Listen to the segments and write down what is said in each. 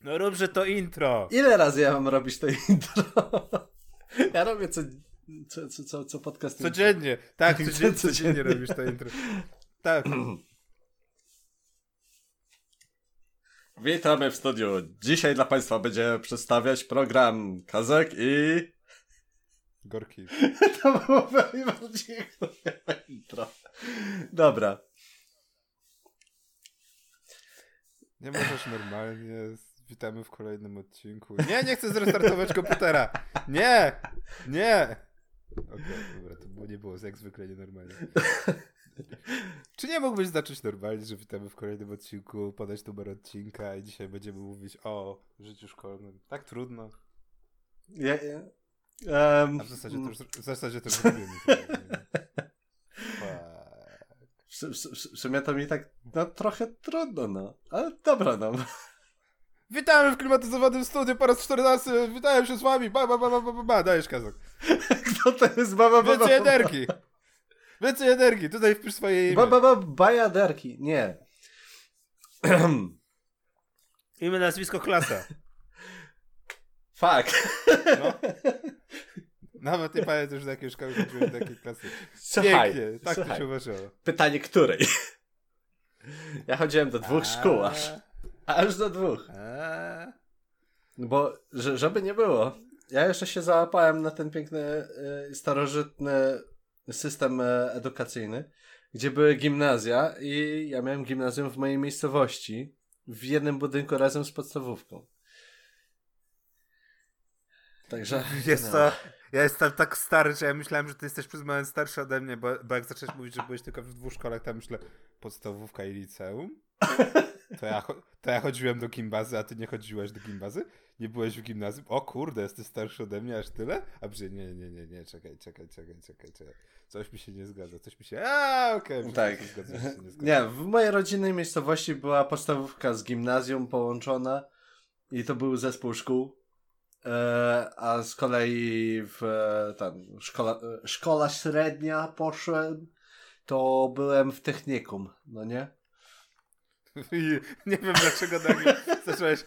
No rób, że to intro. Ile razy ja mam robić to intro? Ja robię co, co, co, co, co podcast. Codziennie. Tak, codziennie, Codziennie. robisz to intro. Tak. Witamy w studiu. Dzisiaj dla Państwa będzie przedstawiać program Kazek i... Gorki. To było najbardziej intro. Dobra. Nie możesz normalnie. Witamy w kolejnym odcinku. Nie, nie chcę zrestartować komputera. Nie! Nie! Okej, dobra, to było, nie było jak zwykle nienormalnie. Czy nie mógłbyś zacząć normalnie, że witamy w kolejnym odcinku, podać numer odcinka i dzisiaj będziemy mówić o życiu szkolnym. Tak trudno. Ja, ja, em, A w zasadzie to już, w zasadzie to już w, w sumie to mi tak no, trochę trudno, no. Ale dobra, no. Witamy w klimatyzowanym studiu po raz 14. Witałem się z wami. Ba, ba, ba, ba, ba, ba, ba. Dajesz kazak. Kto to jest baba baba? Więcej energii. Więcej energii. Tutaj wpisz swoje imię. Baba baba bajaderki. Nie. Imię, nazwisko, klasa. Fuck. No. Nawet nie pamiętam, że do jakiej szkoły chodziłem, do jakiej klasy. Słuchaj, Pięknie. Tak to słuchaj. się uważało. Pytanie której? Ja chodziłem do dwóch szkół aż. Aż do dwóch. Bo, że, żeby nie było, ja jeszcze się załapałem na ten piękny, e, starożytny system e, edukacyjny, gdzie były gimnazja i ja miałem gimnazjum w mojej miejscowości w jednym budynku razem z podstawówką. Także. Wiesz no. co, ja jestem tak stary, że ja myślałem, że ty jesteś przez moment starszy ode mnie, bo, bo jak zacząłeś mówić, że byłeś tylko w dwóch szkołach, to myślę, podstawówka i liceum? To ja, to ja chodziłem do gimbazy, a ty nie chodziłeś do gimbazy? Nie byłeś w gimnazjum? O kurde, jesteś starszy ode mnie aż tyle? A brzy, nie, nie, nie, nie, czekaj, czekaj, czekaj, czekaj, czekaj. Coś mi się nie zgadza, coś mi się... A, okej, okay, Tak. zgadza, nie zgadza. Nie, w mojej rodzinnej miejscowości była podstawówka z gimnazjum połączona i to był zespół szkół. E, a z kolei w e, tam szkola, e, szkola średnia poszłem, to byłem w technikum, no nie? I nie wiem dlaczego nagle zacząłeś.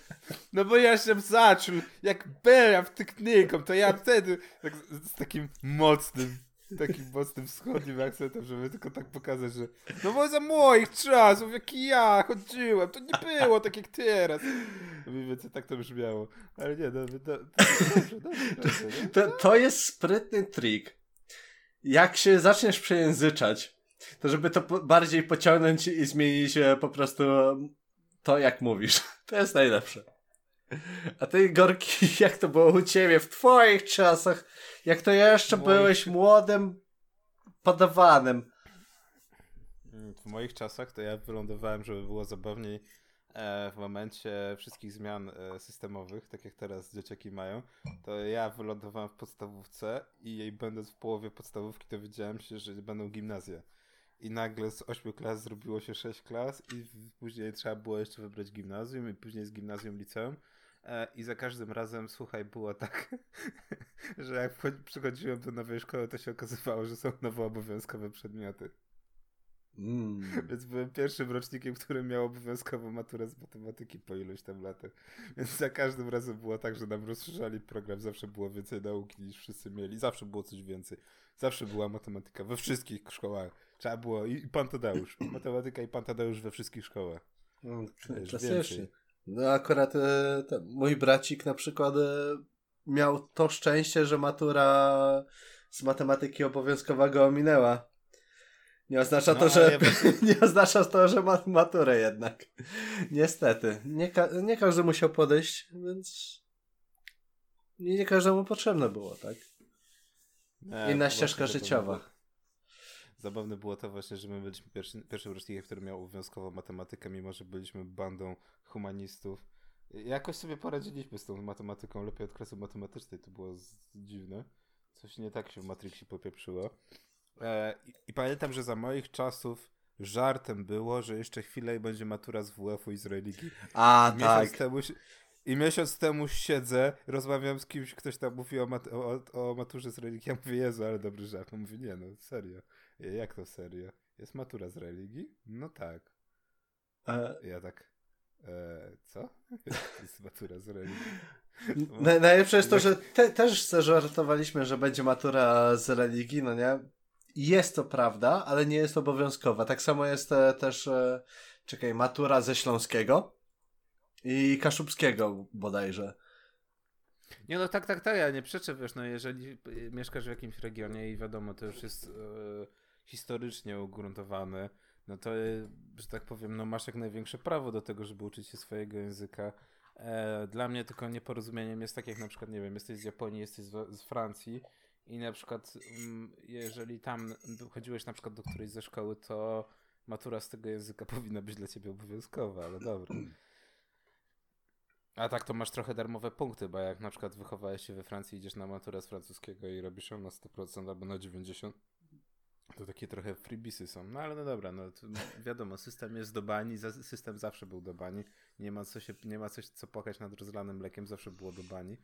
No bo ja się zaczął, jak byłem w technikum, to ja wtedy tak z, takim mocnym, takim mocnym wschodnim akcentem, żeby tylko tak pokazać, że no bo za moich czasów, jak ja chodziłem, to nie było tak jak teraz. Mniej więcej tak to brzmiało. Ale nie, no, no, no dobrze. No. To, to jest sprytny trik. Jak się zaczniesz przejęzyczać, to żeby to bardziej pociągnąć i zmienić e, po prostu to, jak mówisz. To jest najlepsze. A ty, Gorki, jak to było u ciebie w twoich czasach? Jak to jeszcze Moich- byłeś młodym podawanym? Mm, W moich czasach to ja wylądowałem, żeby było zabawniej e, w momencie wszystkich zmian e, systemowych, tak jak teraz dzieciaki mają, to ja wylądowałem w podstawówce i jej będąc w połowie podstawówki to wiedziałem się, że będą gimnazje. I nagle z 8 klas zrobiło się 6 klas i później trzeba było jeszcze wybrać gimnazjum i później z gimnazjum liceum. E, I za każdym razem, słuchaj, było tak, że jak przychodziłem do nowej szkoły, to się okazywało, że są nowo obowiązkowe przedmioty. Mm. Więc byłem pierwszym rocznikiem, który miał obowiązkową maturę z matematyki po iluś tam latach. Więc za każdym razem było tak, że nam rozszerzali program, zawsze było więcej nauki niż wszyscy mieli. Zawsze było coś więcej. Zawsze była matematyka we wszystkich szkołach. Trzeba było i, pan Tadeusz. Matematyka i pan Tadeusz we wszystkich szkołach. Wiesz, Klasycznie. No akurat e, ten, mój bracik na przykład e, miał to szczęście, że matura z matematyki obowiązkowa go ominęła. Nie oznacza No, to, że ja nie oznacza to, że ma maturę jednak. Niestety. Nie, ka- nie każdy musiał podejść, więc nie, nie każdemu potrzebne było, tak? Nie, Inna ścieżka życiowa. Zabawne było- to właśnie, że my byliśmy pierwszy, pierwszym rocznikiem, który miał obowiązkową matematykę, mimo że byliśmy bandą humanistów. I Jakoś sobie poradziliśmy z tą matematyką lepiej od klasy matematycznej, to było dziwne. Coś nie tak się w Matrixie popieprzyło. E, i, I pamiętam, że za moich czasów żartem było, że jeszcze chwilę i będzie matura z WF-u i z religii. A, Miesiąc tak. temu, I miesiąc temu siedzę, rozmawiam z kimś, ktoś tam mówi o, mat- o, o maturze z religii. Ja mówię, Jezu, ale dobry żart. On mówi, nie no, serio. Ja, Jak to serio? Jest matura z religii? No tak. E, Ja tak, e, co? matura z religii. Na, najlepsze jest to, że te, też zażartowaliśmy, że będzie matura z religii, no nie? Jest to prawda, ale nie jest obowiązkowa. Tak samo jest e, też, e, czekaj, matura ze Śląskiego i Kaszubskiego bodajże. Nie no tak, tak, tak, ja nie przeczę, wiesz, no jeżeli mieszkasz w jakimś regionie i wiadomo, to już jest e, historycznie ugruntowane, no to, że tak powiem, no masz jak największe prawo do tego, żeby uczyć się swojego języka. E, dla mnie tylko nieporozumieniem jest tak, jak na przykład, nie wiem, jesteś z Japonii, jesteś z, z Francji i na przykład, mm, jeżeli tam chodziłeś na przykład do którejś ze szkoły, to matura z tego języka powinna być dla ciebie obowiązkowa, ale dobra. A tak to masz trochę darmowe punkty, bo jak na przykład wychowałeś się we Francji, idziesz na maturę z francuskiego i robisz ją na 100% albo na 90%, to takie trochę freebisy są. No ale no dobra, no wiadomo, system jest do bani, system zawsze był do bani. Nie ma co, się, nie ma coś, co płakać nad rozlanym mlekiem, zawsze było do bani.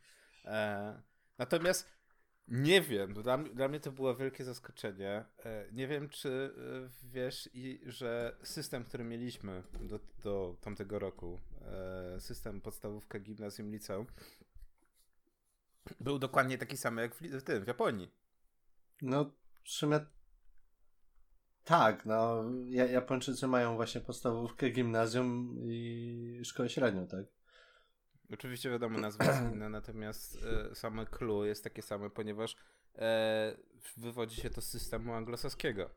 E, natomiast nie wiem, dla, dla, mnie to było wielkie zaskoczenie. E, nie wiem, czy e, wiesz, i, że system, który mieliśmy do, do tamtego roku, e, system podstawówka, gimnazjum, liceum, był dokładnie taki sam jak w, w tym, w Japonii. No, w sumie tak, no Japończycy mają właśnie podstawówkę, gimnazjum i szkołę średnią, tak? Oczywiście wiadomo, nazwa jest inna, natomiast e, same clue jest takie same, ponieważ e, wywodzi się to z systemu anglosaskiego.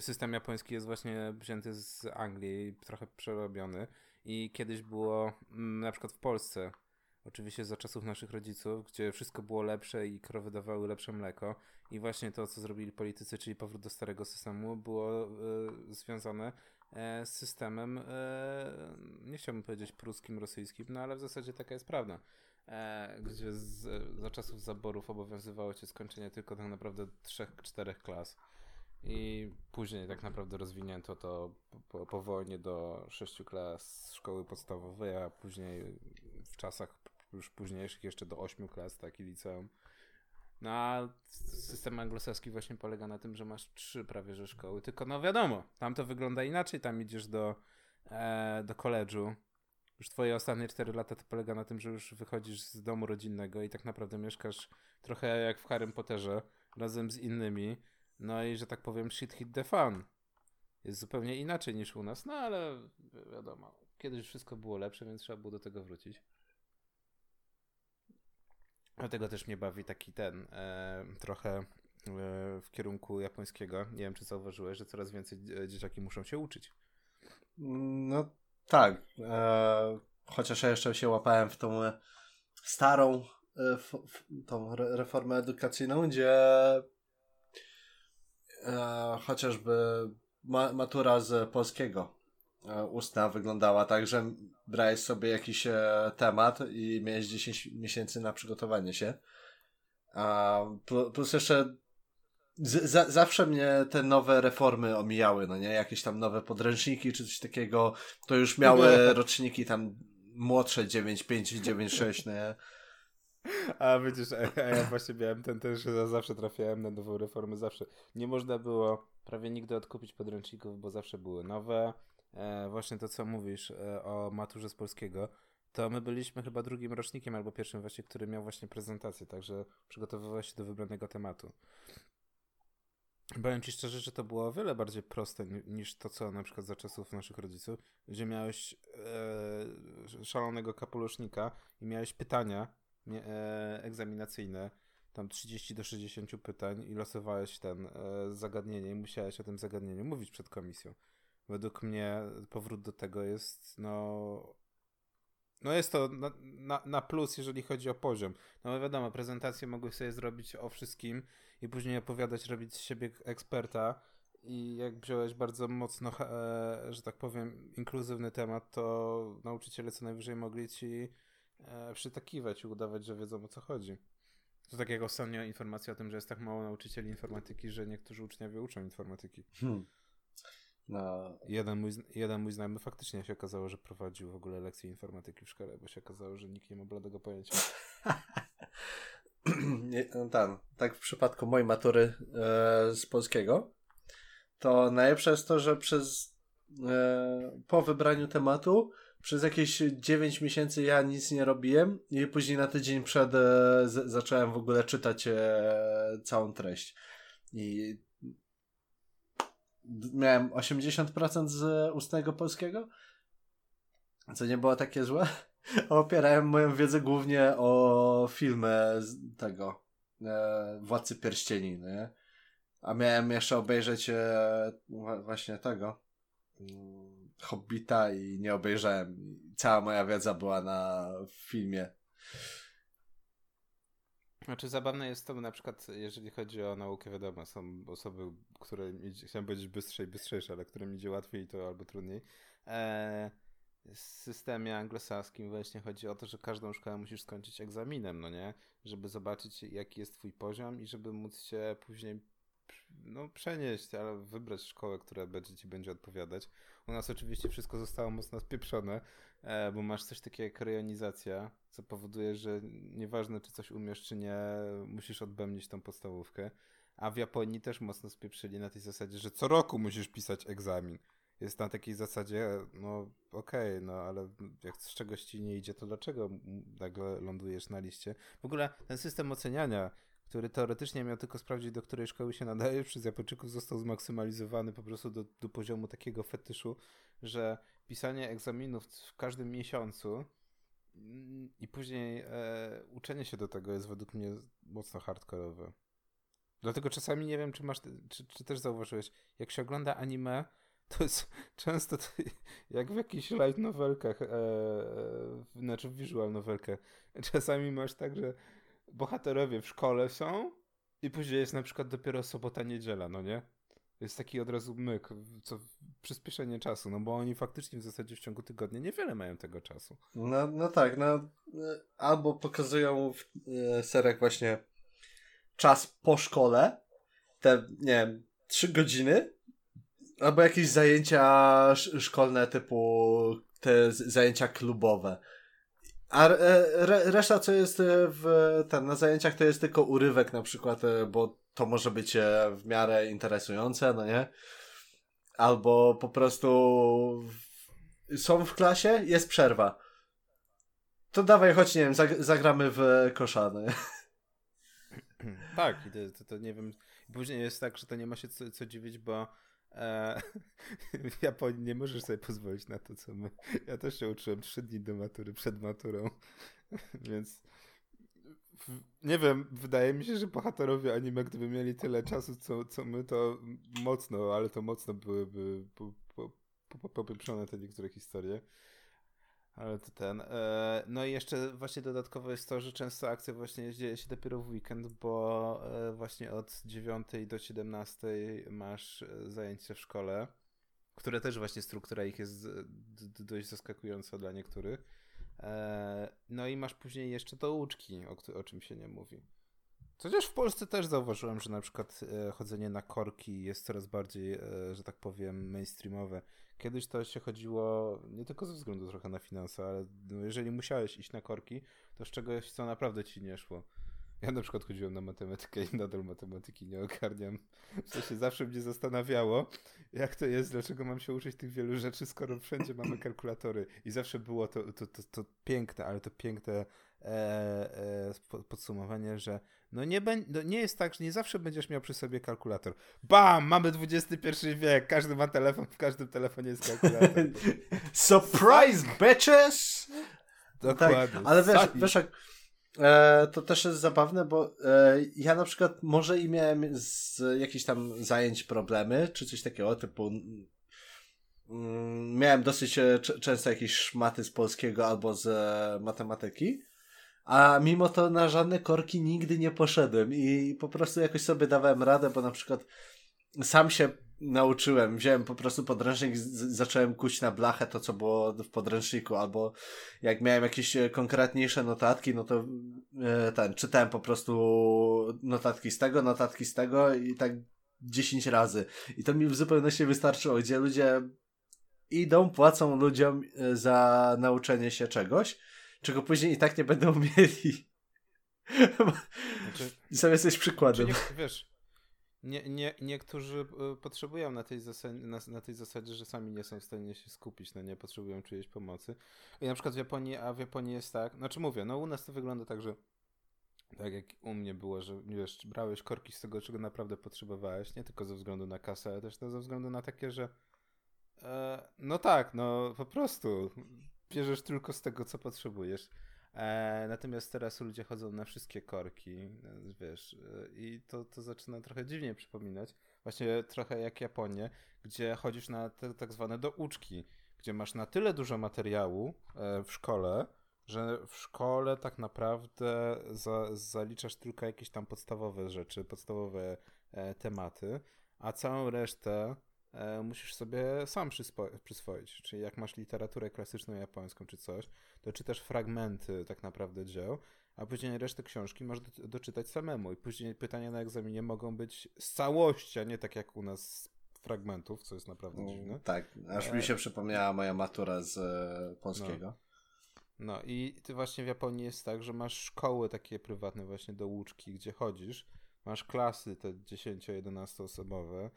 System japoński jest właśnie wzięty z Anglii, trochę przerobiony i kiedyś było m, mm, na przykład w Polsce oczywiście za czasów naszych rodziców, gdzie wszystko było lepsze i krowy dawały lepsze mleko. I właśnie to, co zrobili politycy, czyli powrót do starego systemu, było y, związane e, z systemem, e, nie chciałbym powiedzieć pruskim, rosyjskim, no ale w zasadzie taka jest prawda. E, gdzie z, za czasów zaborów obowiązywało cię skończenie tylko tak naprawdę trzech, czterech klas. I później tak naprawdę rozwinięto to po, po do sześciu klas szkoły podstawowej, a później w czasach już późniejszych jeszcze do 8 klas, taki liceum. No a system anglosaski właśnie polega na tym, że masz trzy prawie że szkoły, tylko no wiadomo, tam to wygląda inaczej, tam idziesz do, e, do koledżu. Już twoje ostatnie 4 lata to polega na tym, że już wychodzisz z domu rodzinnego i tak naprawdę mieszkasz trochę jak w Harrym Potterze, razem z innymi. No i że tak powiem, shit hit the fun. Jest zupełnie inaczej niż u nas, no ale wiadomo, kiedyś wszystko było lepsze, więc trzeba było do tego wrócić. Dlatego też mnie bawi taki ten e, trochę e, w kierunku japońskiego. Nie wiem, czy zauważyłeś, że coraz więcej dzieciaki muszą się uczyć. No tak. E, chociaż ja jeszcze się łapałem w tą starą e, f, f, tą re, reformę edukacyjną, gdzie e, chociażby ma, matura z polskiego E, ustna wyglądała tak, że brałeś sobie jakiś e, temat i miałeś 10 miesięcy na przygotowanie się. A plus jeszcze z, za, zawsze mnie te nowe reformy omijały, no nie? Jakieś tam nowe podręczniki czy coś takiego, to już miały roczniki tam młodsze 9.5 i 9.6, nie? A widzisz, a ja właśnie miałem ten też, że zawsze trafiałem na nową reformę, zawsze. Nie można było prawie nigdy odkupić podręczników, bo zawsze były nowe e, właśnie to, co mówisz e, o maturze z polskiego, to my byliśmy chyba drugim rocznikiem albo pierwszym właśnie, który miał właśnie prezentację, także przygotowywał się do wybranego tematu. Powiem Ci szczerze, że to było o wiele bardziej proste niż to, co na przykład za czasów naszych rodziców, gdzie miałeś e, szalonego kapelusznika i miałeś pytania e, egzaminacyjne, tam 30 do 60 pytań i losowałeś ten e, zagadnienie i musiałeś o tym zagadnieniu mówić przed komisją według mnie powrót do tego jest, no. No jest to na, na, na plus, jeżeli chodzi o poziom. No wiadomo, prezentacje mogłeś sobie zrobić o wszystkim i później opowiadać, robić z siebie eksperta. I jak wziąłeś bardzo mocno, e, że tak powiem, inkluzywny temat, to nauczyciele co najwyżej mogli ci e, przytakiwać i udawać, że wiedzą o co chodzi. To tak jak ostatnio informacja o tym, że jest tak mało nauczycieli informatyki, że niektórzy uczniowie uczą informatyki. Hmm. No. Jeden, mój, jeden mój znajomy faktycznie się okazało, że prowadził w ogóle lekcje informatyki w szkole, bo się okazało, że nikt nie ma bladego pojęcia. nie, no tam, tak w przypadku mojej matury e, z polskiego, to najlepsze jest to, że przez e, po wybraniu tematu przez jakieś 9 miesięcy ja nic nie robiłem i później na tydzień przed e, z, zacząłem w ogóle czytać e, całą treść. I miałem 80% z ustnego polskiego, co nie było takie złe. Opierałem moją wiedzę głównie o filmy tego e, Władcy Pierścieni, nie? A miałem jeszcze obejrzeć e, właśnie tego mm, Hobbita i nie obejrzałem. Cała moja wiedza była na filmie. Znaczy zabawne jest to, na przykład jeżeli chodzi o naukę, wiadomo, są osoby, które chciałem powiedzieć bystrzej, bystrzejsze, ale którym idzie łatwiej to albo trudniej. Eee, w systemie anglosaskim właśnie chodzi o to, że każdą szkołę musisz skończyć egzaminem, no nie? Żeby zobaczyć jaki jest twój poziom i żeby móc się później no, przenieść, ale wybrać szkołę, która będzie ci będzie odpowiadać. U nas oczywiście wszystko zostało mocno spieprzone, bo masz coś takiego jak rejonizacja, co powoduje, że nieważne czy coś umiesz, czy nie, musisz odbębnić tą podstawówkę. A w Japonii też mocno spieprzyli na tej zasadzie, że co roku musisz pisać egzamin. Jest na takiej zasadzie, no okej, okay, no ale jak z czegoś ci nie idzie, to dlaczego nagle lądujesz na liście? W ogóle ten system oceniania, który teoretycznie miał tylko sprawdzić, do której szkoły się nadaje, przez Japończyków został zmaksymalizowany po prostu do, do poziomu takiego fetyszu, że pisanie egzaminów w każdym miesiącu i później e, uczenie się do tego jest według mnie mocno hardkorowe. Dlatego czasami nie wiem, czy masz, czy, czy też zauważyłeś, jak się ogląda anime, to jest często to, jak w jakichś light novelkach, e, e, znaczy w visual novelkach. Czasami masz tak, że bohaterowie w szkole są i później jest na przykład dopiero sobota, niedziela, no nie? Jest taki od razu myk, co przyspieszenie czasu, no bo oni faktycznie w zasadzie w ciągu tygodnia niewiele mają tego czasu. No, no tak, no albo pokazują w e, seriach właśnie czas po szkole, te, nie wiem, trzy godziny, albo jakieś zajęcia szkolne typu te zajęcia klubowe. A re, reszta, co jest e, w, ten, na zajęciach, to jest tylko urywek na przykład, e, bo to może być e, w miarę interesujące, no nie? Albo po prostu są w klasie, jest przerwa. To dawaj, choć nie wiem, zagramy w koszany. Tak, to, to, to nie wiem. Później jest tak, że to nie ma się co, co dziwić, bo E, w Japonii nie możesz sobie pozwolić na to, co my. Ja też się uczyłem trzy dni do matury, przed maturą, więc nie wiem, wydaje mi się, że bohaterowie anime, gdyby mieli tyle czasu, co, co my, to mocno, ale to mocno byłyby popieprzone te niektóre historie. Ale to ten. E, no i jeszcze właśnie dodatkowo jest to, że często akcja właśnie dzieje się dopiero w weekend, bo e, właśnie od 9 do 17 masz e, zajęcia w szkole, które też właśnie struktura ich jest dość zaskakująca dla niektórych. No i masz później jeszcze to uczki, o, o czym się nie mówi. Chociaż w Polsce też zauważyłem, że na przykład chodzenie na korki jest coraz bardziej, że tak powiem, mainstreamowe. Kiedyś to się chodziło nie tylko ze względu trochę na finanse, ale no jeżeli musiałeś iść na korki, to z czegoś, co naprawdę ci nie szło. Ja na przykład chodziłem na matematykę i nadal matematyki nie ogarniam. W sensie zawsze mnie zastanawiało, jak to jest, dlaczego mam się uczyć tych wielu rzeczy, skoro wszędzie mamy kalkulatory. I zawsze było to, to, to, to piękne, ale to piękne e, e, podsumowanie, że no nie, no nie jest tak, że nie zawsze będziesz miał przy sobie kalkulator. Bam! Mamy XXI wiek, każdy ma telefon, w każdym telefonie jest kalkulator. Surprise, bitches! Dokładnie. Tak, ale wiesz, wiesz jak, e, to też jest zabawne, bo e, ja na przykład może i miałem z jakichś tam zajęć problemy, czy coś takiego typu mm, miałem dosyć e, często jakieś szmaty z polskiego albo z e, matematyki, a mimo to na żadne korki nigdy nie poszedłem i po prostu jakoś sobie dawałem radę, bo na przykład sam się nauczyłem, wziąłem po prostu podręcznik, zacząłem kuć na blachę to, co było w podręczniku, albo jak miałem jakieś e, konkretniejsze notatki, no to e, ten, czytałem po prostu notatki z tego, notatki z tego i tak 10 razy. I to mi w zupełności wystarczyło, gdzie ludzie idą, płacą ludziom e, za nauczenie się czegoś, czego później i tak nie będą mieli. Znaczy, sam jesteś przykładem. Znaczy nie, wiesz, Nie, nie, niektórzy y, potrzebują na tej, zasadzie, na, na, tej zasadzie, że sami nie są w stanie się skupić, no nie potrzebują czyjejś pomocy. I na przykład w Japonii, a w Japonii jest tak, znaczy mówię, no u nas to wygląda tak, że tak jak u mnie było, że wiesz, brałeś korki z tego, czego naprawdę potrzebowałeś, nie tylko ze względu na kasę, ale też no, ze względu na takie, że e, no tak, no po prostu bierzesz tylko z tego, co potrzebujesz. E, natomiast teraz ludzie chodzą na wszystkie korki, wiesz, e, i to, to zaczyna trochę dziwnie przypominać. Właśnie trochę jak Japonię, gdzie chodzisz na te tak zwane douczki, gdzie masz na tyle dużo materiału e, w szkole, że w szkole tak naprawdę za, zaliczasz tylko jakieś tam podstawowe rzeczy, podstawowe e, tematy, a całą resztę e, musisz sobie sam przyswoić. Czyli jak masz literaturę klasyczną japońską czy coś, to czytasz fragmenty tak naprawdę dzieł, a później resztę książki masz do, doczytać samemu. I później pytania na egzaminie mogą być z całości, a nie tak jak u nas fragmentów, co jest naprawdę mm, dziwne. Tak, aż e... mi się przypomniała moja matura z e, polskiego. No. No i ty właśnie w Japonii jest tak, że masz szkoły takie prywatne właśnie do łuczki, gdzie chodzisz, masz klasy te 10-11 osobowe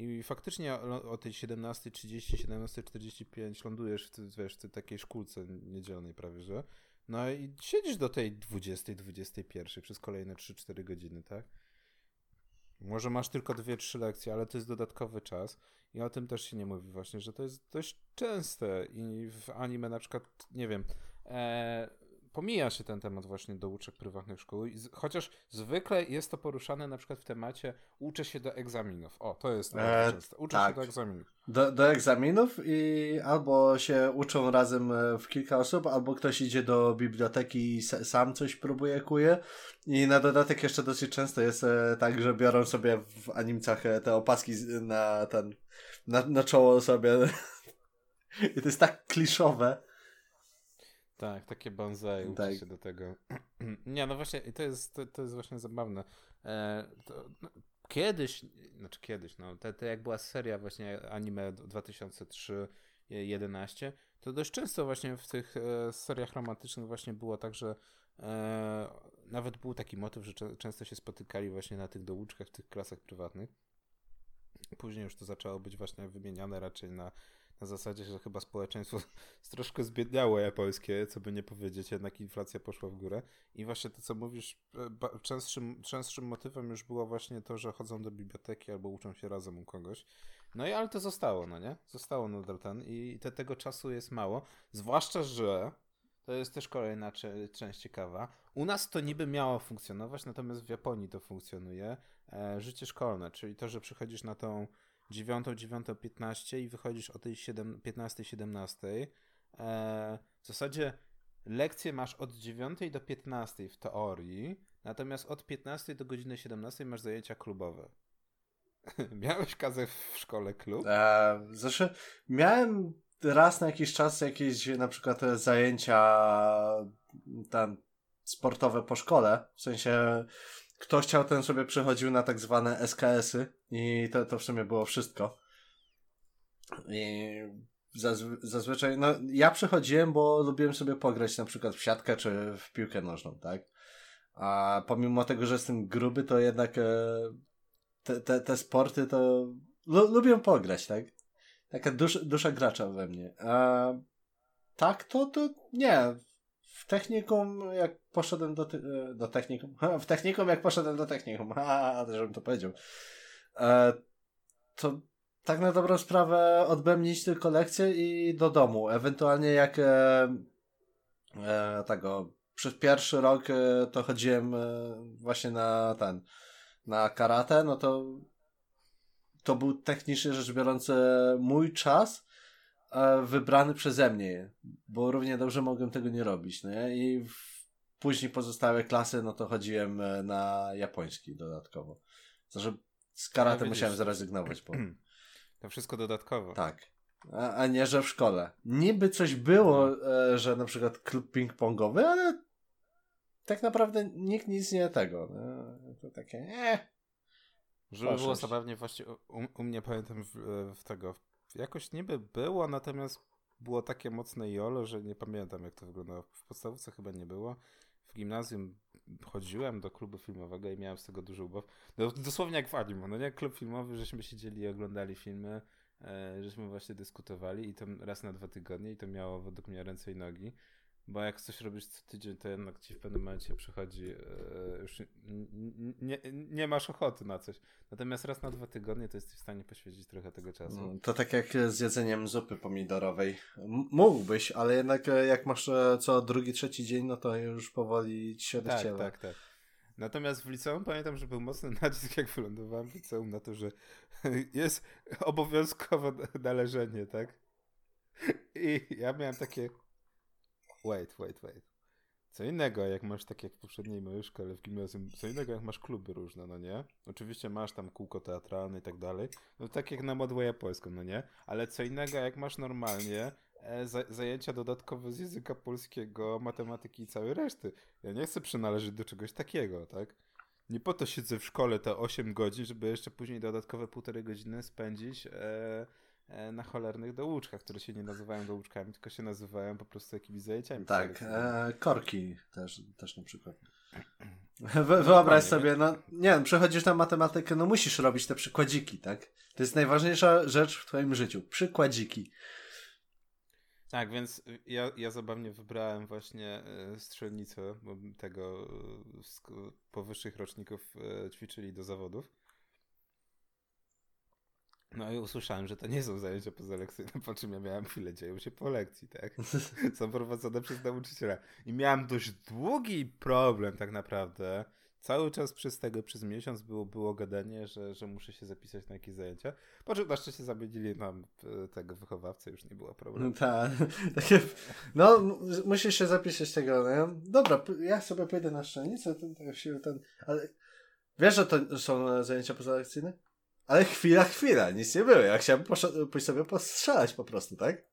i faktycznie o, tej 17.30, 17.45 lądujesz w, wiesz, w takiej szkółce niedzielnej prawie, że? No i siedzisz do tej 20, 21 przez kolejne 3-4 godziny, tak? Może masz tylko 2-3 lekcje, ale to jest dodatkowy czas. I o tym też się nie mówi właśnie, że to jest dość częste. I w anime na przykład, nie wiem, e, pomija się ten temat właśnie do uczek prywatnych szkół, chociaż zwykle jest to poruszane na przykład w temacie uczę się do egzaminów. O, to jest e, częste. Uczę tak. się do egzaminów. Do, do egzaminów i albo się uczą razem e, w kilka osób, albo ktoś idzie do biblioteki i sam coś próbuje, kuje. I na dodatek jeszcze dosyć często jest e, tak, że biorą sobie w animcach e, te opaski na ten, na, na czoło sobie. I to jest tak kliszowe. Tak, takie bonsai tak. się do tego. Nie, no właśnie, to jest, to, to jest właśnie zabawne. E, to, no, kiedyś, znaczy kiedyś, no, to, to jak była seria właśnie anime 2003-11, to dość często właśnie w tych e, seriach romantycznych właśnie było tak, że e, nawet był taki motyw, że często się spotykali właśnie na tych douczkach w tych klasach prywatnych. Później już to zaczęło być właśnie wymieniane raczej na na zasadzie, że chyba społeczeństwo troszkę zbiedniało japońskie, co by nie powiedzieć, jednak inflacja poszła w górę. I właśnie to, co mówisz, e, częstszym, częstszym motywem już było właśnie to, że chodzą do biblioteki albo uczą się razem u kogoś. No i ale to zostało, no nie? Zostało nadal ten i te, tego czasu jest mało. Zwłaszcza, że to jest też kolejna część ciekawa. U nas to niby miało funkcjonować, natomiast w Japonii to funkcjonuje. E, życie szkolne, czyli to, że przychodzisz na tą 9, 9, 15 i wychodzisz o tej 15, 17. E, w zasadzie lekcje masz od 9 do 15 w teorii, natomiast od 15 do godziny 17 masz zajęcia klubowe. Miałeś kazę w szkole klub? E, znaczy, miałem raz na jakiś czas jakieś na przykład zajęcia tam sportowe po szkole, w sensie kto chciał, ten sobie przechodził na tak zwane SKS-y i to, to w sumie było wszystko. I zazwy zazwyczaj, no ja przechodziłem, bo lubiłem sobie pograć na przykład w siatkę czy w piłkę nożną, tak? A pomimo tego, że jestem gruby, to jednak e, te, te, te sporty to lubię pograć, tak? Taka dusz, dusza gracza we mnie. A tak, to, to nie w technikum, jak poszedłem do, e, do technikum, w technikum, jak poszedłem do technikum, ha, żebym to powiedział, e, to tak na dobrą sprawę odbyłem iść tylko lekcje i do domu. Ewentualnie jak e, e, tego, przez pierwszy rok e, to chodziłem e, właśnie na ten, na karate, no to to był technicznie rzecz biorąc mój czas, wybrany przeze mnie, bo równie dobrze mogłem tego nie robić, nie? I w, później pozostałe klasy, no to chodziłem e, na japoński dodatkowo. Znaczy z karate no, musiałem zrezygnować, bo... To wszystko dodatkowo. Tak. A, a, nie, że w szkole. Niby coś było, no. e, że na przykład klub ping-pongowy, ale tak naprawdę nikt nic nie tego. No, to takie, nie. Żeby było zabawnie, właśnie u, u, mnie pamiętam w, w tego, jakoś niby było, natomiast było takie mocne jolo, że nie pamiętam jak to wyglądało. W podstawówce chyba nie było. W gimnazjum chodziłem do klubu filmowego i miałem z tego dużo ubaw. No, dosłownie jak w anime, no nie? Klub filmowy, żeśmy siedzieli i oglądali filmy, e, żeśmy właśnie dyskutowali i to raz na dwa tygodnie i to miało według mnie ręce i nogi. Bo jak coś robisz co tydzień, to jednak ci w pewnym momencie przychodzi, e, już nie, nie masz ochoty na coś. Natomiast raz na dwa tygodnie to jesteś w stanie poświęcić trochę tego czasu. No, to tak jak z jedzeniem zupy pomidorowej. M mógłbyś, ale jednak e, jak masz e, co drugi, trzeci dzień, no to już powoli ci się tak, Tak, tak. Natomiast w liceum pamiętam, że był mocny nacisk, jak wylądowałem w liceum, na to, że jest obowiązkowe należenie, tak? I ja miałem takie wait, wait, wait. Co innego, jak masz tak jak w poprzedniej mojej szkole w gimnazjum, co innego jak masz kluby różne, no nie? Oczywiście masz tam kółko teatralne i tak dalej, no tak jak na modłę japońską, no nie? Ale co innego jak masz normalnie e, zajęcia dodatkowe z języka polskiego, matematyki i całej reszty. Ja nie chcę przynależeć do czegoś takiego, tak? Nie po to siedzę w szkole te 8 godzin, żeby jeszcze później dodatkowe półtorej godziny spędzić E, na cholernych douczkach, które się nie nazywają douczkami, tylko się nazywają po prostu jakimiś zajęciami. Tak, e, korki też, też na przykład. Wy, wyobraź sobie, no nie wiem, przechodzisz na matematykę, no musisz robić te przykładziki, tak? To jest najważniejsza rzecz w twoim życiu. Przykładziki. Tak, więc ja, ja zabawnie wybrałem właśnie e, strzelnicę, bo tego z powyższych roczników ćwiczyli do zawodów. No i usłyszałem, że to nie są zajęcia pozalekcyjne, po czym ja miałem chwilę, dzieją się po lekcji, tak? Są prowadzone przez nauczyciela. I miałem dość długi problem tak naprawdę. Cały czas przez tego, przez miesiąc było, było gadanie, że, że muszę się zapisać na jakieś zajęcia. Po czym na szczęście zamienili nam e, tego wychowawcę, już nie było problemu. Tak. No, musisz się zapisać tego. No. Dobra, ja sobie pójdę na szczelnicę, ten, ten, ten, ale wiesz, że to są zajęcia pozalekcyjne? Ale chwila, chwila, nic nie było. Ja chciałem pójść sobie postrzelać po prostu, tak?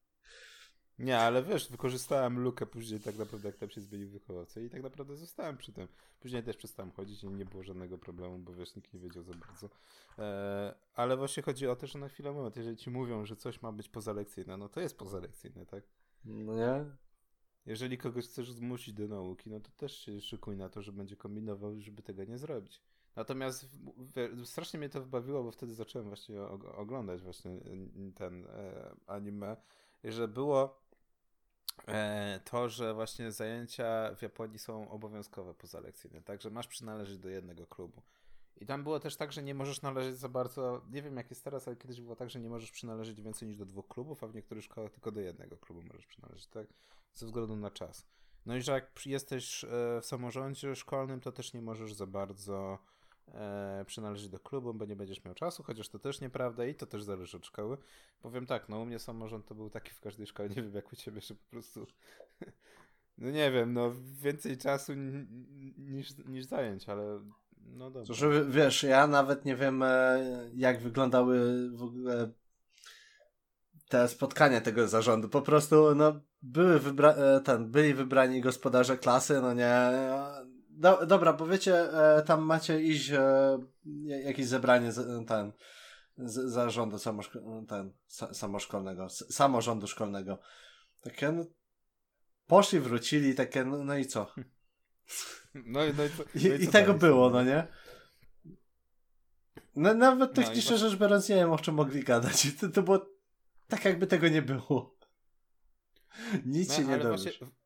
Nie, ale wiesz, wykorzystałem lukę później tak naprawdę, jak tam się zmienił wychowawca i tak naprawdę zostałem przy tym. Później też przestałem chodzić i nie było żadnego problemu, bo wiesz, nikt nie wiedział za bardzo. Eee, ale właśnie chodzi o to, że na chwilę moment, jeżeli ci mówią, że coś ma być pozalekcyjne, no to jest pozalekcyjne, tak? No nie? Jeżeli kogoś chcesz zmusić do nauki, no to też się szykuj na to, że będzie kombinował, żeby tego nie zrobić. Natomiast strasznie mnie to wbawiło, bo wtedy zacząłem właśnie oglądać właśnie ten e, anime, że było e, to, że właśnie zajęcia w Japonii są obowiązkowe pozalekcyjne, także masz przynależeć do jednego klubu. I tam było też tak, że nie możesz należeć za bardzo, nie wiem jak jest teraz, ale kiedyś było tak, że nie możesz przynależeć więcej niż do dwóch klubów, a w niektórych szkołach tylko do jednego klubu możesz przynależeć, tak? Ze względu na czas. No i że jak jesteś e, w samorządzie szkolnym, to też nie możesz za bardzo e, przynależeć do klubu, bo nie będziesz miał czasu, chociaż to też nieprawda i to też zależy od szkoły. Powiem tak, no u mnie samorząd to był taki w każdej szkole, nie wiem jak u ciebie, że po prostu no nie wiem, no więcej czasu niż, niż zajęć, ale no dobrze. Że, wiesz, ja nawet nie wiem e, jak wyglądały w ogóle te spotkania tego zarządu. Po prostu, no, były wybra e, ten, byli wybrani gospodarze klasy, no nie, do, dobra, bo wiecie, e, tam macie iść e, jakieś zebranie z, ten z, zarządu samoszko, ten, sa, samoszkolnego, samorządu szkolnego. Takie, no, poszli, wrócili, takie, no, no i co? No, no i, co, no i, i, i tego było, no nie? No, nawet technicznie no rzecz biorąc, nie wiem o czym mogli gadać. To, to było tak, jakby tego nie było. Nic no, się nie dowiesz. Właśnie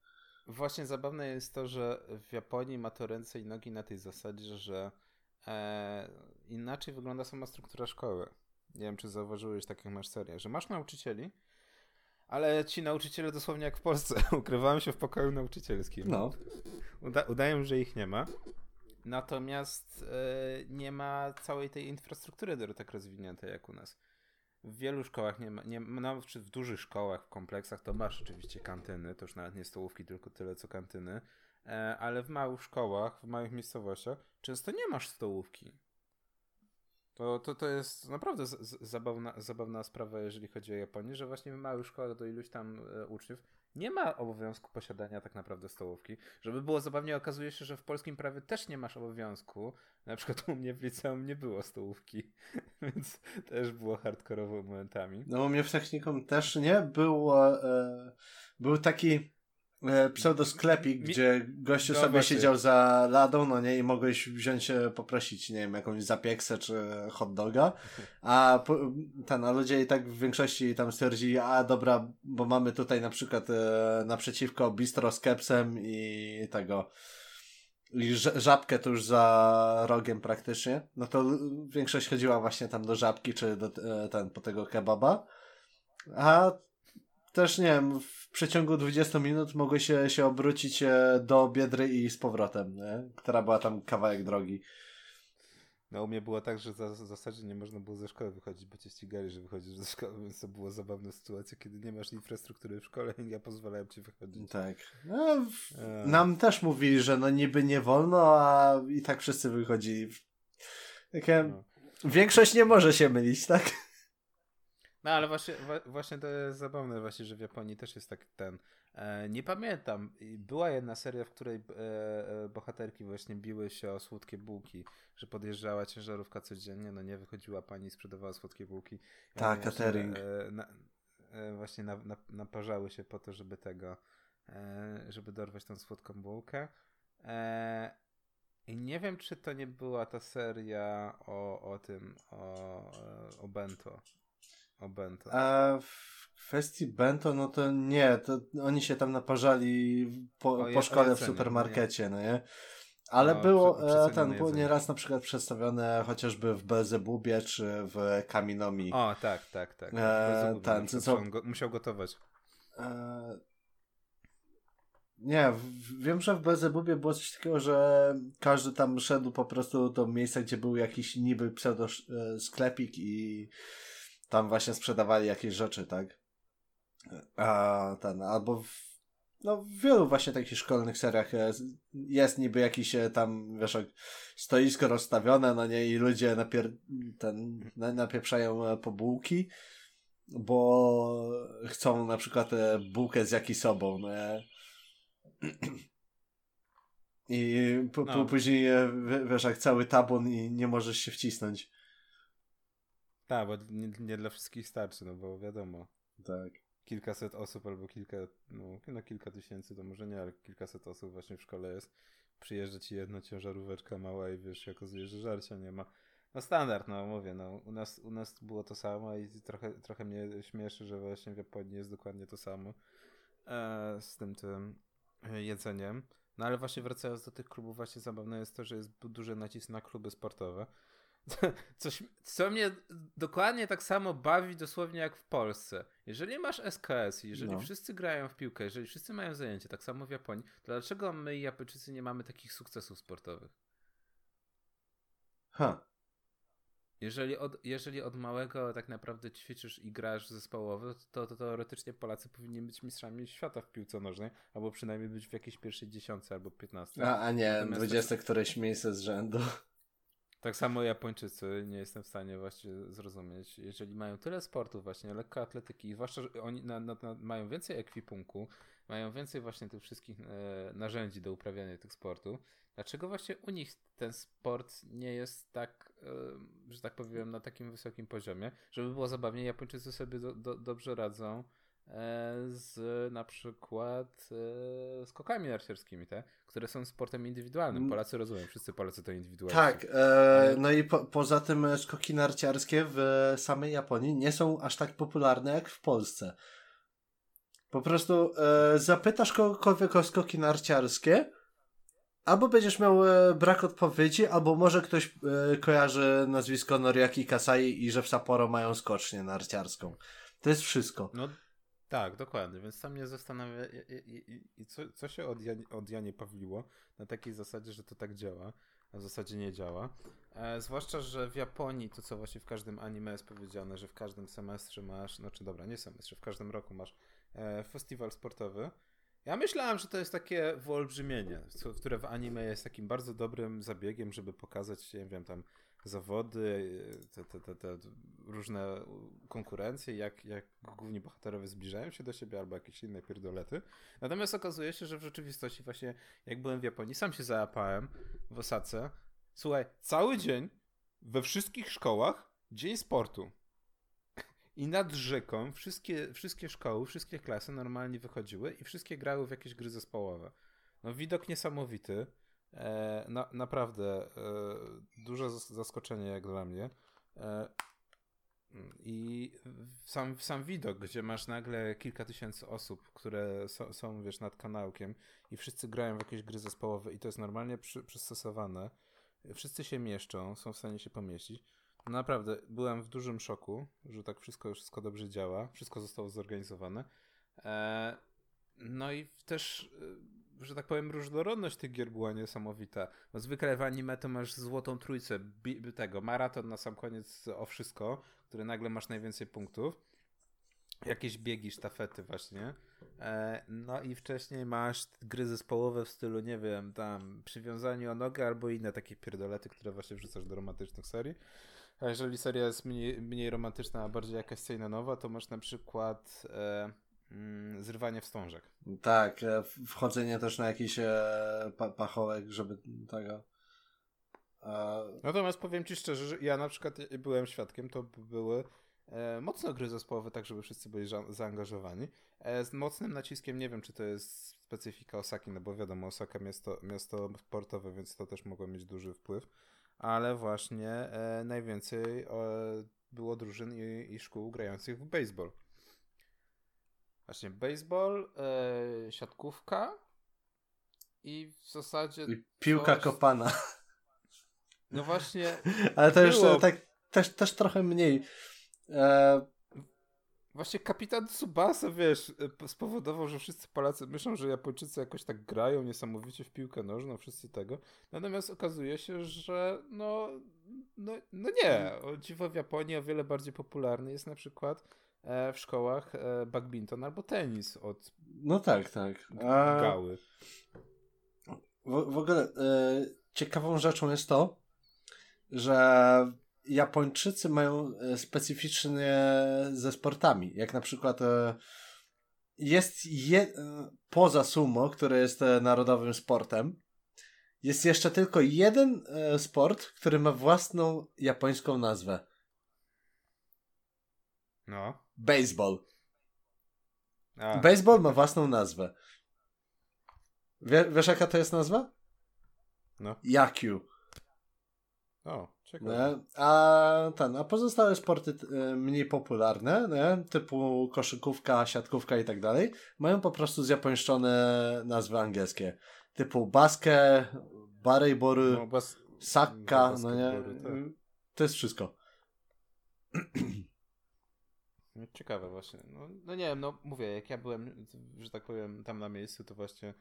Właśnie zabawne jest to, że w Japonii ma to ręce i nogi na tej zasadzie, że e, inaczej wygląda sama struktura szkoły. Nie wiem, czy zauważyłeś tak jak masz serię, że masz nauczycieli, ale ci nauczyciele dosłownie jak w Polsce ukrywają się w pokoju nauczycielskim. No. Uda udają, że ich nie ma. Natomiast e, nie ma całej tej infrastruktury tak rozwiniętej jak u nas. W wielu szkołach nie ma, nie, nawet w dużych szkołach, w kompleksach to masz oczywiście kantyny, to już nawet nie stołówki, tylko tyle co kantyny, e, ale w małych szkołach, w małych miejscowościach często nie masz stołówki. To, to, to jest naprawdę z, z, zabawna, zabawna sprawa, jeżeli chodzi o Japonię, że właśnie w małych szkołach do iluś tam e, uczniów nie ma obowiązku posiadania tak naprawdę stołówki. Żeby było zabawnie, okazuje się, że w polskim prawie też nie masz obowiązku. Na przykład u mnie w liceum nie było stołówki, więc też było hardkorowo momentami. No u mnie w technikum też nie. Było, e, był taki pseudosklepik, Mi... gdzie gościu no sobie właśnie. siedział za ladą, no nie, i mogłeś wziąć, poprosić, nie wiem, jakąś zapieksę czy hot doga, a ten, a ludzie i tak w większości tam stwierdzili, a dobra, bo mamy tutaj na przykład e, naprzeciwko bistro z kepsem i tego i żabkę tuż za rogiem praktycznie, no to większość chodziła właśnie tam do żabki czy do e, ten, po tego kebaba, a też nie wiem, w przeciągu 20 minut mogły się, się obrócić e, do Biedry i z powrotem, nie? która była tam kawałek drogi. No u mnie było tak, że w zasadzie nie można było ze szkoły wychodzić, bo cię ścigali, że wychodzisz ze szkoły, więc to było zabawna sytuacja, kiedy nie masz infrastruktury w szkole i ja pozwalałem ci wychodzić. Tak. No, w... E. Nam też mówili, że no niby nie wolno, a i tak wszyscy wychodzili. Takie... No. Większość nie może się mylić, tak? No ale właśnie, właśnie to jest zabawne właśnie, że w Japonii też jest tak ten. E, nie pamiętam. Była jedna seria, w której e, e, bohaterki właśnie biły się o słodkie bułki, że podjeżdżała ciężarówka codziennie, no nie wychodziła pani i sprzedawała słodkie bułki. tak, catering. Na, właśnie na, na, naparzały się po to, żeby tego, żeby dorwać tą słodką bułkę. I nie wiem, czy to nie była ta seria o, o tym, o, o bento o bento. A w kwestii bento, no to nie, to oni się tam naparzali po, po szkole w supermarkecie, nie. no nie? Ale no, było, przy, ten, było nieraz na przykład przedstawione chociażby w Belzebubie czy w Kaminomi. O, tak, tak, tak. E, ten, co, co, go, musiał gotować. E, nie, w, wiem, że w Belzebubie było coś takiego, że każdy tam szedł po prostu do miejsca, gdzie był jakiś niby pseudo e, sklepik i tam właśnie sprzedawali jakieś rzeczy, tak? A ten, albo w, no w wielu właśnie takich szkolnych seriach jest, jest niby jakiś e, tam, wiesz, stoisko rozstawione, no nie, i ludzie napier, ten, napieprzają e, po bułki, bo chcą na przykład e, bułkę z jakisobą, no nie? I po, no. później, wiesz, jak cały tabun i nie możesz się wcisnąć. Tak, bo nie, nie, dla wszystkich starczy, no bo wiadomo. Tak. Kilkaset osób albo kilka, no, no kilka tysięcy to może nie, ale kilkaset osób właśnie w szkole jest. Przyjeżdża ci jedna ciężaróweczka mała i wiesz, się okazuje, że żarcia nie ma. No standard, no mówię, no u nas, u nas było to samo i trochę, trochę mnie śmieszy, że właśnie w Japonii jest dokładnie to samo e, z tym tym jedzeniem. No ale właśnie wracając do tych klubów, właśnie zabawne jest to, że jest duży nacisk na kluby sportowe. Coś, co mnie dokładnie tak samo bawi dosłownie jak w Polsce. Jeżeli masz SKS, jeżeli no. wszyscy grają w piłkę, jeżeli wszyscy mają zajęcie, tak samo w Japonii, to dlaczego my Japończycy nie mamy takich sukcesów sportowych? Ha. Jeżeli od, jeżeli od małego tak naprawdę ćwiczysz i grasz zespołowo, to, to teoretycznie Polacy powinni być mistrzami świata w piłce nożnej, albo przynajmniej być w jakiejś pierwszej dziesiątce albo piętnastce. A, a nie, dwudzieste tak... któreś miejsce z rzędu. Tak samo Japończycy nie jestem w stanie właśnie zrozumieć. Jeżeli mają tyle sportów właśnie, lekkoatletyki, zwłaszcza, że oni na, na, na, mają więcej ekwipunku, mają więcej właśnie tych wszystkich e, narzędzi do uprawiania tych sportów, dlaczego właśnie u nich ten sport nie jest tak, e, że tak powiem, na takim wysokim poziomie, żeby było zabawnie, Japończycy sobie do, do, dobrze radzą z na przykład e, skokami narciarskimi, te, które są sportem indywidualnym. Polacy rozumiem, wszyscy Polacy to indywidualnie. Tak, e, no i po, poza tym skoki narciarskie w samej Japonii nie są aż tak popularne jak w Polsce. Po prostu e, zapytasz kogokolwiek o skoki narciarskie, albo będziesz miał e, brak odpowiedzi, albo może ktoś e, kojarzy nazwisko Noriaki Kasai i że w Sapporo mają skocznię narciarską. To jest wszystko. No tak, dokładnie, więc sam mnie zastanawia i, i, i co, co się od, Jan, od Janie Pawliło na takiej zasadzie, że to tak działa, a w zasadzie nie działa. E, zwłaszcza, że w Japonii, to co właśnie w każdym anime jest powiedziane, że w każdym semestrze masz, znaczy dobra, nie semestrze, w każdym roku masz e, festiwal sportowy. Ja myślałem, że to jest takie wyolbrzymienie, które w anime jest takim bardzo dobrym zabiegiem, żeby pokazać, nie wiem, tam zawody, te, te, te, te różne konkurencje, jak, jak główni bohaterowie zbliżają się do siebie albo jakieś inne pierdolety. Natomiast okazuje się, że w rzeczywistości właśnie jak byłem w Japonii, sam się załapałem w Osace. Słuchaj, cały dzień we wszystkich szkołach dzień sportu. i nad rzeką wszystkie, wszystkie szkoły, wszystkie klasy normalnie wychodziły i wszystkie grały w jakieś gry zespołowe. No widok niesamowity. E, na, naprawdę e, duże zaskoczenie jak dla mnie. E, I sam, sam widok, gdzie masz nagle kilka tysięcy osób, które są, są, wiesz, nad kanałkiem i wszyscy grają w jakieś gry zespołowe i to jest normalnie przy, przystosowane. Wszyscy się mieszczą, są w stanie się pomieścić. Naprawdę, byłem w dużym szoku, że tak wszystko, wszystko dobrze działa, wszystko zostało zorganizowane. No i też że tak powiem, różnorodność tych gier była niesamowita. No zwykle w anime to masz złotą trójcę tego, maraton na sam koniec o wszystko, który nagle masz najwięcej punktów. Jakieś biegi, sztafety właśnie. E, no i wcześniej masz gry zespołowe w stylu, nie wiem, tam przywiązaniu o nogę albo inne takie pierdolety, które właśnie wrzucasz do romantycznych serii. A jeżeli seria jest mniej, mniej romantyczna, a bardziej jakaś scena nowa, to masz na przykład... E, zrywanie wstążek. Tak, e, wchodzenie też na jakiś e, pa pachołek, żeby tego. E... Natomiast powiem Ci szczerze, że ja na przykład byłem świadkiem, to były mocno gry zespołowe, tak żeby wszyscy byli zaangażowani. Z mocnym naciskiem, nie wiem czy to jest specyfika Osaki, no bo wiadomo, Osaka miasto, miasto sportowe, więc to też mogło mieć duży wpływ, ale właśnie najwięcej było drużyn i, i szkół grających w baseball. Właśnie baseball, yy, siatkówka i w zasadzie. I piłka coś... kopana. No właśnie. Ale to było... już tak też, też trochę mniej. E... Właśnie kapitan Tsubasa, wiesz, e, spowodował, że wszyscy Polacy myślą, że Japończycy jakoś tak grają niesamowicie w piłkę nożną, wszyscy tego. Natomiast okazuje się, że no, no, no nie. O dziwo w Japonii o wiele bardziej popularny jest na przykład E, w szkołach e, badminton albo tenis od no tak, tak. A... gały. W, w ogóle e, ciekawą rzeczą jest to, że Japończycy mają e, specyficznie ze sportami. Jak na przykład e, jest je, poza sumo, które jest narodowym sportem, jest jeszcze tylko jeden sport, który ma własną japońską nazwę. No. Baseball. A. Baseball ma własną nazwę. Wie, wiesz, jaka to jest nazwa? No. Yaku. O, ciekawe. A, ten, a pozostałe sporty y, mniej popularne, nie? typu koszykówka, siatkówka i tak dalej, mają po prostu zjapońszczone nazwy angielskie. Typu basket, barejbory, no, bas... sakka, no nie? Tak. To jest wszystko. Ciekawe właśnie. No, no nie wiem, no mówię, jak ja byłem, że tak powiem, tam na miejscu, to właśnie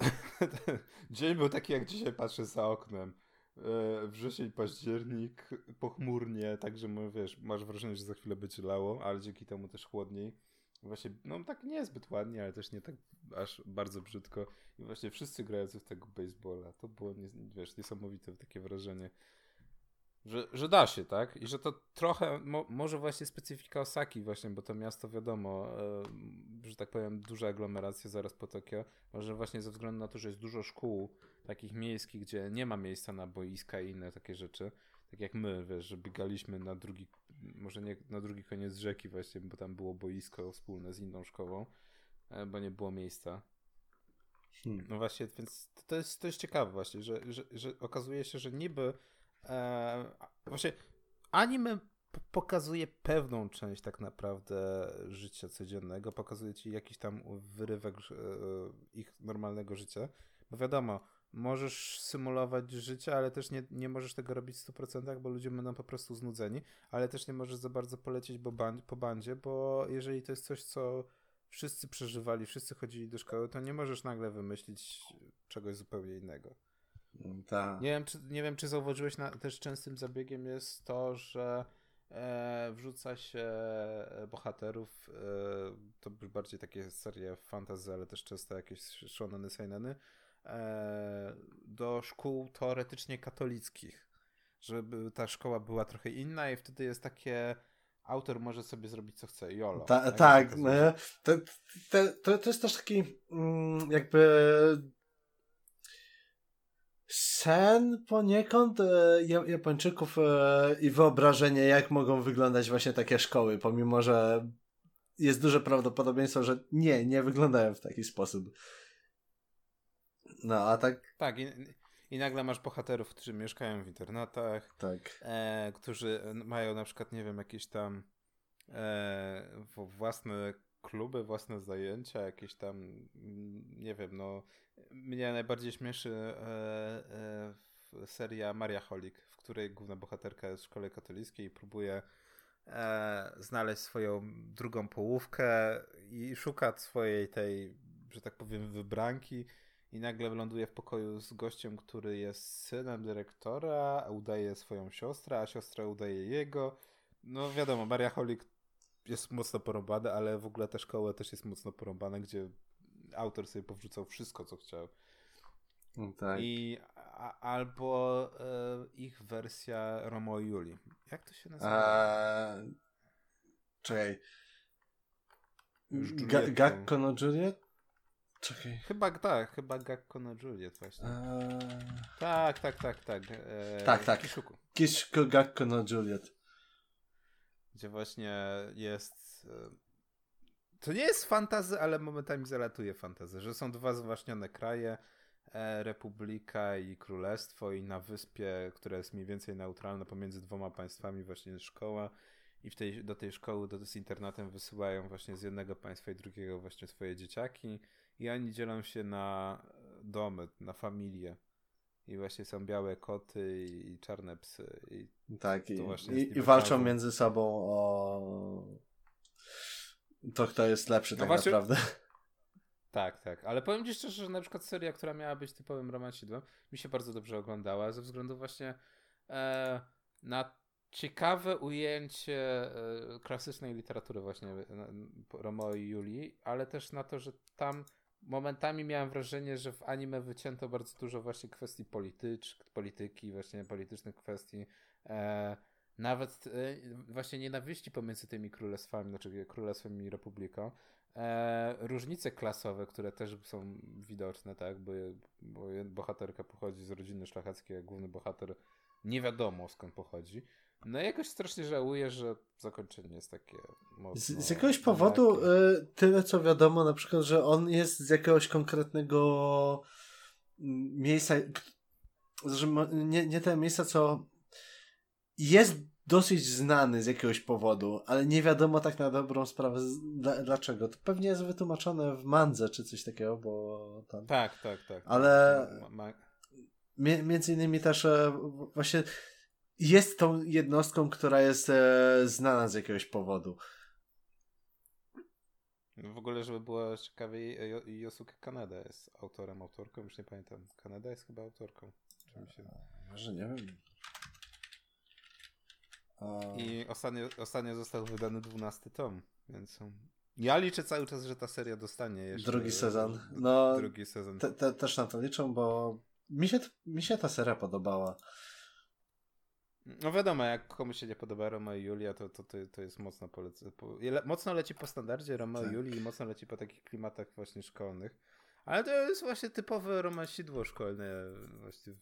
dzień był taki, jak dzisiaj patrzę za oknem. E, wrzesień, październik, pochmurnie, także wiesz, masz wrażenie, że za chwilę będzie lało, ale dzięki temu też chłodniej. Właśnie, no tak niezbyt ładnie, ale też nie tak aż bardzo brzydko. I właśnie wszyscy grający w tego baseballa. To było, nie, wiesz, niesamowite takie wrażenie. Że, że da się, tak? I że to trochę, mo, może właśnie specyfika Osaki właśnie, bo to miasto wiadomo, e, że tak powiem, duża aglomeracja zaraz po Tokio, może właśnie ze względu na to, że jest dużo szkół takich miejskich, gdzie nie ma miejsca na boiska i inne takie rzeczy, tak jak my, wiesz, że biegaliśmy na drugi, może nie na drugi koniec rzeki właśnie, bo tam było boisko wspólne z inną szkołą, e, bo nie było miejsca. Hmm. No właśnie, więc to jest, to jest ciekawe właśnie, że, że, że okazuje się, że niby E, właśnie anime pokazuje pewną część tak naprawdę życia codziennego, pokazuje ci jakiś tam wyrywek e, ich normalnego życia, bo wiadomo, możesz symulować życie, ale też nie, nie możesz tego robić w 100%, bo ludzie będą po prostu znudzeni, ale też nie możesz za bardzo polecieć bo po bandzie, bo jeżeli to jest coś, co wszyscy przeżywali, wszyscy chodzili do szkoły, to nie możesz nagle wymyślić czegoś zupełnie innego. Ta. Nie, wiem, czy, nie wiem, czy zauważyłeś, na, też częstym zabiegiem jest to, że e, wrzuca się e, bohaterów, e, to bardziej takie serie fantasy, ale też często jakieś shoneny, seineny, e, do szkół teoretycznie katolickich, żeby ta szkoła była trochę inna i wtedy jest takie autor może sobie zrobić co chce, jolo. Ta, tak, no, to, to, to, to jest też taki mm, jakby sen poniekąd e, Japończyków e, i wyobrażenie, jak mogą wyglądać właśnie takie szkoły, pomimo że jest duże prawdopodobieństwo, że nie, nie wyglądają w taki sposób. No, a tak. Tak, i, i nagle masz bohaterów, którzy mieszkają w internatach, tak. E, którzy mają na przykład, nie wiem, jakieś tam e, własne kluby, własne zajęcia, jakieś tam, nie wiem, no. Mnie najbardziej śmieszy e, e, seria Maria Holik, w której główna bohaterka jest w szkole katolickiej i próbuje e, znaleźć swoją drugą połówkę i szuka swojej tej, że tak powiem, wybranki i nagle ląduje w pokoju z gościem, który jest synem dyrektora, udaje swoją siostrę, a siostra udaje jego. No wiadomo, Maria Holik jest mocno porąbana, ale w ogóle ta szkoła też jest mocno porąbana, gdzie autor sobie powrzucał wszystko, co chciał. No tak. I a, albo e, ich wersja Romeo i Juli. Jak to się nazywa? Eee, czekaj. Ga Gakko no Juliet? Czekaj. Chyba tak, chyba Gakko no Juliet właśnie. Eee... Tak, tak, tak, tak. Eee, tak, tak. Kishuku. Kishuku Gakko no Juliet. Gdzie właśnie jest... E, to nie jest fantazy, ale momentami zalatuje fantazy, że są dwa zwaśnione kraje, e, Republika i Królestwo i na wyspie, która jest mniej więcej neutralna pomiędzy dwoma państwami właśnie szkoła i w tej, do tej szkoły, do, z internatem wysyłają właśnie z jednego państwa i drugiego właśnie swoje dzieciaki i oni dzielą się na domy, na familie. I właśnie są białe koty i czarne psy. I tak, i, i, i walczą między sobą o to, kto jest lepszy no tak właśnie... naprawdę. Tak, tak. Ale powiem Ci szczerze, że na przykład seria, która miała być typowym romansidłem, mi się bardzo dobrze oglądała, ze względu właśnie e, na ciekawe ujęcie e, klasycznej literatury właśnie e, Romeo i Julii, ale też na to, że tam momentami miałem wrażenie, że w anime wycięto bardzo dużo właśnie kwestii politycz, polityki, właśnie politycznych kwestii. E, nawet e, właśnie nienawiści pomiędzy tymi królestwami, znaczy królestwem i republiką. E, różnice klasowe, które też są widoczne, tak, bo, bo bohaterka pochodzi z rodziny szlacheckiej, a główny bohater nie wiadomo skąd pochodzi. No jakoś strasznie żałuję, że zakończenie jest takie mocno... Z, z jakiegoś powodu y, tyle co wiadomo, na przykład, że on jest z jakiegoś konkretnego miejsca, że nie, nie te miejsca, co jest dosyć znany z jakiegoś powodu, ale nie wiadomo tak na dobrą sprawę dla, dlaczego. To pewnie jest wytłumaczone w mandze czy coś takiego, bo tam... Tak, tak, tak. Ale ma... między innymi też e, właśnie jest tą jednostką, która jest e, znana z jakiegoś powodu. No w ogóle, żeby było ciekawiej, Yosuke Kaneda jest autorem, autorką, już nie pamiętam. Kaneda jest chyba autorką. Się... Może nie wiem. I ostatnio, ostatnio został wydany 12 tom, więc ja liczę cały czas, że ta seria dostanie jeszcze. Drugi sezon. No, drugi sezon. Te, te, też na to liczą, bo mi się, mi się ta seria podobała. No wiadomo, jak komuś się nie podoba Roma i Julia, to, to, to, to jest mocno polecę. Po, mocno leci po standardzie tak. i Julii i mocno leci po takich klimatach właśnie szkolnych. Ale to jest właśnie typowe romansidło szkolne właśnie,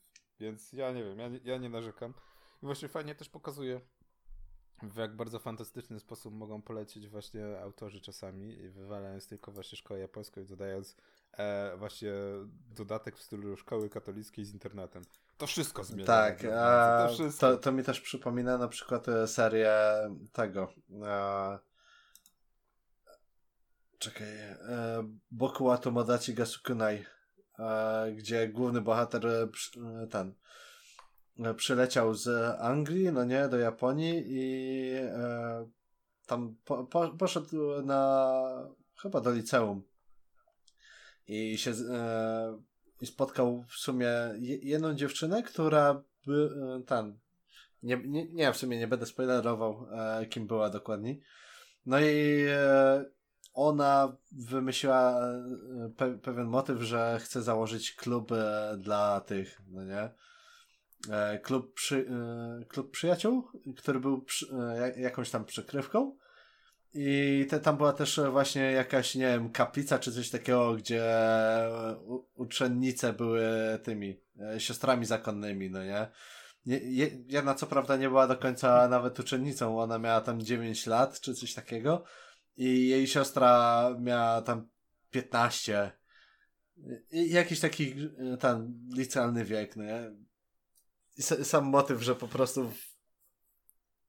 więc ja nie wiem, ja, ja nie narzekam. I właśnie fajnie też pokazuje w jak bardzo fantastyczny sposób mogą polecieć właśnie autorzy czasami, wywalając tylko właśnie szkołę japońską i dodając e, właśnie dodatek w stylu szkoły katolickiej z internetem. To wszystko zmienia. Tak, a, to, wszystko. To, to, mi też przypomina na przykład e, serię tego. E, czekaj. E, Boku wa Tomodachi Gasukunai, e, gdzie główny bohater e, ten przyleciał z Anglii, no nie, do Japonii i e, tam po, po, poszedł na chyba do liceum i się e, i spotkał w sumie jedną dziewczynę, która by, e, ten, nie, nie, nie, w sumie nie będę spoilerował, e, kim była dokładnie. No i e, ona wymyśliła e, pe, pewien motyw, że chce założyć klub e, dla tych, no nie? E, klub, przy, klub przyjaciół, który był przy, jakąś tam przykrywką. I te, tam była też właśnie jakaś, nie wiem, kaplica czy coś takiego, gdzie u, uczennice były tymi e, siostrami zakonnymi, no nie? nie je, jedna co prawda nie była do końca nawet uczennicą, ona miała tam 9 lat czy coś takiego i jej siostra miała tam 15. I jakiś taki e, ten licealny wiek, no nie? I sam motyw, że po prostu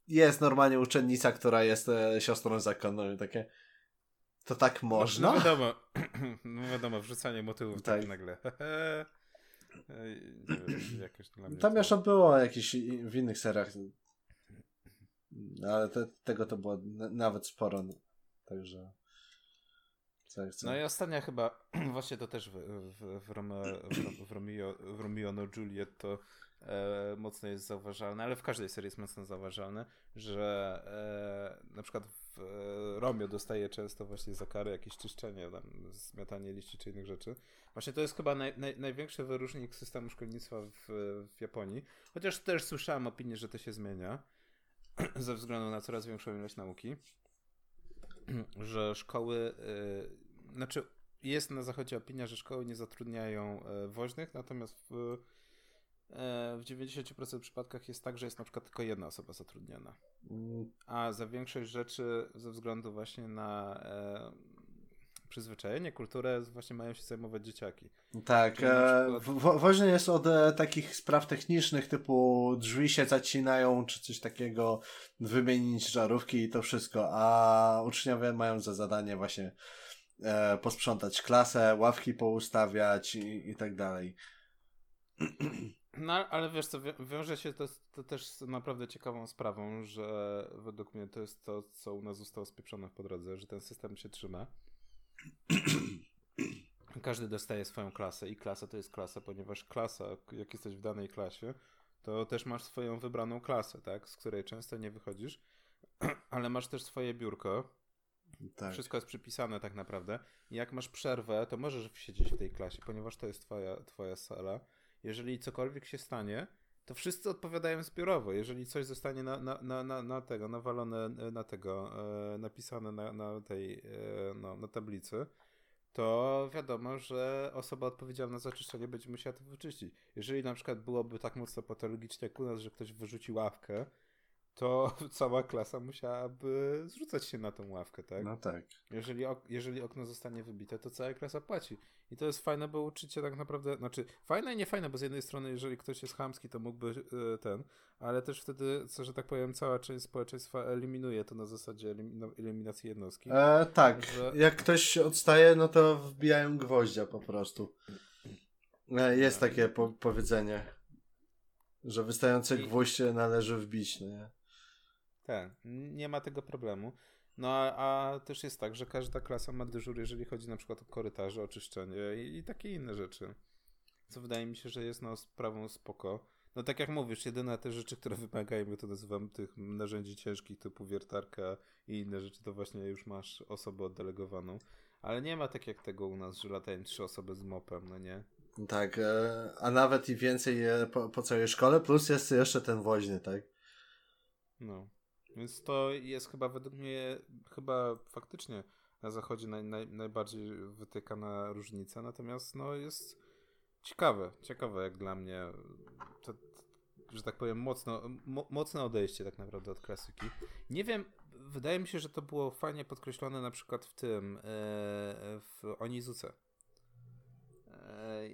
jest normalnie uczennica, która jest e, siostrą zakonną i takie to tak można? No, no wiadomo, no wiadomo, wrzucanie motywów tak, tak nagle. nie wiem, jakoś dla mnie Tam jeszcze było jakieś w innych seriach, ale te, tego to było nawet sporo, także... No i ostatnia chyba, właśnie to też w, w, w, Romeo, w, Romeo, w Romeo no Juliet to e, mocno jest zauważalne, ale w każdej serii jest mocno zauważalne, że e, na przykład w e, Romeo dostaje często właśnie za karę jakieś czyszczenie, tam, zmiatanie liści czy innych rzeczy. Właśnie to jest chyba naj, naj, największy wyróżnik systemu szkolnictwa w, w Japonii, chociaż też słyszałem opinię, że to się zmienia ze względu na coraz większą ilość nauki, że szkoły, y, znaczy jest na zachodzie opinia, że szkoły nie zatrudniają y, woźnych, natomiast w E, w 90% przypadkach jest tak, że jest na przykład tylko jedna osoba zatrudniona. Mm. A za większość rzeczy ze względu właśnie na e, przyzwyczajenie, kulturę właśnie mają się zajmować dzieciaki. Tak, e, przykład... woźny jest od e, takich spraw technicznych typu drzwi się zacinają czy coś takiego, wymienić żarówki i to wszystko, a uczniowie mają za zadanie właśnie e, posprzątać klasę, ławki poustawiać i, i tak dalej. No, ale wiesz co, wiąże się to, to też z naprawdę ciekawą sprawą, że według mnie to jest to, co u nas zostało spieprzone po drodze, że ten system się trzyma. Każdy dostaje swoją klasę i klasa to jest klasa, ponieważ klasa, jak jesteś w danej klasie, to też masz swoją wybraną klasę, tak? Z której często nie wychodzisz, ale masz też swoje biurko. Tak. Wszystko jest przypisane tak naprawdę. Jak masz przerwę, to możesz siedzieć w tej klasie, ponieważ to jest twoja, twoja sala jeżeli cokolwiek się stanie, to wszyscy odpowiadają zbiorowo. Jeżeli coś zostanie na, na, na, na, na tego, nawalone na tego, e, napisane na, na tej, e, no, na tablicy, to wiadomo, że osoba odpowiedzialna za czyszczenie będzie musiała to wyczyścić. Jeżeli na przykład byłoby tak mocno patologicznie jak u nas, że ktoś wyrzuci ławkę, to cała klasa musiałaby zrzucać się na tą ławkę, tak? No tak. Jeżeli, ok jeżeli okno zostanie wybite, to cała klasa płaci. I to jest fajne, bo uczycie tak naprawdę, znaczy fajne i nie fajne, bo z jednej strony, jeżeli ktoś jest chamski, to mógłby yy, ten, ale też wtedy, co, że tak powiem, cała część społeczeństwa eliminuje to na zasadzie elim eliminacji jednostki. E, tak, że... jak ktoś odstaje, no to wbijają gwoździa po prostu. E, jest no. takie po powiedzenie, że wystające I... gwóźdź należy wbić, no nie? Tak, nie ma tego problemu. No a, a, też jest tak, że każda klasa ma dyżur, jeżeli chodzi na przykład o korytarze, oczyszczenie i, i takie inne rzeczy. Co wydaje mi się, że jest no sprawą spoko. No tak jak mówisz, jedyne te rzeczy, które wymagają, ja to nazywam tych narzędzi ciężkich typu wiertarka i inne rzeczy, to właśnie już masz osobę oddelegowaną. Ale nie ma tak jak tego u nas, że latają trzy osoby z mopem, no nie? Tak, e, a nawet i więcej po, po całej szkole, plus jest jeszcze ten woźny, tak? No. Więc to jest chyba według mnie, chyba faktycznie na zachodzie naj, naj, najbardziej wytykana różnica, natomiast no jest ciekawe, ciekawe jak dla mnie, to, że tak powiem, mocno, mo, mocne odejście tak naprawdę od klasyki. Nie wiem, wydaje mi się, że to było fajnie podkreślone na przykład w tym, e, w Onizuce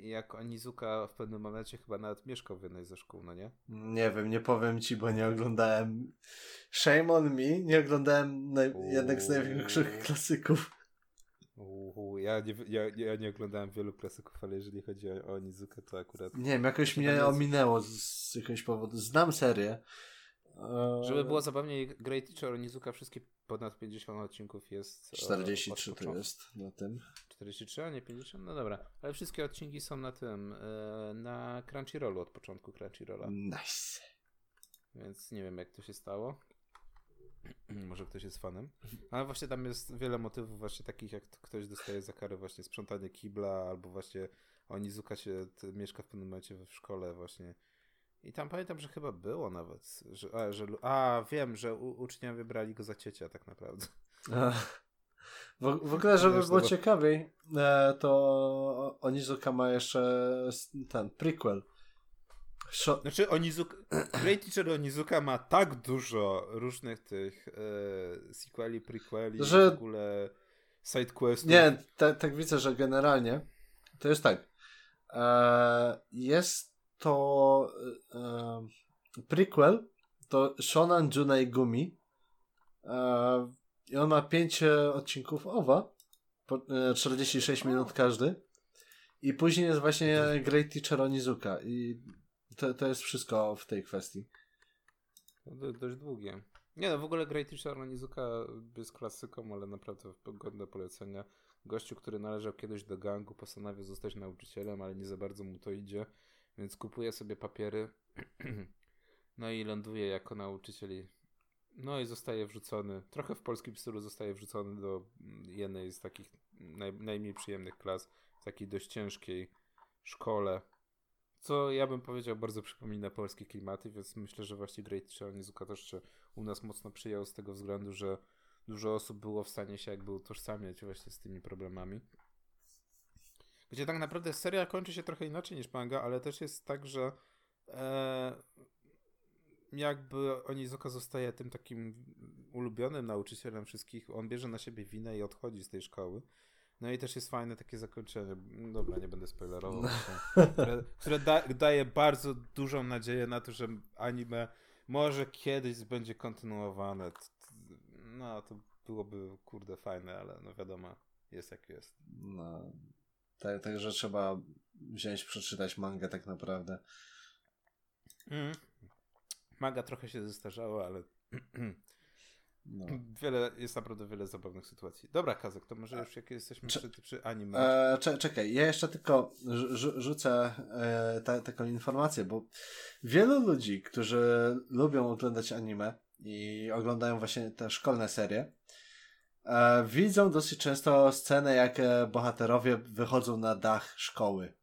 jak Onizuka w pewnym momencie chyba nawet mieszkał w jednej ze szkół, no nie? Nie wiem, nie powiem ci, bo nie oglądałem. Shame on me, nie oglądałem naj... jednych z największych klasyków. Uuu, ja, nie, ja, ja nie oglądałem wielu klasyków, ale jeżeli chodzi o, o Onizukę, to akurat. Nie wiem, jakoś mnie jest... ominęło z, z jakiegoś powodu. Znam serię. Żeby było zabawniej, Great Teacher Onizuka wszystkie ponad 50 odcinków jest. 43 to jest na tym. 43, a nie 50? No dobra. Ale wszystkie odcinki są na tym, e, na Crunchyrollu od początku Crunchyrolla. Nice. Więc nie wiem jak to się stało. Może ktoś jest fanem. Ale właśnie tam jest wiele motywów właśnie takich, jak ktoś dostaje za karę właśnie sprzątanie kibla, albo właśnie Onizuka się mieszka w pewnym momencie w szkole właśnie. I tam pamiętam, że chyba było nawet, że, a, że, a wiem, że u, uczniowie brali go za ciecia tak naprawdę. W, w ogóle, żeby było ciekawiej, e, to Onizuka ma jeszcze ten prequel. Szo... Znaczy Onizuka, Great Teacher Onizuka ma tak dużo różnych tych e, sequeli, prequeli, że... w ogóle sidequestów. Nie, tak widzę, że generalnie to jest tak. E, jest to e, prequel to Shonan Junai Gumi e, i on ma 5 odcinków OWA, po, 46 e, minut każdy i później jest właśnie Great Teacher Onizuka i to, to jest wszystko w tej kwestii. No, dość długie. Nie no, w ogóle Great Teacher Onizuka jest klasyką, ale naprawdę godne polecenia. Gościu, który należał kiedyś do gangu, postanawia zostać nauczycielem, ale nie za bardzo mu to idzie, więc kupuje sobie papiery, no i ląduje jako nauczyciel. No i zostaje wrzucony, trochę w polskim stylu zostaje wrzucony do jednej z takich naj, najmniej przyjemnych klas, w takiej dość ciężkiej szkole, co ja bym powiedział bardzo przypomina polskie klimaty, więc myślę, że właśnie Great Teacher Nizuka też się u nas mocno przyjął z tego względu, że dużo osób było w stanie się jakby utożsamiać właśnie z tymi problemami. Gdzie tak naprawdę seria kończy się trochę inaczej niż manga, ale też jest tak, że e, jakby Onizuka zostaje tym takim ulubionym nauczycielem wszystkich. On bierze na siebie winę i odchodzi z tej szkoły. No i też jest fajne takie zakończenie. Dobra, nie będę spoilerował. No. Które, które da, daje bardzo dużą nadzieję na to, że anime może kiedyś będzie kontynuowane. No, to byłoby kurde fajne, ale no wiadomo, jest jak jest. No, tak, także trzeba wziąć, przeczytać mangę tak naprawdę. Mm. Manga trochę się zestarzała, ale no. Wiele, jest naprawdę wiele zabawnych sytuacji. Dobra, Kazek, to może już jak jesteśmy przy, przy anime. E, czekaj, ja jeszcze tylko rzucę e, ta, taką informację, bo wielu ludzi, którzy lubią oglądać anime i oglądają właśnie te szkolne serie, widzą dosyć często scenę, jak e, bohaterowie wychodzą na dach szkoły.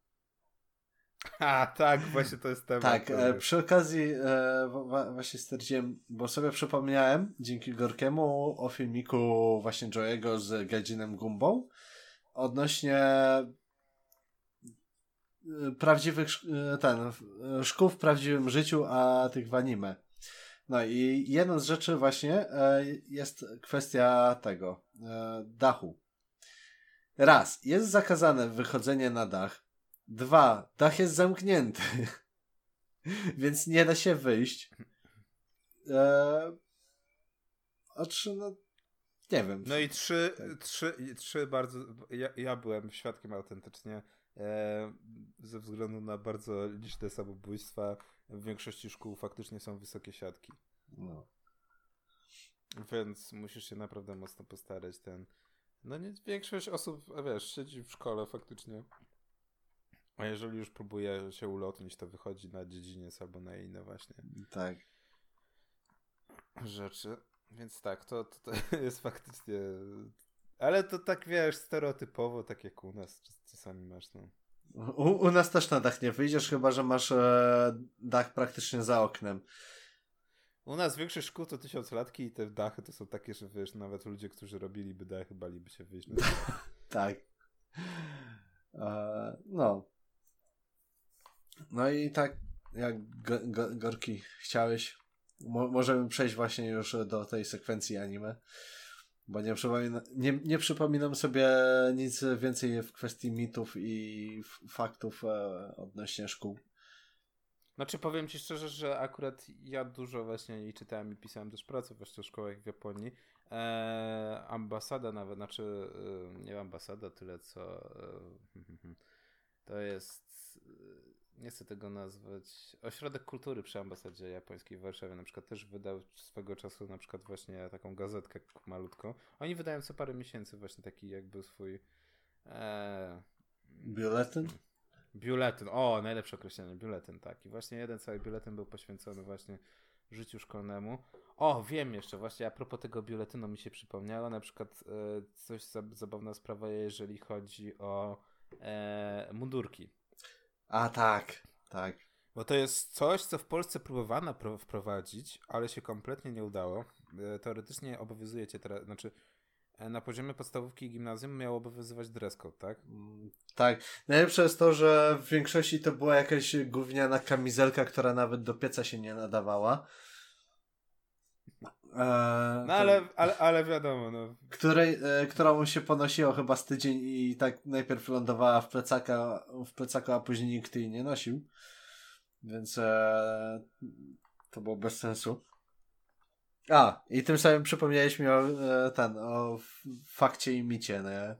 A, tak, właśnie to jest temat. Tak, e, przy okazji e, właśnie stwierdziłem, bo sobie przypomniałem dzięki Gorkiemu o filmiku właśnie Joe'ego z Gadzinem Gumbą odnośnie e, prawdziwych e, ten, szkół w prawdziwym życiu, a tych w anime. No i jedna z rzeczy właśnie e, jest kwestia tego e, dachu. Raz, jest zakazane wychodzenie na dach, Dwa, dach jest zamknięty. Więc nie da się wyjść. Eee, a trzy, no nie wiem. No i trzy, tak. trzy, trzy bardzo. Ja, ja byłem świadkiem autentycznie. E, ze względu na bardzo liczne samobójstwa, w większości szkół faktycznie są wysokie siatki. No. Więc musisz się naprawdę mocno postarać. Ten. No nie, większość osób, wiesz, siedzi w szkole faktycznie. A jeżeli już próbuje się ulotnić, to wychodzi na dziedziniec albo na inne właśnie. Tak. Rzeczy. Więc tak, to, to, to jest faktycznie. Ale to tak wiesz, stereotypowo, tak jak u nas czasami masz. No. U, u nas też na dach nie wyjdziesz, chyba że masz e, dach praktycznie za oknem. U nas większość szkół to tysiąclatki i te dachy to są takie, że wiesz, nawet ludzie, którzy robiliby dachy, baliby się wyjść na Tak. E, no. No i tak jak go, go, Gorki chciałeś, mo możemy przejść właśnie już do tej sekwencji anime. Bo nie, przypomina, nie, nie przypominam sobie nic więcej w kwestii mitów i faktów e, odnośnie szkół. Znaczy powiem Ci szczerze, że akurat ja dużo właśnie i czytałem i pisałem też pracę właśnie o szkołach w Japonii. E, ambasada nawet, znaczy e, nie ambasada tyle co e, to jest nie chcę tego nazwać, Ośrodek Kultury przy ambasadzie japońskiej w Warszawie na przykład też wydał swego czasu na przykład właśnie taką gazetkę malutką. Oni wydają co parę miesięcy właśnie taki jakby swój e... biuletyn? Biuletyn, o najlepsze określenie, biuletyn tak. I właśnie jeden cały biuletyn był poświęcony właśnie życiu szkolnemu. O, wiem jeszcze, właśnie a propos tego biuletynu mi się przypomniało, na przykład e, coś zabawna sprawa, jeżeli chodzi o e, mundurki a tak, tak. Bo to jest coś, co w Polsce próbowano wprowadzić, ale się kompletnie nie udało. E, teoretycznie obowiązuje cię teraz, znaczy e, na poziomie podstawówki i gimnazjum miał obowiązywać dress code, tak? Mm, tak. Najlepsze jest to, że w większości to była jakaś gówniana kamizelka, która nawet do pieca się nie nadawała. Eee, no ale, ale, ale wiadomo, no. Której, e, którą się ponosiło chyba z tydzień i tak najpierw lądowała w plecaka, w plecaku, a później nikt jej nie nosił. Więc e, to było bez sensu. A, i tym samym przypomniałeś mi o e, ten, o fakcie i micie, nie?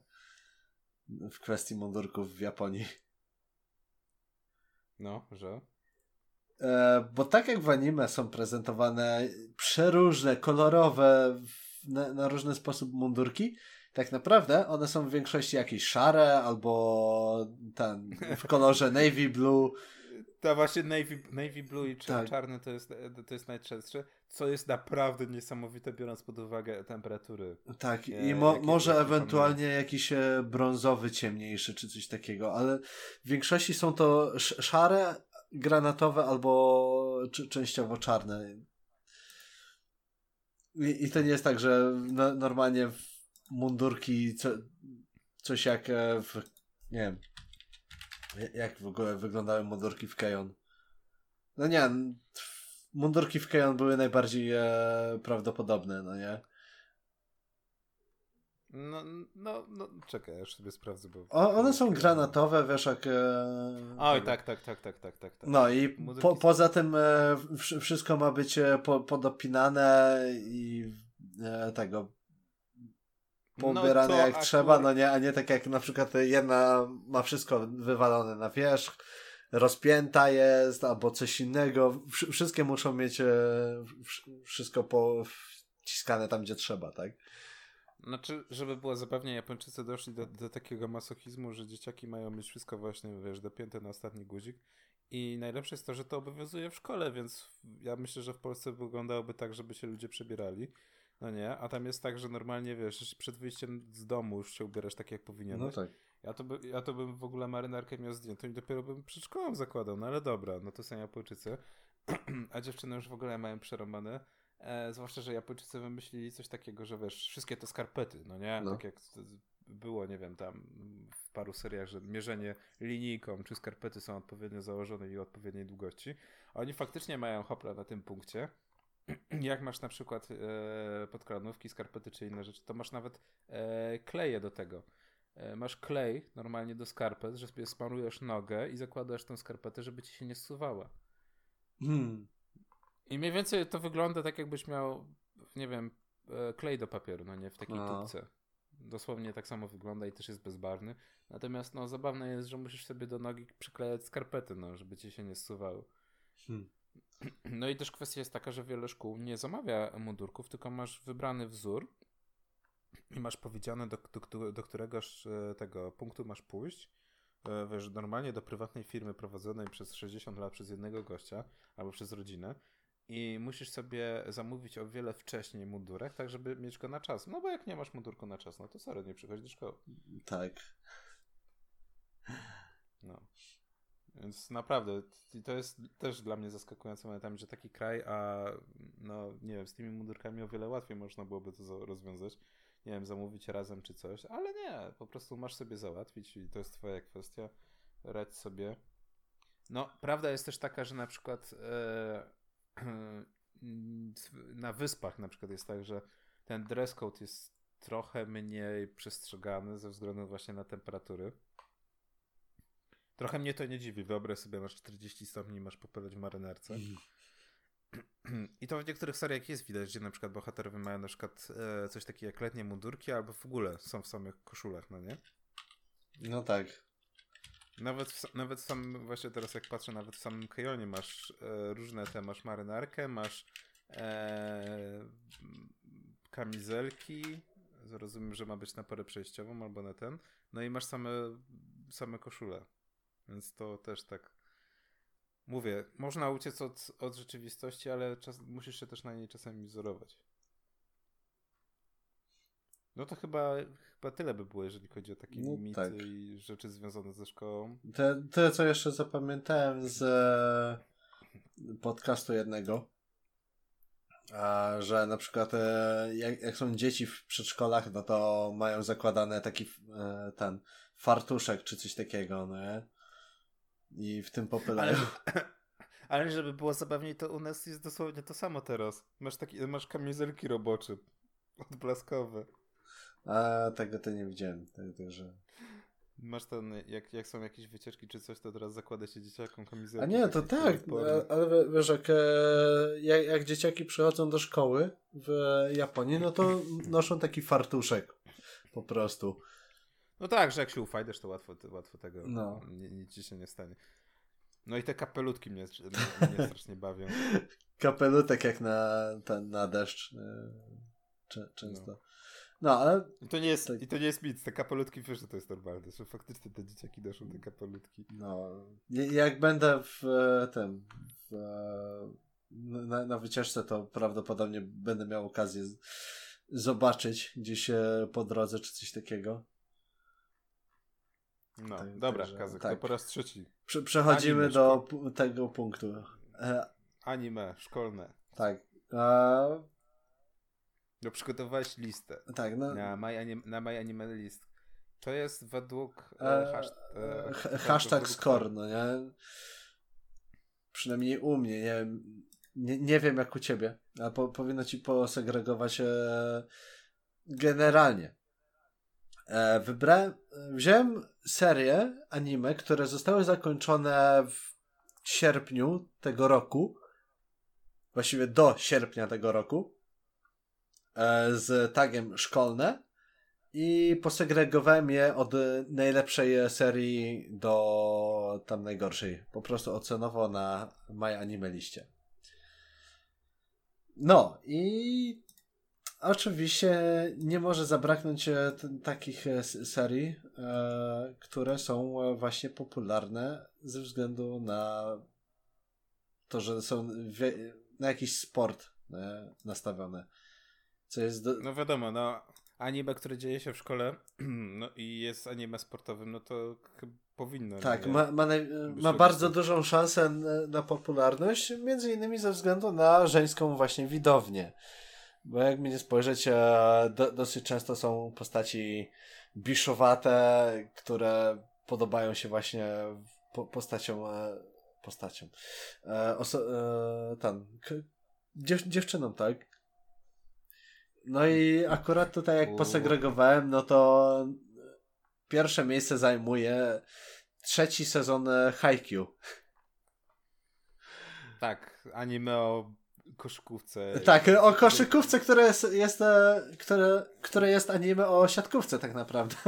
W kwestii mundurków w Japonii. No, że? E, bo tak jak w anime są prezentowane przeróżne, kolorowe, na, na różny sposób mundurki, tak naprawdę one są w większości jakieś szare albo ten w kolorze navy blue. To właśnie navy, navy blue i tak. czarny to jest, to jest najczęstsze, co jest naprawdę niesamowite biorąc pod uwagę temperatury. Tak, i mo może ewentualnie jakiś e, brązowy, ciemniejszy czy coś takiego, ale w większości są to szare granatowe albo częściowo czarne. I, I, to nie jest tak, że no, normalnie mundurki co, coś jak e, w, nie wiem jak w ogóle wyglądały mundurki w Kejon. No nie, mundurki w Kejon były najbardziej e, prawdopodobne, no nie? No, no, no, czekaj, ja już sobie sprawdzę, bo... O, one są granatowe, wiesz, jak... E, Oj, tak, tak, tak, tak, tak, tak. No i po, poza tym e, wszystko ma być e, po, podopinane i tego pobierane no jak akurat... trzeba, no nie, a nie tak jak na przykład jedna ma wszystko wywalone na wierzch, rozpięta jest, albo coś innego. Wszystkie muszą mieć wszystko po wciskane tam, gdzie trzeba, tak? Znaczy, żeby było zabawnie, Japończycy doszli do, do takiego masochizmu, że dzieciaki mają mieć wszystko właśnie, wiesz, dopięte na ostatni guzik. I najlepsze jest to, że to obowiązuje w szkole, więc ja myślę, że w Polsce wyglądałoby tak, żeby się ludzie przebierali. No nie, a tam jest tak, że normalnie wiesz, przed wyjściem z domu już się ubierasz tak, jak powinieneś. No tak. Ja to, by, ja to bym w ogóle marynarkę miał zdjętą i dopiero bym przed szkołą zakładał, no ale dobra, no to są Japończycy. a dziewczyny już w ogóle mają przerąbane E, zwłaszcza, że Japończycy wymyślili coś takiego, że wiesz, wszystkie te skarpety, no nie? No. Tak jak było, nie wiem, tam w paru seriach, że mierzenie linijką, czy skarpety są odpowiednio założone i odpowiedniej długości. Oni faktycznie mają hopla na tym punkcie. Jak masz na przykład e, podkranówki, skarpety czy inne rzeczy, to masz nawet e, kleje do tego. E, masz klej normalnie do skarpet, że sobie smarujesz nogę i zakładasz tą skarpetę, żeby ci się nie zsuwała. Hmm. I mniej więcej to wygląda tak, jakbyś miał, nie wiem, e, klej do papieru, no nie, w takiej no. tubce. Dosłownie tak samo wygląda i też jest bezbarwny. Natomiast, no, zabawne jest, że musisz sobie do nogi przyklejać skarpety, no, żeby ci się nie zsuwały. Hmm. No i też kwestia jest taka, że wiele szkół nie zamawia mundurków, tylko masz wybrany wzór i masz powiedziane, do, do, do któregoś e, tego punktu masz pójść. E, wiesz, normalnie do prywatnej firmy prowadzonej przez 60 lat przez jednego gościa albo przez rodzinę i musisz sobie zamówić o wiele wcześniej mundurek, tak żeby mieć go na czas. No bo jak nie masz mundurku na czas, no to sorry, nie przychodź do szkoły. Tak. No. Więc naprawdę, to jest też dla mnie zaskakujące momentami, że taki kraj, a no nie wiem, z tymi mundurkami o wiele łatwiej można byłoby to rozwiązać. Nie wiem, zamówić razem czy coś, ale nie, po prostu masz sobie załatwić i to jest twoja kwestia. Radź sobie. No, prawda jest też taka, że na przykład e, na wyspach na przykład jest tak, że ten dress code jest trochę mniej przestrzegany ze względu właśnie na temperatury. Trochę mnie to nie dziwi. Wyobraź sobie, masz 40 stopni i masz popylać w marynarce. Mm. I to w niektórych seriach jest widać, gdzie na przykład bohaterowie mają na przykład e, coś takiego jak letnie mundurki, albo w ogóle są w samych koszulach, no nie? No tak. Nawet, w, nawet sam, właśnie teraz jak patrzę, nawet w samym Kejonie masz e, różne te, masz marynarkę, masz e, kamizelki, rozumiem, że ma być na porę przejściową albo na ten, no i masz same, same koszule, więc to też tak mówię, można uciec od, od rzeczywistości, ale czas, musisz się też na niej czasami wzorować. No to chyba, chyba tyle by było, jeżeli chodzi o takie no, mity tak. i rzeczy związane ze szkołą. Te, te, co jeszcze zapamiętałem z e, podcastu jednego, A, że na przykład e, jak, jak są dzieci w przedszkolach, no to mają zakładane taki e, ten fartuszek czy coś takiego, no nie? I w tym popylają. Ale, ale żeby było zabawniej, to u nas jest dosłownie to samo teraz. Masz, taki, masz kamizelki robocze, odblaskowe. A tego to nie widziałem, także... Masz ten, jak, jak są jakieś wycieczki czy coś, to teraz zakłada się dzieciakom kamizelki. A nie, to tak, ale wiesz, jak, e, jak, jak dzieciaki przychodzą do szkoły w Japonii, no to noszą taki fartuszek po prostu. No tak, że jak się ufajdasz, to łatwo, to łatwo tego, no. nic ci się nie stanie. No i te kapelutki mnie, mnie strasznie bawią. Kapelutek jak na, ten, na deszcz e, często. No. No, ale... I to nie jest, tak. i to nie jest nic, te kapelutki wiesz, że to jest normalne, że faktycznie te dzieciaki noszą te kapelutki. No, jak będę w e, tym, w, e, na, na wycieczce, to prawdopodobnie będę miał okazję z, zobaczyć gdzieś po drodze, czy coś takiego. No, tak, dobra, także, Kazek, tak. to po raz trzeci. Prze przechodzimy Anime, do tego punktu. E... Anime, szkolne. Tak. E... No przygotowałeś listę. Tak, no. Na My, anim, na my Anime List. To jest według e, hasz, e, e hashtag score, no nie? Przynajmniej u mnie, nie wiem, nie, nie wiem jak u ciebie, a po, powinno ci posegregować e, generalnie. E, wybrałem, wziąłem serię anime, które zostały zakończone w sierpniu tego roku, właściwie do sierpnia tego roku, e, z tagiem szkolne i posegregowałem je od najlepszej serii do tam najgorszej. Po prostu ocenowo na My Anime liście. No i Oczywiście nie może zabraknąć e, takich e, serii, e, które są właśnie popularne ze względu na to, że są na jakiś sport nastawione. Co jest do... No wiadomo, no anime, które dzieje się w szkole no i jest anime sportowym, no to powinno. Tak, ma, ma, naj... ma bardzo dużą szansę na popularność, między innymi ze względu na żeńską właśnie widownię. Bo jak mi nie spojrzeć, do, dosyć często są postaci biszowate, które podobają się właśnie po, postaciom e, postaciom. E, oso, e, tam, dziew, dziewczynom, tak? No i akurat tutaj jak posegregowałem, no to pierwsze miejsce zajmuje trzeci sezon Haikyuu. Tak, anime o koszykówce. Tak, o koszykówce, które jest, jest, e, które, które jest anime o siatkówce tak naprawdę.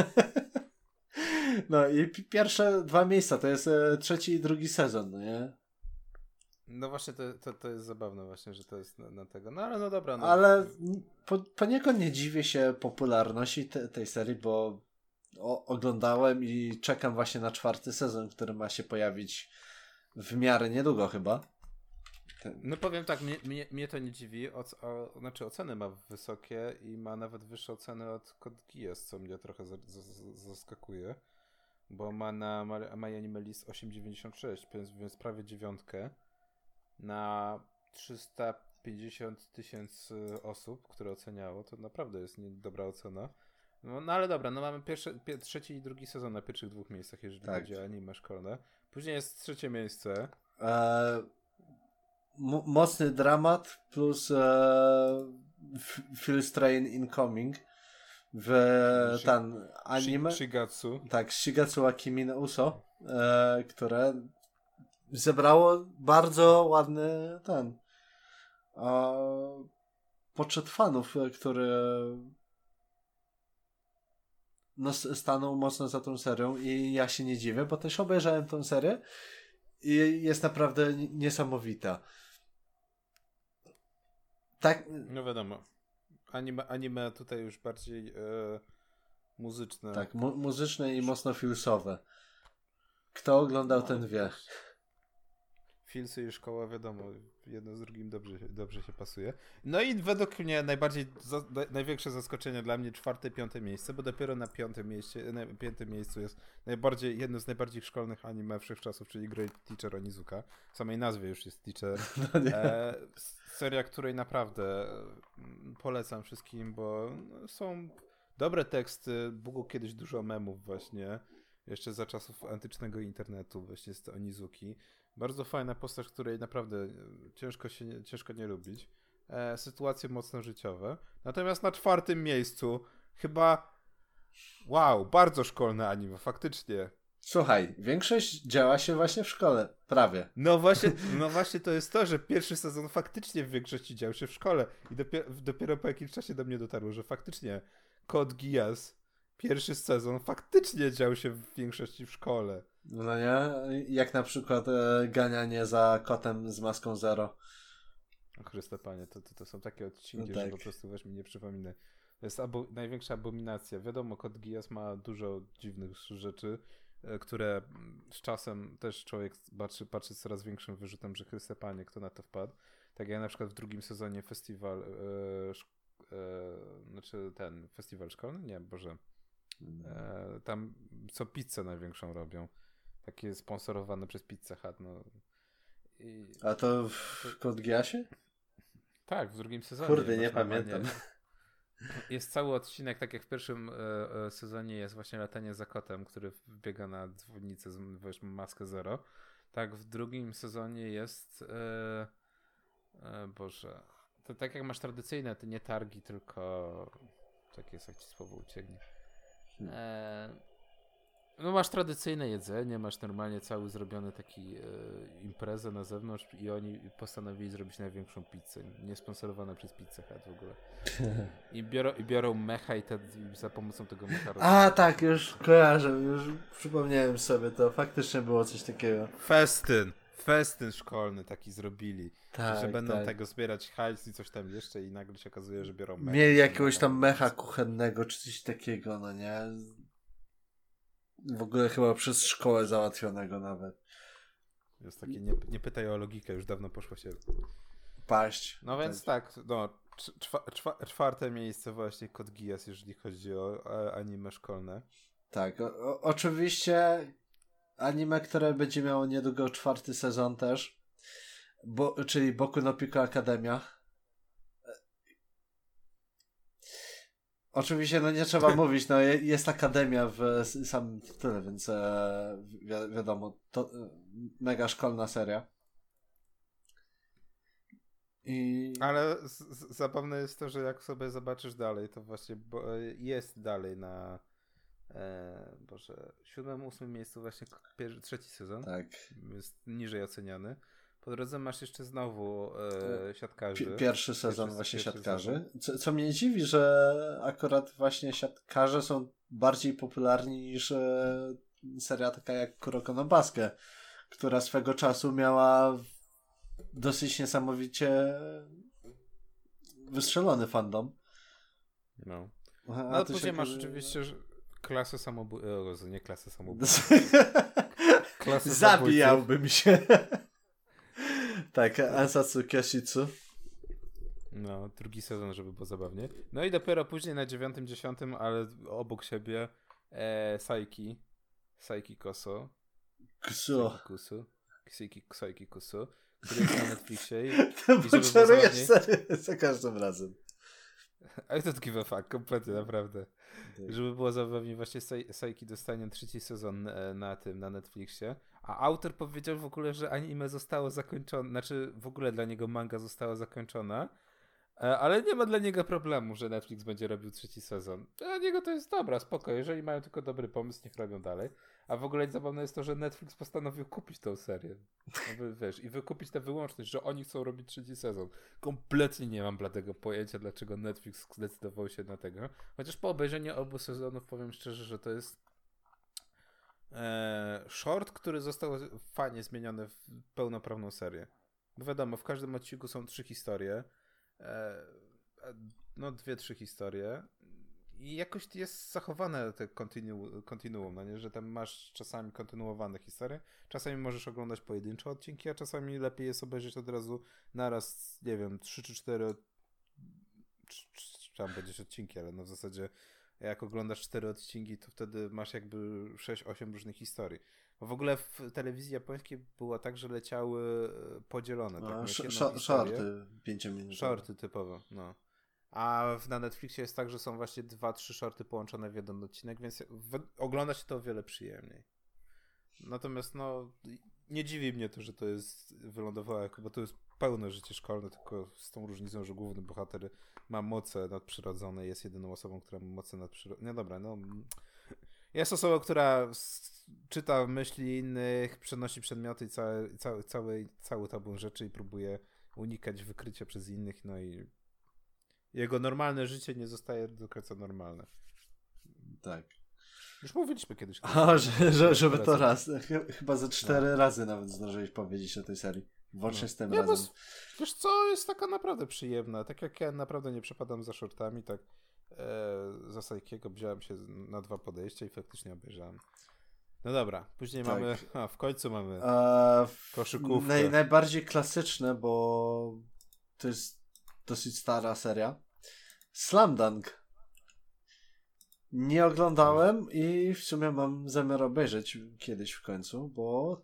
No i pierwsze dwa miejsca to jest e, trzeci i drugi sezon, nie? No właśnie to, to, to jest zabawne właśnie, że to jest na, na tego. No ale no dobra. No. Ale po, poniekąd nie dziwię się popularności te, tej serii, bo o, oglądałem i czekam właśnie na czwarty sezon, który ma się pojawić w miarę niedługo chyba. No powiem tak, mnie, mnie, mnie to nie dziwi, o, o, znaczy oceny ma wysokie i ma nawet wyższe oceny od Code Geass, co mnie trochę zaskakuje, bo ma na My Anime List 8,96, więc, więc prawie dziewiątkę na 350 tysięcy osób, które oceniało, to naprawdę jest dobra ocena. No, no ale dobra, no mamy pierwszy, pie, trzeci i drugi sezon na pierwszych dwóch miejscach, jeżeli tak. chodzi o anime szkolne. Później jest trzecie miejsce. Eee, mocny dramat plus e, Phil Strain Incoming w Sh ten anime. Shigatsu. Tak, Shigatsu Akimi no Uso, e, które zebrało bardzo ładny ten e, poczet fanów, który no, stanął mocno za tą serią i ja się nie dziwię, bo też obejrzałem tą serię i jest naprawdę niesamowita. Tak. No wiadomo. Anime, anime tutaj już bardziej e, muzyczne. Tak, mu muzyczne i mocno filsowe. Kto oglądał, no, ten wie. Filsy i szkoła, wiadomo, jedno z drugim dobrze, dobrze się pasuje. No i według mnie najbardziej, za, największe zaskoczenie dla mnie czwarte, piąte miejsce, bo dopiero na piątym, miejscu, na piątym miejscu jest najbardziej, jedno z najbardziej szkolnych anime wszechczasów, czyli Great Teacher Onizuka. W samej nazwie już jest Teacher. No e, seria, której naprawdę mm, polecam wszystkim, bo są dobre teksty, było kiedyś dużo memów właśnie, jeszcze za czasów antycznego internetu właśnie z Onizuki. Bardzo fajna postać, której naprawdę e, ciężko się nie, ciężko nie lubić. E, sytuacje mocno życiowe. Natomiast na czwartym miejscu chyba wow, bardzo szkolne anime, faktycznie. Słuchaj, większość działa się właśnie w szkole, prawie. No właśnie, no właśnie to jest to, że pierwszy sezon faktycznie w większości dział się w szkole i dopiero, dopiero po jakimś czasie do mnie dotarło, że faktycznie Kod Gias, pierwszy sezon faktycznie dział się w większości w szkole. No nie? Jak na przykład e, ganianie za kotem z maską zero. O Chryste Panie, to, to, to są takie odcinki, no tak. że po prostu weź mi nie przypominę. To jest abo największa abominacja. Wiadomo, Kod Gias ma dużo dziwnych rzeczy, e, które z czasem też człowiek patrzy, patrzy z coraz większym wyrzutem, że Chryste Panie, kto na to wpadł. Tak jak na przykład w drugim sezonie festiwal, e, e, znaczy ten festiwal szkolny? Nie, Boże. E, tam co pizzę największą robią. Takie sponsorowane przez Pizza Hut. No. I... A to w Kod Giasie? Tak, w drugim sezonie. Kurde, nie pamiętam. Jest cały odcinek, tak jak w pierwszym e, e, sezonie jest właśnie latanie za kotem, który biega na dzwonnicę, weź maskę zero. Tak, w drugim sezonie jest e, e, Boże, to tak jak masz tradycyjne, to nie targi, tylko takie jest, jak ci słowo ucieknie. Hmm. E, no masz tradycyjne jedzenie, masz normalnie cały zrobiony taki e, imprezę na zewnątrz i oni postanowili zrobić największą pizzę, niesponsorowana przez Pizzę Hut w ogóle. I biorą, i biorą mecha i, te, i za pomocą tego mecha A tak, już kojarzę, już przypomniałem sobie to, faktycznie było coś takiego. Festyn, festyn szkolny taki zrobili. Tak, że będą tak. tego zbierać hajs i coś tam jeszcze i nagle się okazuje, że biorą mecha. Mieli jakiegoś tam mecha kuchennego czy coś takiego, no nie? W ogóle chyba przez szkołę załatwionego nawet. Jest takie, nie, nie pytaj o logikę, już dawno poszło się paść. No więc tak, no, czwa, czwa, czwarte miejsce właśnie Kod Gias, jeżeli chodzi o anime szkolne. Tak, o, oczywiście anime, które będzie miało niedługo czwarty sezon też, bo, czyli Boku no Pico Akademia. Oczywiście, no nie trzeba mówić, no jest Akademia w samym tytule, więc e, wi wiadomo, to e, mega szkolna seria. I... Ale zabawne jest to, że jak sobie zobaczysz dalej, to właśnie bo, e, jest dalej na e, Boże, siódmym, ósmym miejscu właśnie pierwszy, trzeci sezon. Tak. Jest niżej oceniany. Po drodze masz jeszcze znowu e, siatkarzy. Pierwszy sezon pierwszy, właśnie pierwszy siatkarzy. Co, co mnie dziwi, że akurat właśnie siatkarze są bardziej popularni niż e, seria taka jak Kuroko no Basket, która swego czasu miała dosyć niesamowicie wystrzelony fandom. No. A no później masz oczywiście klasę samobójczą. Nie klasę samobójczą. Zabijałbym się. Tak, Ansatsu Kiashitsu. No, drugi sezon, żeby było zabawnie. No i dopiero później na dziewiątym, dziesiątym, ale obok siebie e, Saiki. Saiki Koso. Saiki Kusu. Saiki, Saiki Kusu. Który jest na Netflixie. I, to poczarujesz serię za każdym razem. I don't give a fuck, kompletnie, naprawdę. Tak. Żeby było zabawnie, właśnie Saiki dostanie trzeci sezon e, na tym, na Netflixie. A autor powiedział w ogóle, że anime zostało zakończone, znaczy w ogóle dla niego manga została zakończona, e, ale nie ma dla niego problemu, że Netflix będzie robił trzeci sezon. Dla niego to jest dobra, spoko. Jeżeli mają tylko dobry pomysł, niech robią dalej. A w ogóle zabawne jest to, że Netflix postanowił kupić tą serię. No, wiesz, i wykupić tę wyłączność, że oni chcą robić trzeci sezon. Kompletnie nie mam bladego pojęcia, dlaczego Netflix zdecydował się na tego. Chociaż po obejrzeniu obu sezonów powiem szczerze, że to jest short, który został fajnie zmieniony w pełnoprawną serię. Bo wiadomo, w każdym odcinku są trzy historie. E, no, dwie, trzy historie. i jakoś jest zachowane te kontynu, kontinuum, no nie? że tam masz czasami kontynuowane historie, czasami możesz oglądać pojedyncze odcinki, a czasami lepiej jest obejrzeć od razu naraz, nie wiem, 3 czy 4 trzeba powiedzieć odcinki, ale no w zasadzie jak oglądasz cztery odcinki, to wtedy masz jakby 6-8 różnych historii. Bo w ogóle w telewizji japońskiej było tak, że leciały e, podzielone. tak? sz pięciominutowe. Shorty typowo, no. A na Netflixie jest tak, że są właśnie dwa, trzy shorty połączone w jeden odcinek, więc ogląda się to o wiele przyjemniej. Natomiast no, nie dziwi mnie to, że to jest wylądowało, bo to jest pełne życie szkolne, tylko z tą różnicą, że główny bohater ma moce nadprzyrodzone, jest jedyną osobą, która ma moce nadprzyrodzone. No dobra, no. Jest osobą, która czyta myśli innych, przenosi przedmioty i całe, cały, cały, cały tabun rzeczy i próbuje unikać wykrycia przez innych, no i jego normalne życie nie zostaje do końca normalne. Tak. Już mówiliśmy kiedyś. O, że, że, żeby to raz. Chyba ze cztery no. razy nawet zdążyłeś powiedzieć o tej serii. Włącznie no. z tym nie, razem. Bo, wiesz co, jest taka naprawdę przyjemna. Tak jak ja naprawdę nie przepadam za shortami, tak e, za Sajkiego wziąłem się na dwa podejścia i faktycznie obejrzałem. No dobra, później tak. mamy, a w końcu mamy a, koszykówkę. Naj, najbardziej klasyczne, bo to jest dosyć stara seria. Slamdunk. Nie oglądałem i w sumie mam zamiar obejrzeć kiedyś w końcu, bo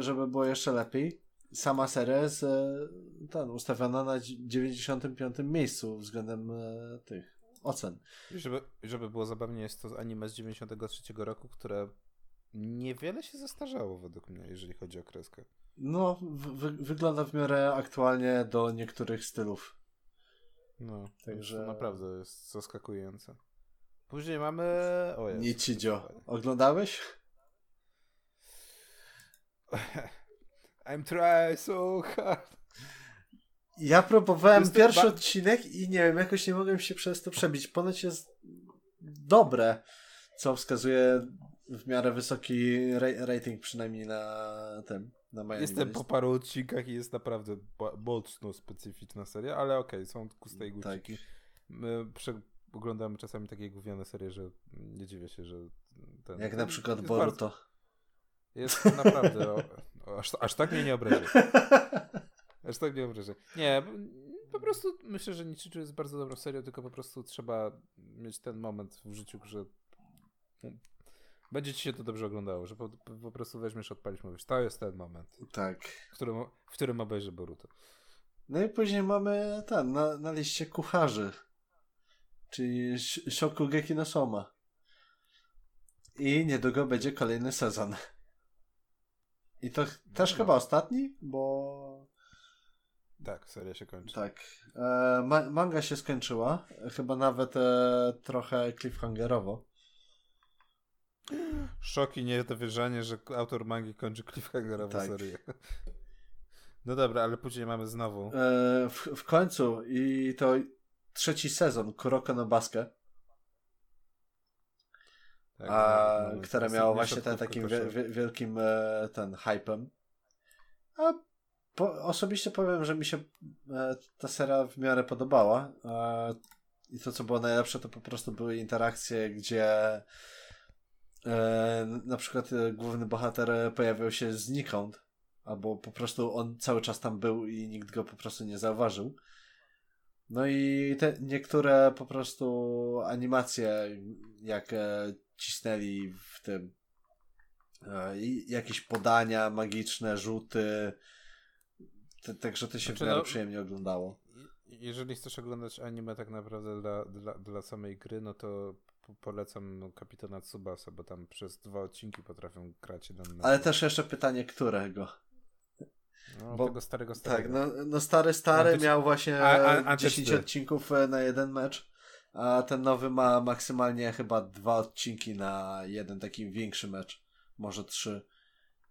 żeby było jeszcze lepiej, sama seria jest e, ten, ustawiona na 95 miejscu względem e, tych ocen. Żeby, żeby było zabawnie, jest to anime z 93 roku, które niewiele się zestarzało według mnie, jeżeli chodzi o kreskę. No, wy, wygląda w miarę aktualnie do niektórych stylów. No, także to naprawdę jest zaskakujące. Później mamy. O Nichijo. Oglądałeś? I'm trying so hard. Ja próbowałem pierwszy odcinek i nie wiem, jakoś nie mogłem się przez to przebić. Ponoć jest dobre, co wskazuje w miarę wysoki rating przynajmniej na tym, na Miami Jestem po paru odcinkach i jest naprawdę mocno specyficzna seria, ale okej, okay, są kuste i guciki. Tak. My oglądamy czasami takie gówniane serie, że nie dziwię się, że ten, Jak na przykład Boruto. Bardzo, jest naprawdę o, Aż, aż tak mnie nie obrażę. Aż tak nie obrażę. Nie, po prostu myślę, że Nichichu jest bardzo dobrą serią, tylko po prostu trzeba mieć ten moment w życiu, że będzie ci się to dobrze oglądało, że po, po prostu weźmiesz, odpalić, mówisz, to jest ten moment. Tak. W którym, w którym obejrzę Boruto. No i później mamy ten, na, na liście kucharzy, czyli Shokugeki no Soma. I niedługo będzie kolejny sezon. I to też no. chyba ostatni, bo. Tak, seria się kończy. Tak. E, ma manga się skończyła. Chyba nawet e, trochę cliffhangerowo. Szok i niedowierzanie, że autor mangi kończy cliffhangerowo tak. serię. No dobra, ale później mamy znowu. E, w, w końcu i to trzeci sezon Kuroko no Basket. Tak, a, no, no, które miało właśnie ten takim wielkim e, ten hypem. A po, osobiście powiem, że mi się e, ta seria w miarę podobała. E, I to, co było najlepsze, to po prostu były interakcje, gdzie na przykład główny bohater pojawiał się znikąd, albo po prostu on cały czas tam był i nikt go po prostu nie zauważył. No i te niektóre po prostu animacje, jak cisnęli w tym e, jakieś podania magiczne, rzuty. Także to się znaczy, w miarę no, przyjemnie oglądało. Jeżeli chcesz oglądać anime tak naprawdę dla, dla, dla samej gry, no to polecam Kapitana Tsubasa, bo tam przez dwa odcinki potrafią grać jeden Ale też jeszcze pytanie, którego? No, bo, tego starego, starego. Tak, no, no stary, stary miał właśnie a, a, 10 odcinków e, na jeden mecz a ten nowy ma maksymalnie chyba dwa odcinki na jeden taki większy mecz. Może trzy.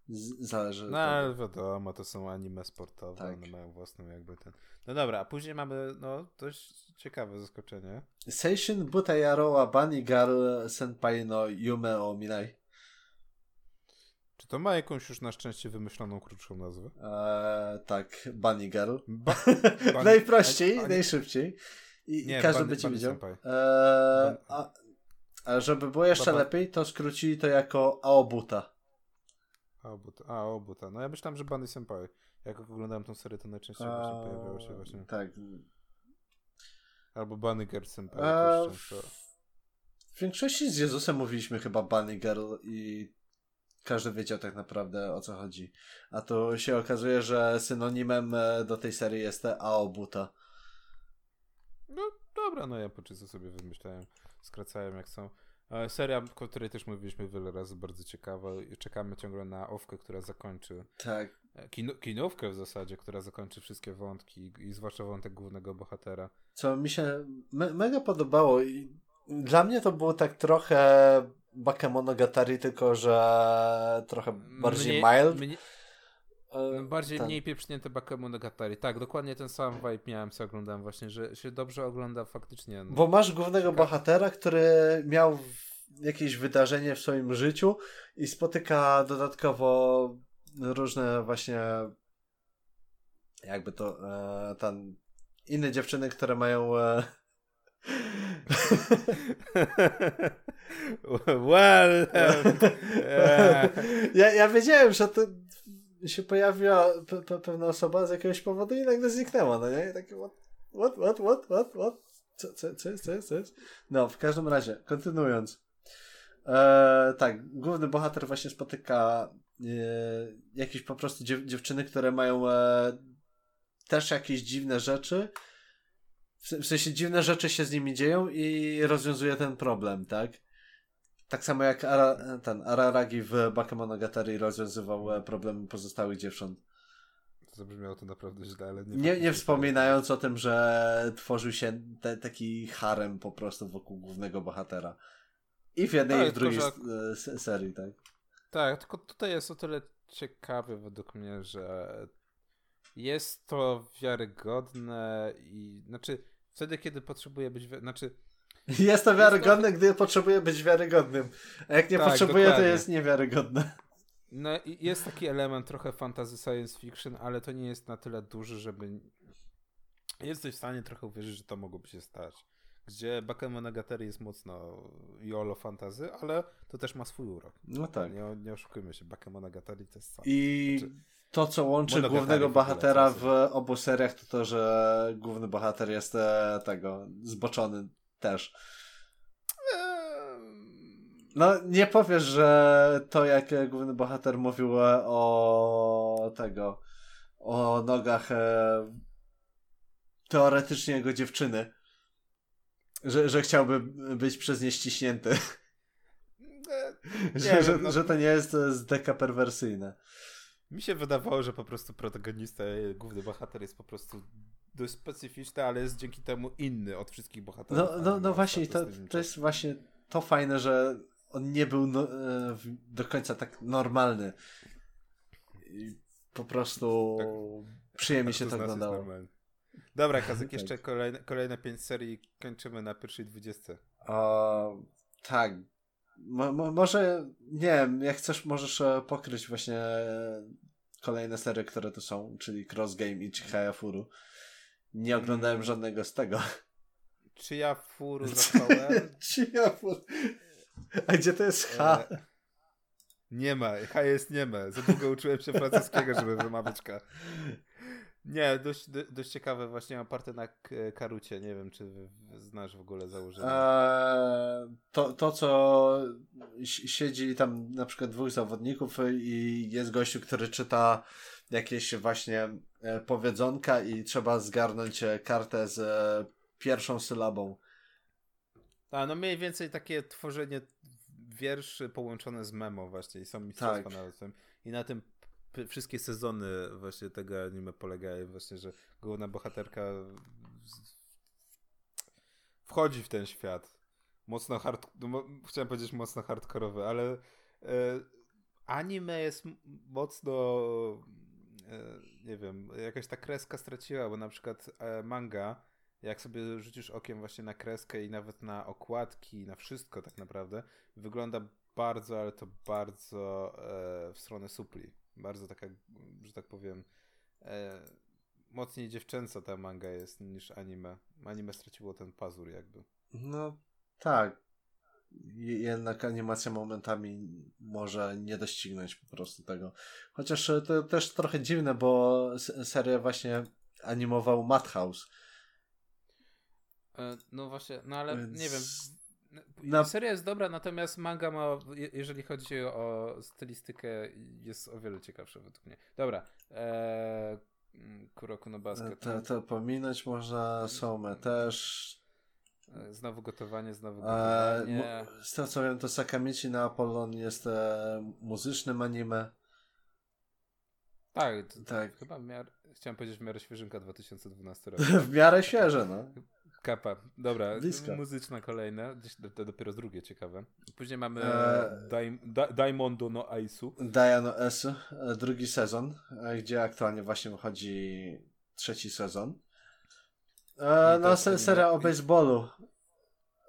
Z zależy. No ale wiadomo, to są anime sportowe, tak. one mają własną jakby ten. No dobra, a później mamy no dość ciekawe zaskoczenie. Seishin Butayarowa Bunny Girl Senpai no Yume o Minai. Czy to ma jakąś już na szczęście wymyśloną krótszą nazwę? Eee, tak, Bunny Girl. Ba Bunny... Najprościej, a, a... najszybciej. I, Nie, każdy Bunny- by Bunny widział. Eee, a, a żeby było jeszcze Baba- lepiej, to skrócili to jako Aobuta. Aobuta. A, Aobuta. No ja myślałem, że Bunny Senpai. Jak oglądałem tą serię, to najczęściej właśnie pojawiało się właśnie. Tak. Albo Bunny Girl Senpai też często. W większości z Jezusem mówiliśmy chyba Bunny Girl i każdy wiedział tak naprawdę o co chodzi. A tu się okazuje, że synonimem e, do tej serii jest Aobuta. No dobra, no ja po czysto sobie wymyślałem, skracałem jak są. E, Seria, o której też mówiliśmy wiele razy, bardzo ciekawa i czekamy ciągle na Owkę, która zakończy, Tak. e, kino, kinówkę w zasadzie, która zakończy wszystkie wątki i zwłaszcza wątek głównego bohatera. Co mi się me mega podobało i dla mnie to było tak trochę Bakemonogatari, tylko że trochę bardziej Mniej- mild. mniej- E, Bardziej tak. mniej pieprznięte Bakemonogatari. Tak, dokładnie ten sam vibe miałem, co oglądałem właśnie, że się dobrze ogląda faktycznie. No. Bo masz głównego bohatera, który miał jakieś wydarzenie w swoim życiu i spotyka dodatkowo różne właśnie jakby to e, tam inne dziewczyny, które mają e, well, e, ja, ja wiedziałem, że to się pojawiła pe, pe, pewna osoba z jakiegoś powodu i nagle zniknęła, no nie? I takie what, what, what, what, what, what? Co, co, co jest, co jest, co jest? No, w każdym razie, kontynuując. E, tak, główny bohater właśnie spotyka e, jakieś po prostu dziew, dziewczyny, które mają e, też jakieś dziwne rzeczy. W, w sensie dziwne rzeczy się z nimi dzieją i rozwiązuje ten problem, tak? Tak samo jak Ara, ten Araragi w Bakemonogatari rozwiązywał e, problemy pozostałych dziewcząt. Zabrzmiało to naprawdę źle, ale nie Nie, nie wspominając o tym, że tworzył się te, taki harem po prostu wokół głównego bohatera. I w jednej Tak, i w drugiej e, s- serii, tak? Tak, tylko tutaj jest o tyle ciekawe według mnie, że jest to wiarygodne i znaczy wtedy, kiedy potrzebuje być, znaczy Jest to wiarygodne, gdy potrzebuje być wiarygodnym. A jak nie Tak, potrzebuje, to dokładnie. jest niewiarygodne. no jest taki element trochę fantasy science fiction, ale to nie jest na tyle duży, żeby jesteś w stanie trochę uwierzyć, że to mogłoby się stać. Gdzie Bakemonogatari jest mocno YOLO fantazy, ale to też ma swój urok. No tak. Nie, nie oszukujmy się, Bakemonogatari to jest co? I Znaczy, to, co łączy głównego w bohatera co w obu seriach, to to, że główny bohater jest e, tego, zboczony też. No, nie powiesz, że to jak główny bohater mówił o tego, o nogach e, teoretycznie jego dziewczyny, że, że chciałby być przez nie ściśnięty, że, Nie że, wiem, no- że to nie jest z deka perwersyjne. Mi się wydawało, że po prostu protagonista, główny bohater jest po prostu dość specyficzny, ale jest dzięki temu inny od wszystkich bohaterów. No, no, no właśnie, to, to jest właśnie to fajne, że on nie był no, e, do końca tak normalny. I po prostu przyjemnie Tak, się to to z nas jest oglądało. normalny. Dobra, Kazyk, Tak. jeszcze kolejne, kolejne pięć serii kończymy na pierwszej dwudziestce. Tak. Mo, mo, może, nie wiem, jak chcesz, możesz e, pokryć właśnie e, kolejne serie, które tu są, czyli Cross Game i Chihaya Furu. Nie oglądałem żadnego z tego. Czy ja furu zapałem? Chihaya Furu. A gdzie to jest H? E, Nie ma, H jest nie ma. Za długo uczyłem się francuskiego, żeby wymawiać K. Nie, dość, do- dość ciekawe, właśnie oparte na Karucie. Nie wiem, czy znasz w ogóle założenie. Eee, to, to, co si- siedzi tam na przykład dwóch zawodników i jest gościu, który czyta jakieś właśnie e, powiedzonka i trzeba zgarnąć e, kartę z e, pierwszą sylabą. A, no mniej więcej takie tworzenie wierszy połączone z memo właśnie i są mistrzostwa Tak. tym. I na tym wszystkie sezony właśnie tego anime polegają właśnie, że główna bohaterka wchodzi w ten świat. Mocno hard... No, mo- chciałem powiedzieć mocno hardkorowy, ale e, anime jest mocno nie wiem, jakaś ta kreska straciła, bo na przykład e, manga jak sobie rzucisz okiem właśnie na kreskę i nawet na okładki, na wszystko tak naprawdę, wygląda bardzo, ale to bardzo e, w stronę supli. Bardzo taka, że tak powiem, e, mocniej dziewczęca ta manga jest niż anime. Anime straciło ten pazur jakby. No tak. Jednak animacja momentami może nie doścignąć po prostu tego. Chociaż to też trochę dziwne, bo serię właśnie animował Madhouse. E, no właśnie, no ale Więc... nie wiem. Na... Seria jest dobra, natomiast manga ma, jeżeli chodzi o stylistykę, jest o wiele ciekawsza według mnie. Dobra. Eee, Kuroku no basket. To, to pominąć można, Somę też. E, znowu gotowanie, znowu gotowanie. E, z tego co wiem, to Sakamichi na Apollon jest e, muzycznym anime. Tak, to, tak. chyba miar... chciałem powiedzieć w miarę świeżynka 2012 rok. w miarę świeże, no. Kapa. Dobra, Blisko. muzyczna kolejna. To dopiero drugie ciekawe. Później mamy eee, Diamondo no Aisu. Diano S, e, drugi sezon, e, gdzie aktualnie właśnie wychodzi trzeci sezon. E, no, se, seria o baseballu.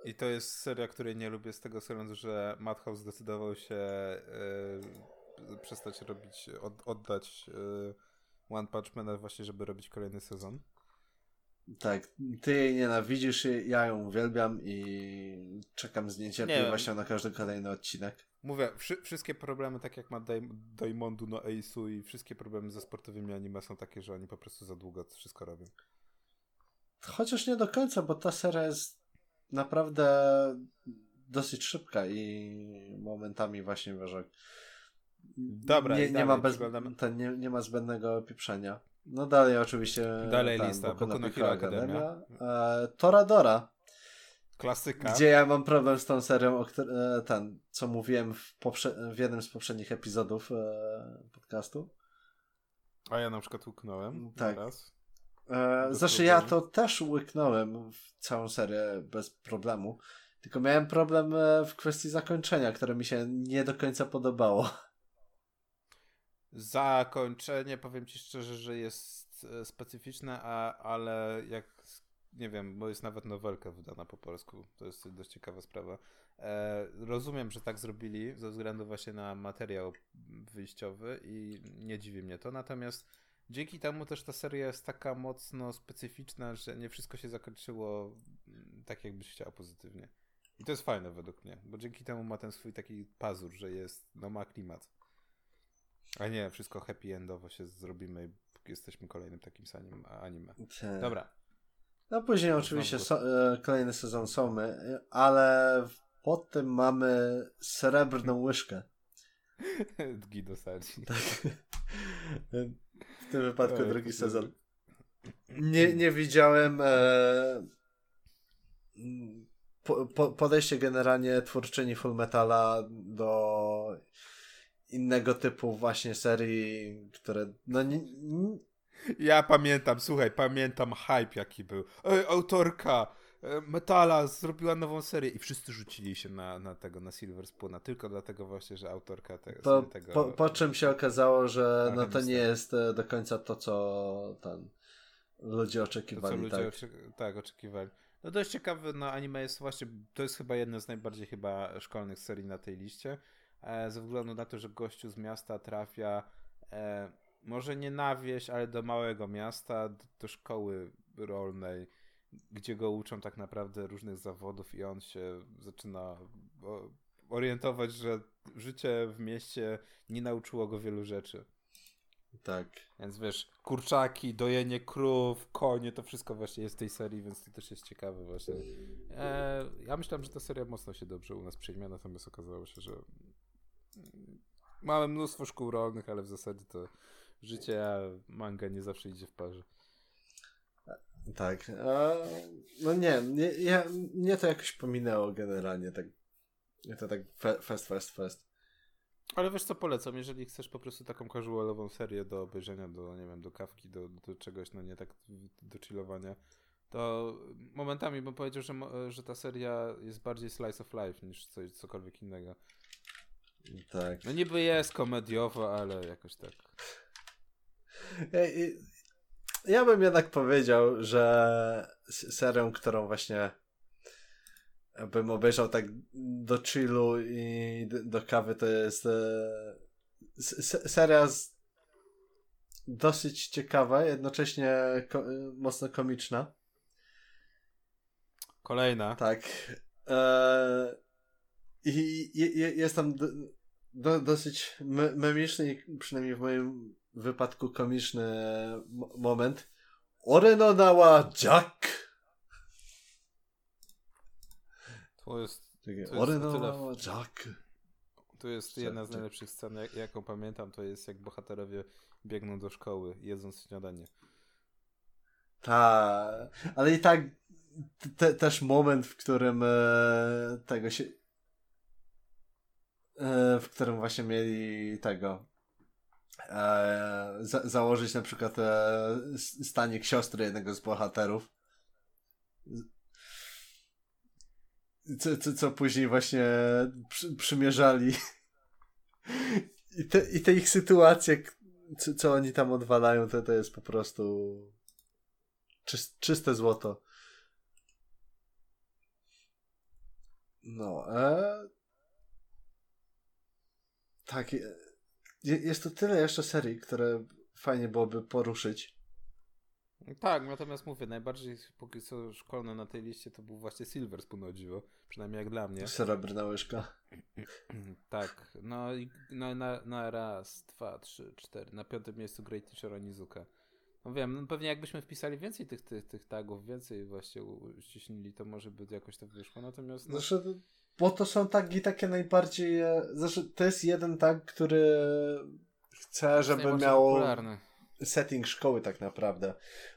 I to jest seria, której nie lubię z tego względu, że Madhouse zdecydował się e, przestać robić, od, oddać e, One Punch Man właśnie, żeby robić kolejny sezon. Tak, ty jej nienawidzisz, ja ją uwielbiam i czekam z niecierpliwością na każdy kolejny odcinek. Mówię, wszy wszystkie problemy, tak jak ma Diamondu no Ace'u i wszystkie problemy ze sportowymi anime są takie, że oni po prostu za długo wszystko robią. Chociaż nie do końca, bo ta seria jest naprawdę dosyć szybka i momentami właśnie wiesz, Dobra, nie, nie ma, bez, ten, nie, nie ma zbędnego pieprzenia. No dalej oczywiście. Dalej ten, lista, Boku no Hero Academia. E, Toradora. Klasyka. Gdzie ja mam problem z tą serią, o e, ten, co mówiłem w, w jednym z poprzednich epizodów e, podcastu. A ja na przykład łyknąłem tak. raz. E, znaczy ja to też łyknąłem w całą serię bez problemu. Tylko miałem problem e, w kwestii zakończenia, które mi się nie do końca podobało. Zakończenie, powiem ci szczerze, że jest e, specyficzne, a, ale jak nie wiem, bo jest nawet nowelka wydana po polsku. To jest dość ciekawa sprawa. E, rozumiem, że tak zrobili ze względu właśnie na materiał wyjściowy i nie dziwi mnie to. Natomiast dzięki temu też ta seria jest taka mocno specyficzna, że nie wszystko się zakończyło mm, tak, jakbyś chciał pozytywnie. I to jest fajne według mnie, bo dzięki temu ma ten swój taki pazur, że jest, no ma klimat. A nie, wszystko happy endowo się zrobimy i jesteśmy kolejnym takim samym anime. Tak. Dobra. No później oczywiście so, e, kolejny sezon Somy, ale pod tym mamy srebrną łyżkę. Guido Sadzi. Tak. W tym wypadku drugi sezon. Nie, nie widziałem e, po, po, podejście generalnie twórczyni Full Metala do innego typu właśnie serii, które no nie, nie... Ja pamiętam, słuchaj, pamiętam hype jaki był. Ej, autorka Metala zrobiła nową serię i wszyscy rzucili się na, na tego, na Silver Spoona, tylko dlatego właśnie, że autorka te, po, tego... Po, po czym się okazało, że no to nie jest e, do końca to, co ten ludzie oczekiwali. To, co ludzie tak. tak, oczekiwali. No dość ciekawe, no anime jest właśnie, to jest chyba jedna z najbardziej chyba szkolnych serii na tej liście. E, ze względu na to, że gościu z miasta trafia e, może nie na wieś, ale do małego miasta, do, do szkoły rolnej, gdzie go uczą tak naprawdę różnych zawodów i on się zaczyna orientować, że życie w mieście nie nauczyło go wielu rzeczy. Tak. Więc wiesz, kurczaki, dojenie krów, konie, to wszystko właśnie jest w tej serii, więc to też jest ciekawe właśnie. E, ja myślałem, że ta seria mocno się dobrze u nas przyjmie, natomiast okazało się, że Mamy mnóstwo szkół rolnych, ale w zasadzie to życie, a manga nie zawsze idzie w parze. Tak. A, no nie, nie, ja, mnie to jakoś pominęło generalnie. Tak, to tak fest, fest, fest. Ale wiesz co polecam, jeżeli chcesz po prostu taką casualową serię do obejrzenia, do nie wiem, do kawki, do, do czegoś, no nie tak do chillowania, to momentami bym powiedział, że, że ta seria jest bardziej slice of life niż coś, cokolwiek innego. Tak. No niby jest komediowo, ale jakoś tak. Ja bym jednak powiedział, że serią, którą właśnie bym obejrzał tak do chillu i do kawy, to jest e, seria z dosyć ciekawa, jednocześnie ko mocno komiczna. Kolejna. Tak. Eee, I jest tam do, do, dosyć me memiczny i przynajmniej w moim wypadku komiczny moment. Orenonała Jack! To jest... Orenonała Jack! To jest jedna z najlepszych scen, jak, jaką pamiętam, to jest jak bohaterowie biegną do szkoły, jedząc śniadanie. Tak, ale i tak te, też moment, w którym e, tego się e, w którym właśnie mieli tego za, założyć na przykład e, stanik siostry jednego z bohaterów. Co, co, co później właśnie przy, przymierzali. I te, I te ich sytuacje, co, co oni tam odwalają, to, to jest po prostu czyste złoto. No, e... tak. Jest to tyle jeszcze serii, które fajnie byłoby poruszyć. Tak, natomiast mówię, najbardziej póki co szkolne na tej liście to był właśnie Silver Spoon o dziwo, przynajmniej jak dla mnie. Srebrna łyżka. tak, no i no, na, na raz, dwa, trzy, cztery. Na piątym miejscu Great Teacher Onizuka. No wiem, no pewnie jakbyśmy wpisali więcej tych, tych, tych tagów, więcej właśnie uściśnili, to może by jakoś to wyszło, natomiast... No... Znaczy, bo to są tagi takie najbardziej... E, znaczy, to jest jeden tag, który chce, żeby miał popularny. setting szkoły tak naprawdę,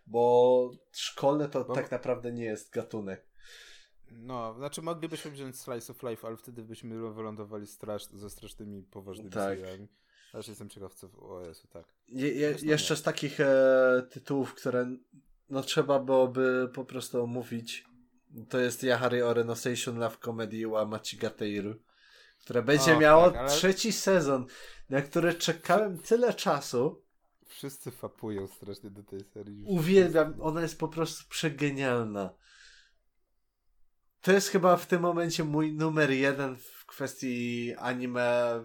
bo szkolne to bo... tak naprawdę nie jest gatunek. No, znaczy moglibyśmy wziąć Slice of Life, ale wtedy byśmy wylądowali strasz, ze strasznymi, poważnymi tak. serialami. Aż jestem ciekaw, co... O Jezu, tak. Je, je, jeszcze z takich e, tytułów, które no trzeba byłoby po prostu omówić, to jest Yahari Orenosation Love Comedy wa Machigateiru, które będzie o, miało tak, ale... trzeci sezon, na który czekałem tyle czasu. Wszyscy fapują strasznie do tej serii. Uwielbiam, ona jest po prostu przegenialna. To jest chyba w tym momencie mój numer jeden w kwestii anime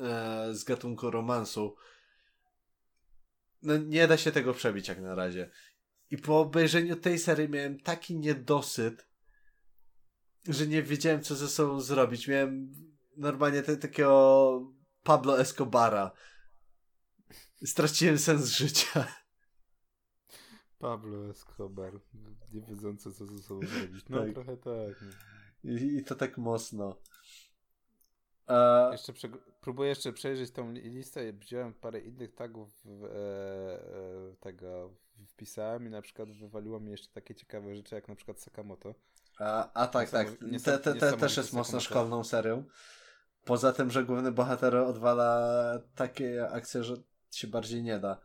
e, z gatunku romansu. No nie da się tego przebić jak na razie. I po obejrzeniu tej serii miałem taki niedosyt, że nie wiedziałem co ze sobą zrobić. Miałem normalnie te, takiego Pablo Escobara. Straciłem sens życia. Pablo Escobar, nie wiedzący co ze sobą zrobić. No tak. trochę tak. No. I, I, to tak mocno. Jeszcze próbuję jeszcze przejrzeć tą listę. Wziąłem parę innych tagów e, e, tego wpisałem i na przykład wywaliło mi jeszcze takie ciekawe rzeczy, jak na przykład Sakamoto. A, a tak, tak. Te, te, te też jest mocno szkolną serią. Poza tym, że główny bohater odwala takie akcje, że się bardziej nie da.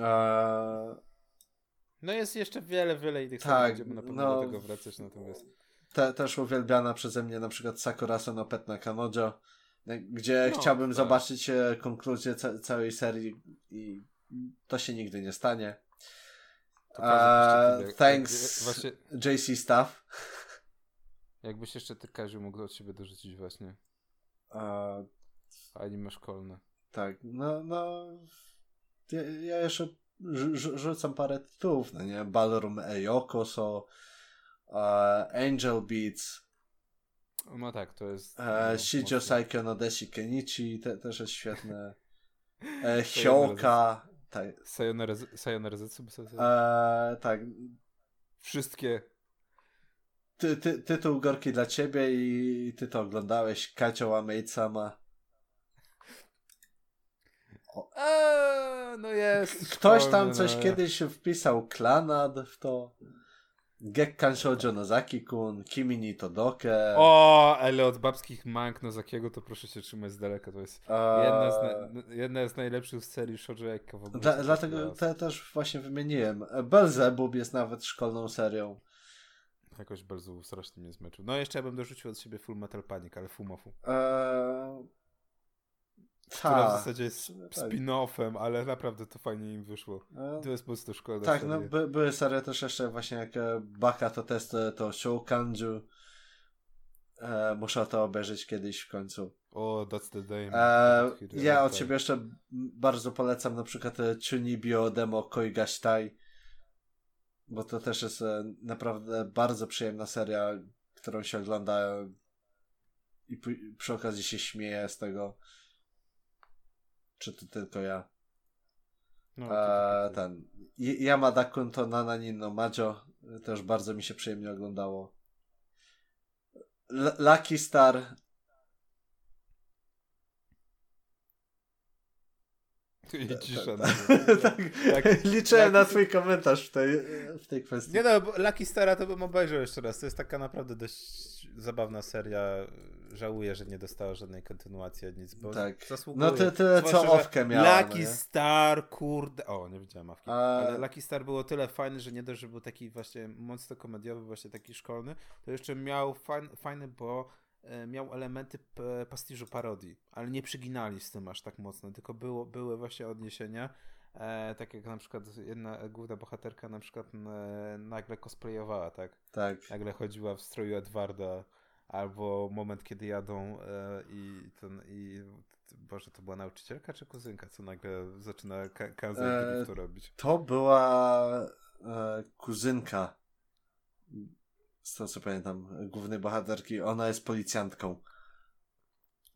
A... No jest jeszcze wiele, wiele innych tak, będziemy na pewno no, do tego wracać, natomiast te, też uwielbiana przeze mnie na przykład Sakura no Pet na Kanojo, gdzie no, chciałbym tak. zobaczyć e, konkluzję ca całej serii i to się nigdy nie stanie. Uh, thanks właśnie... JC Staff. Jakbyś jeszcze ty Kaziu mógł od siebie dorzucić właśnie. Uh, Anime szkolne. Tak, no, no ja, ja jeszcze rzucam parę tytułów, no nie? Ballroom Eyoko, so Angel Beats. No tak, to jest. Uh, Shijo Saikyo no Deshi Kenichi te, też jest świetne. E, Hyoka. Sayonara Zetsu e, Tak. Wszystkie. Ty, ty, tytuł Gorki dla ciebie i ty to oglądałeś. Kacio. Eee, no jest. Ktoś tam coś no. kiedyś wpisał Klanad w to. Gekkan Shoujo Nozaki-kun, Kimi ni Todoke. O, ale od babskich mank Nozakiego to proszę się trzymać z daleka. To jest jedna, z na, jedna z najlepszych serii shoujo w ogóle. Dla, dlatego te też właśnie wymieniłem. Belzebub jest nawet szkolną serią. Jakoś bardzo strasznie mnie zmęczył. No jeszcze ja bym dorzucił od siebie Full Metal Panic, ale fumofu. Eee, która w zasadzie jest tak. spin-offem, ale naprawdę to fajnie im wyszło. No. To jest po prostu szkoda. Tak, no by, były serie też jeszcze właśnie jak e, Baka to test, to Shoukanju. E, muszę to obejrzeć kiedyś w końcu. O, that's the day. E, ja od tak. ciebie jeszcze bardzo polecam na przykład e, Chunibyo Demo Koigashitai, bo to też jest e, naprawdę bardzo przyjemna seria, którą się ogląda i przy okazji się śmieje z tego. Czy to tylko ja? No, to tak, tak. ten. Y- Yamada Kun to Nananin no Majo też bardzo mi się przyjemnie oglądało. L- Lucky Star I cisza. tak, no. tak. Jak- Liczyłem na twój komentarz w tej, w tej kwestii. Nie no, bo Lucky Stara to bym obejrzał jeszcze raz. To jest taka naprawdę dość zabawna seria. Żałuję, że nie dostała żadnej kontynuacji ani nic, bo Tak. zasługuje. No ty- tyle, co Zwłaszcza, Owkę miała, Lucky no nie? Star, kurde... O, nie widziałem Awki. A- Ale Lucky Star było tyle fajny, że nie dość, że był taki właśnie mocno komediowy, właśnie taki szkolny, to jeszcze miał fajny, fajny bo e, miał elementy pastiżu parodii, ale nie przyginali z tym aż tak mocno, tylko było, były właśnie odniesienia, e, tak jak na przykład jedna główna bohaterka na przykład e, nagle cosplayowała, tak? Tak. Nagle chodziła w stroju Edwarda, albo moment, kiedy jadą e, i ten, i Boże, to była nauczycielka czy kuzynka, co nagle zaczyna ka- Kansai E, to robić? To była e, kuzynka. Z tego co pamiętam, głównej bohaterki. Ona jest policjantką.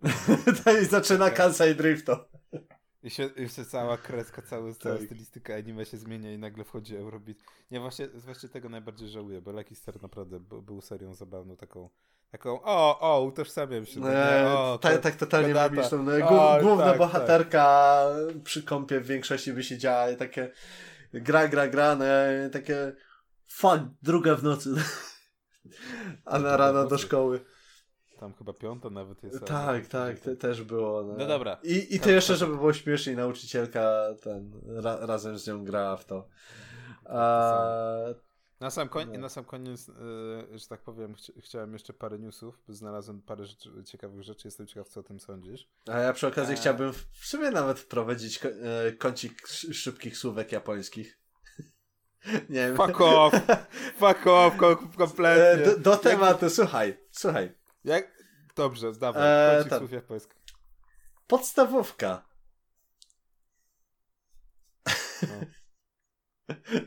i zaczyna Tak. Kansai Drifto. I się, i się cała kreska, cały, cała Tak. stylistyka anime się zmienia i nagle wchodzi Eurobeat. Nie, właśnie, właśnie tego najbardziej żałuję, bo Lucky Star naprawdę był serią zabawną, taką, taką o, o, utożsamiam się. nie, E, o, tak, ko- tak totalnie kodata. mimiczną. No, O, głó- główna tak, bohaterka przy kąpie w większości by siedziała i takie gra, gra, gra, no, takie fuck, druga w nocy. A na rano do szkoły. Tam chyba piąta nawet jest. Tak, tak, te, też było. No, No dobra. I, i to Tak, jeszcze, tak. żeby było śmieszniej, nauczycielka ten, ra, razem z nią grała w to. A, Na sam, koń, No. na sam koniec, e, że tak powiem, chci- chciałem jeszcze parę newsów, bo znalazłem parę rzeczy, ciekawych rzeczy, jestem ciekaw, co o tym sądzisz. a ja przy okazji A. chciałbym w, w sumie nawet wprowadzić ko, e, kącik sz, szybkich słówek japońskich. Nie wiem. Fuck off! Fuck off, ko- E, kompletnie. do, do tematu, słuchaj, słuchaj. Jak? Dobrze, zdawaj, E, kącik tak. słów japońskich. Podstawówka. No.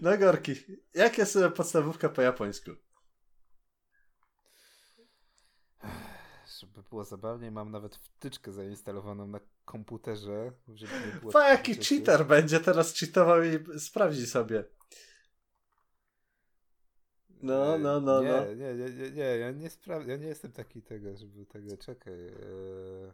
No Gorki, jak jest e, podstawówka po japońsku? Żeby było zabawniej, mam nawet wtyczkę zainstalowaną na komputerze, żeby nie było... Pa, jaki cheater będzie teraz cheatował i sprawdzi sobie. No, no, no, nie, no. Nie, nie, nie, nie, ja nie spra- ja nie jestem taki tego, żeby tego, czekaj. E...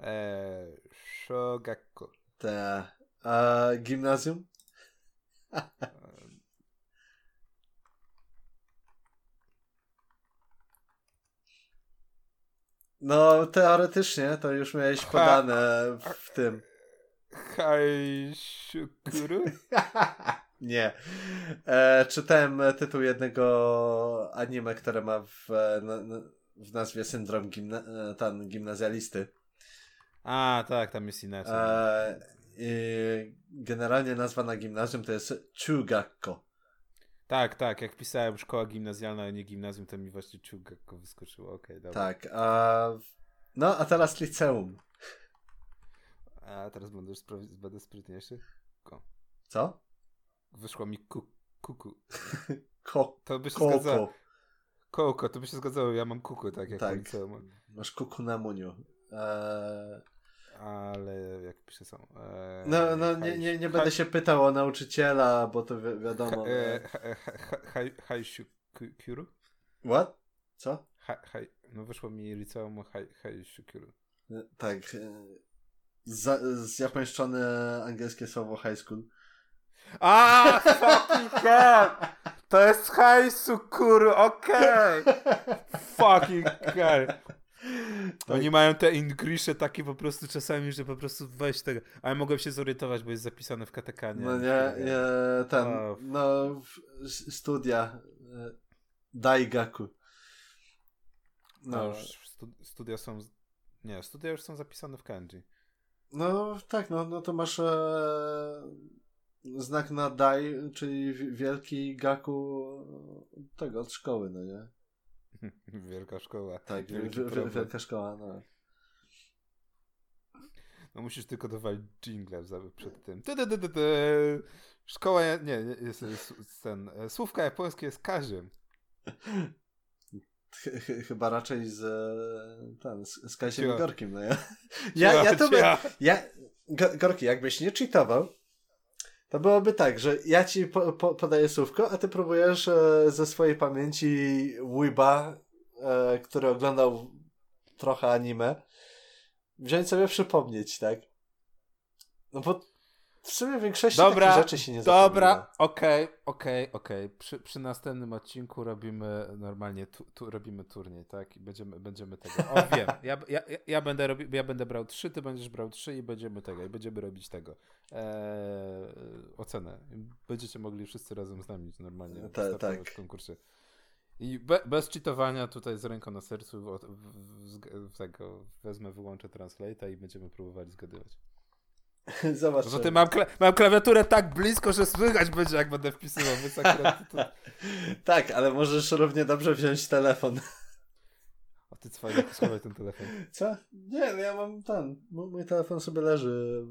E... Shogakko. Te, a gimnazjum? No, teoretycznie to już miałeś podane w tym. Haishukuru? Nie. E, czytałem tytuł jednego anime, które ma w, e, w nazwie syndrom gimna, e, ten, gimnazjalisty. A, tak, tam jest inaczej. E, generalnie nazwa na gimnazjum to jest Chugakko. Tak, tak, jak pisałem szkoła gimnazjalna, a nie gimnazjum, to mi właśnie Chugakko wyskoczyło. Okej, dobra. Tak. A, no, a teraz liceum. A teraz będę, spra- będę sprytniejszy. Ko. Co? Wyszło mi ku, kuku. Ko, To by się zgadzało. koko. To by się zgadzało, ja mam kuku, tak jak Tak. Masz kuku na muniu. E, Ale jak pisze są. E, no, no nie, nie, nie będę się pytał o nauczyciela, bo to wi wiadomo. E, e, Haishukuru? What? Co? Ha- haj- No wyszło mi liceum Haishukuru. E, Tak. e, Za, zjapońszczone angielskie słowo high school. A, fucking hell! To jest Haishukuru, okej! Fucking hell! Oni mają te ingrisze takie po prostu czasami, że po prostu weź tego. Ale mogłem się zorientować, bo jest zapisane w katekanie. No nie, nie, ten, O. no, studia, e, Daigaku. No, No, już stu- studia są. Nie, studia już są zapisane w kanji. No tak, no, no to masz e, znak na daj, czyli wielki gaku tego od szkoły, no nie? Wielka szkoła. Tak, wielka szkoła, no. No musisz tylko dowalić jingle przed tym. Ty, ty, ty, ty, ty. Szkoła, nie, jest, jest ten, e, słówka japońskie jest kaziem. Chyba raczej z ten, z Kaziem Gorkim, no ja. Ja, ja to by, ja, Gorki, jakbyś nie cheatował, to byłoby tak, że ja ci po, po, podaję słówko, a ty próbujesz e, ze swojej pamięci Wiba, e, który oglądał trochę anime, wziąć sobie przypomnieć, tak? No bo w sumie w większości dobra, rzeczy się nie Dobra, okej, okej, okej. Przy, przy następnym odcinku robimy normalnie, tu, tu, robimy turniej, tak? I będziemy, będziemy tego. O, wiem. Ja, ja, ja, będę robi, ja będę brał trzy, ty będziesz brał trzy i będziemy tego. I będziemy robić tego. Eee, ocenę. Będziecie mogli wszyscy razem z nami normalnie Ta, tak. w konkursie. I be, bez czytowania tutaj z ręką na sercu w, w, w, tego wezmę, wyłączę translate i będziemy próbowali zgadywać. Zobacz. Mam, kla mam klawiaturę tak blisko, że słychać będzie, jak będę wpisywał. Więc akurat to, tak, ale możesz równie dobrze wziąć telefon. A ty cwaniak, schowaj ten telefon. Co? Nie, no ja mam ten. Mój telefon sobie leży.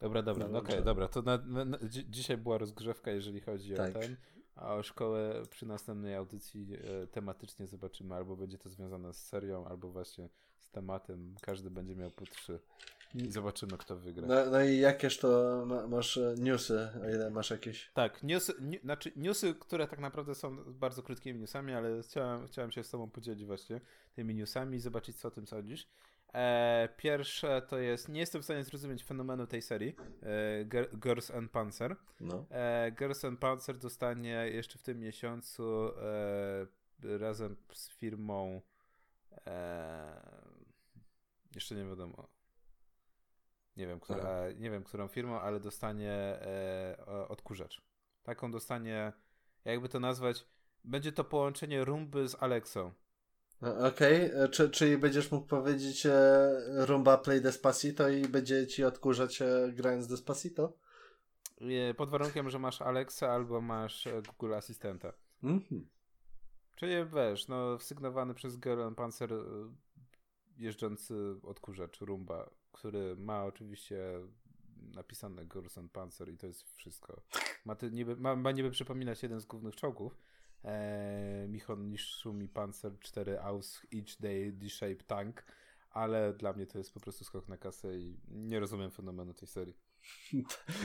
Dobra, dobra, no, okej, okay, dobra. To na, na, na, dzisiaj była rozgrzewka, jeżeli chodzi tak. o ten. A o szkołę przy następnej audycji e, tematycznie zobaczymy, albo będzie to związane z serią, albo właśnie z tematem. Każdy będzie miał po trzy. I zobaczymy, kto wygra. No, no i jakież to ma, masz e, newsy, o ile masz jakieś? Tak, newsy, nie, znaczy newsy, które tak naprawdę są bardzo krótkimi newsami, ale chciałem, chciałem się z tobą podzielić właśnie tymi newsami i zobaczyć, co o tym sądzisz. E, pierwsze to jest, nie jestem w stanie zrozumieć fenomenu tej serii, e, Girls and Panzer. No. E, Girls and Panzer dostanie jeszcze w tym miesiącu e, razem z firmą e, jeszcze nie wiadomo nie wiem, która, nie wiem którą firmą, ale dostanie e, odkurzacz. Taką dostanie, jakby to nazwać, będzie to połączenie Rumby z Alexą. Okej, okay. E, czyli będziesz mógł powiedzieć e, Rumba Play Despacito i będzie ci odkurzać e, grając Despacito? E, pod warunkiem, że masz Alexa albo masz e, Google Asystenta. -hmm. Czyli wiesz, no sygnowany przez Geren Panzer e, jeżdżący odkurzacz Rumba, który ma oczywiście napisane Gorson Panzer i to jest wszystko. Ma, ty, niby, ma, ma niby przypominać jeden z głównych czołgów, e, Michon Nishumi Panzer 4 Aus Each Day D-Shape Tank, ale dla mnie to jest po prostu skok na kasę i nie rozumiem fenomenu tej serii.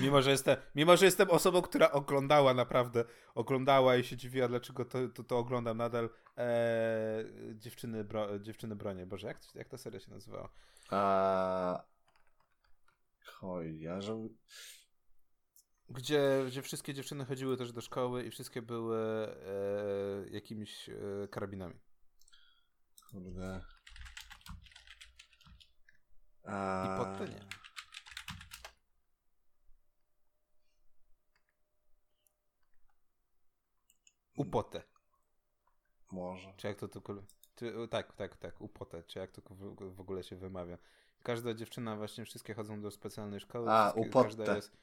Mimo, że jestem, mimo, że jestem osobą, która oglądała naprawdę, oglądała i się dziwiła, dlaczego to, to, to oglądam nadal e, dziewczyny, bro, dziewczyny bronie. Boże, jak, jak ta seria się nazywała? A... Oj, ja że gdzie, gdzie wszystkie dziewczyny chodziły też do szkoły i wszystkie były e, jakimiś e, karabinami. Kurde. A... I pod to nie. Upotę. Może. Czy jak to to... Czy, tak, tak, tak, upotę. Czy jak to w ogóle się wymawia. Każda dziewczyna, właśnie wszystkie chodzą do specjalnej szkoły. A, upotę. Każda jest,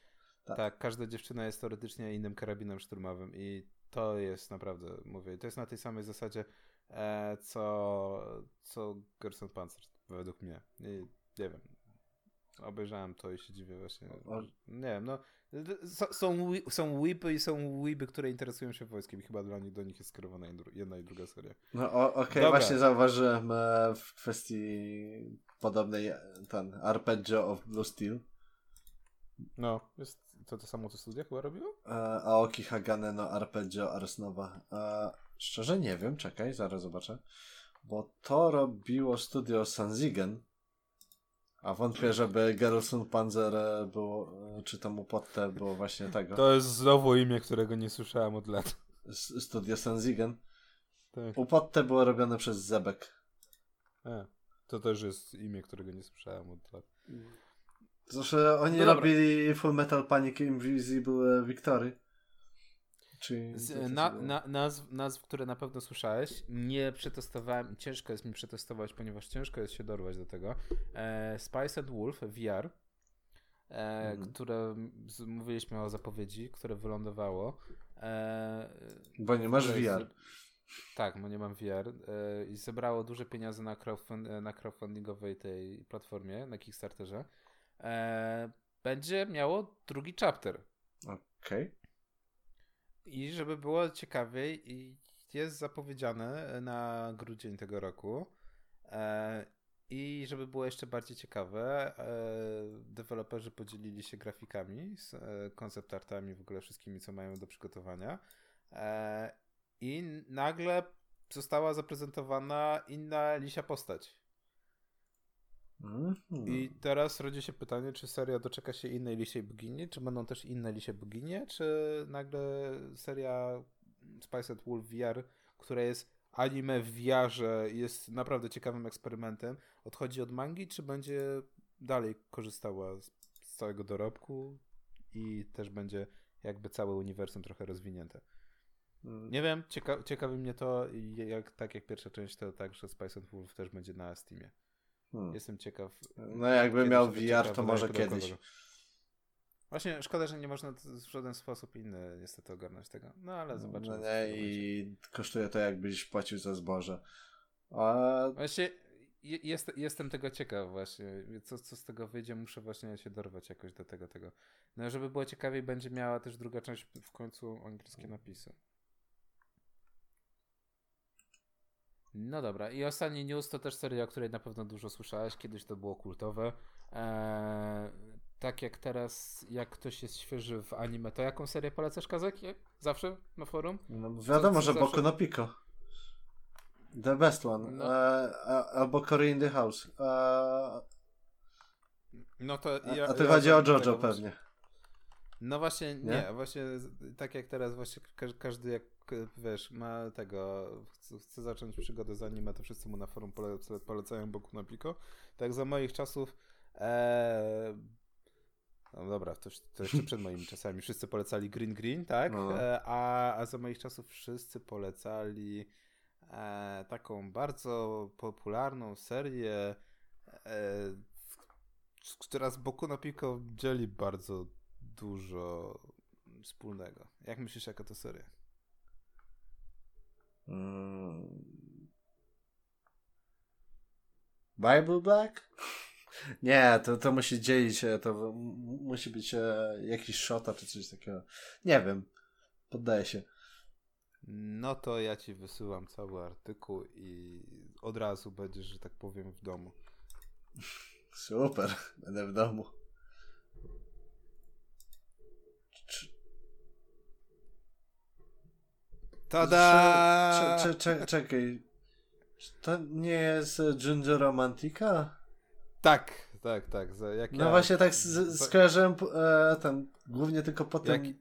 tak. tak, każda dziewczyna jest teoretycznie innym karabinem szturmowym i to jest naprawdę, mówię, to jest na tej samej zasadzie, e, co, co Gerson Panzer, według mnie. I nie wiem, obejrzałem to i się dziwię właśnie. Nie wiem, no są, są whipy i są whipy, które interesują się wojskiem i chyba dla nich, do nich jest skierowana jedna i druga seria. No okej, okay, właśnie zauważyłem e, w kwestii podobnej ten Arpeggio of Blue Steel. No, jest to to samo, co studia chyba robiło? E, Aoki Hagane no Arpeggio Arsnowa. E, szczerze nie wiem, czekaj, zaraz zobaczę. Bo to robiło studio Sanzigen. A wątpię, żeby Gerolson Panzer było, czy tam Upotte było właśnie tego. To jest znowu imię, którego nie słyszałem od lat. studio Sanzigen. Tak. Upotte było robione przez Zebek. A, to też jest imię, którego nie słyszałem od lat. Zresztą oni no robili Full Metal Panic Invisible Victory. Czyli Z, na, na, nazw, nazw, które na pewno słyszałeś, nie przetestowałem, ciężko jest mi przetestować, ponieważ ciężko jest się dorwać do tego. E, Spice and Wolf VR, e, mhm. które z, mówiliśmy o zapowiedzi, które wylądowało. E, bo nie masz VR. Tak, bo nie mam VR e, i zebrało duże pieniądze na, crowdfund, na crowdfundingowej tej platformie, na Kickstarterze. E, będzie miało drugi chapter. Okej. Okay. I żeby było ciekawiej, jest zapowiedziane na grudzień tego roku. E, I żeby było jeszcze bardziej ciekawe, e, deweloperzy podzielili się grafikami, z e, koncept artami, w ogóle wszystkimi, co mają do przygotowania. I nagle została zaprezentowana inna lisia postać. Mm -hmm. I teraz rodzi się pytanie, czy seria doczeka się innej lisiej bogini, czy będą też inne lisie boginie, czy nagle seria Spiced Wolf VR, która jest anime w VR-ze, jest naprawdę ciekawym eksperymentem, odchodzi od mangi, czy będzie dalej korzystała z, z całego dorobku i też będzie jakby całe uniwersum trochę rozwinięte. Hmm. Nie wiem, cieka ciekawi mnie to, jak, tak jak pierwsza część, to tak, że Spice and Wolf też będzie na Steamie. Hmm. Jestem ciekaw. No jakby miał VR, to może kiedyś. Właśnie szkoda, że nie można w żaden sposób inny niestety ogarnąć tego. No ale zobaczymy. No nie, i kosztuje to jakbyś płacił za zboże. A... Właśnie jest, jestem tego ciekaw właśnie. Co, co z tego wyjdzie, muszę właśnie się dorwać jakoś do tego, tego. No żeby było ciekawiej, będzie miała też druga część w końcu angielskie napisy. No dobra, i ostatni news to też seria, o której na pewno dużo słyszałeś. Kiedyś to było kultowe. Eee, tak jak teraz, jak ktoś jest świeży w anime, to jaką serię polecasz, Kazek? Zawsze na forum? No, wiadomo, że zawsze... Boku no Pico. The best one. No. E, albo Cory in the House. E, no to ja, a, ty ja chodzi o JoJo pewnie. No właśnie, nie? nie? Właśnie tak jak teraz właśnie każdy jak wiesz, ma tego, chce, chce zacząć przygodę z anime, to wszyscy mu na forum polecają Boku no Pico. Tak za moich czasów e, no dobra, to, to jeszcze przed moimi czasami. Wszyscy polecali Green Green, tak? No. E, a, a za moich czasów wszyscy polecali e, taką bardzo popularną serię, e, która z Boku na Pico dzieli bardzo dużo wspólnego. Jak myślisz, jaka to seria? Hmm. Bible Black? Nie, to, to musi dzielić się, to musi być e, jakiś shota czy coś takiego. Nie wiem. Poddaję się. No to ja ci wysyłam cały artykuł i od razu będziesz, że tak powiem, w domu. Super, będę w domu. Tada! Czekaj. To nie jest Ginger Romantica? Tak, tak, tak. Jak no ja, właśnie tak skojarzyłem e, ten, głównie tylko potem... Jak,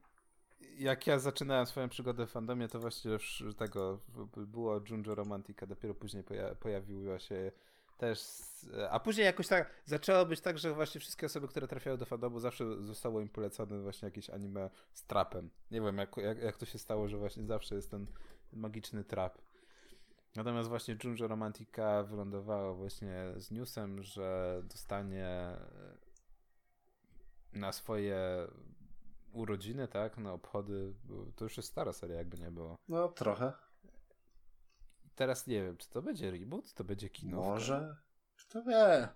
jak ja zaczynałem swoją przygodę w fandomie, to właśnie już tego było Junjo Romantica, dopiero później poja pojawiła się też, a później jakoś tak zaczęło być tak, że właśnie wszystkie osoby, które trafiały do fandomu zawsze zostało im polecone właśnie jakieś anime z trapem. Nie wiem jak, jak, jak to się stało, że właśnie zawsze jest ten magiczny trap. Natomiast właśnie Junjo Romantica wylądowała właśnie z newsem, że dostanie e, na swoje urodziny, tak, na obchody, to już jest stara seria, jakby nie było. No, trochę. Teraz nie wiem, czy to będzie reboot, to będzie kino. Może, kto wie.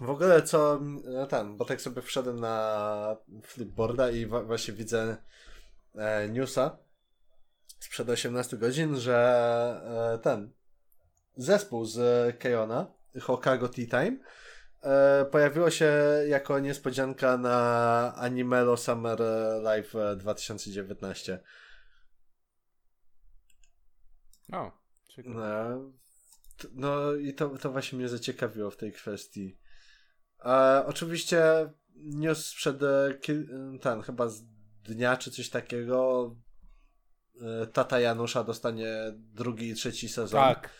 W ogóle co, no ten, bo tak sobie wszedłem na Flipboarda i właśnie widzę e, newsa, sprzed 18 godzin, że e, ten zespół z Keona, Hokago Tea Time, e, pojawiło się jako niespodzianka na Animelo Summer Live 2019. O, ciekawe. No, no i to, to właśnie mnie zaciekawiło w tej kwestii. E, oczywiście news sprzed ten, chyba z dnia czy coś takiego E, tata Janusza dostanie drugi i trzeci sezon. Tak.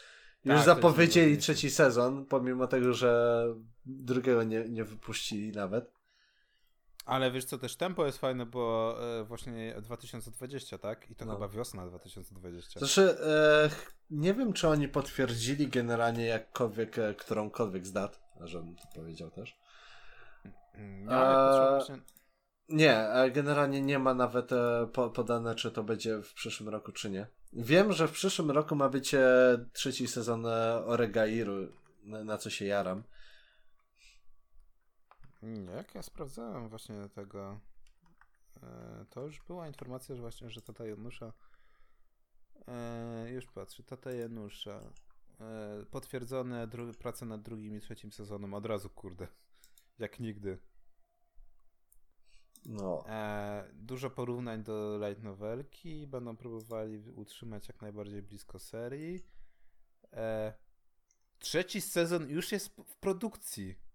Już tak, zapowiedzieli trzeci sezon, pomimo tego, że drugiego nie, nie wypuścili nawet. Ale wiesz co, też tempo jest fajne, bo e, właśnie 2020, tak? I to no. chyba wiosna 2020. Znaczy, e, nie wiem, czy oni potwierdzili generalnie jakkolwiek, e, którąkolwiek z dat, że on to powiedział też. Mm, ja eee, Nie, e, generalnie nie ma nawet e, podane, czy to będzie w przyszłym roku, czy nie. Wiem, że w przyszłym roku ma być e, trzeci sezon Oregairu, na co się jaram. Nie, jak ja sprawdzałem właśnie tego, to już była informacja, że właśnie, że tata Janusza, już patrzę, tata Janusza, potwierdzone prace nad drugim i trzecim sezonem, od razu, kurde, jak nigdy. No. E, dużo porównań do light novelki. Będą próbowali utrzymać jak najbardziej blisko serii. E, trzeci sezon już jest w produkcji.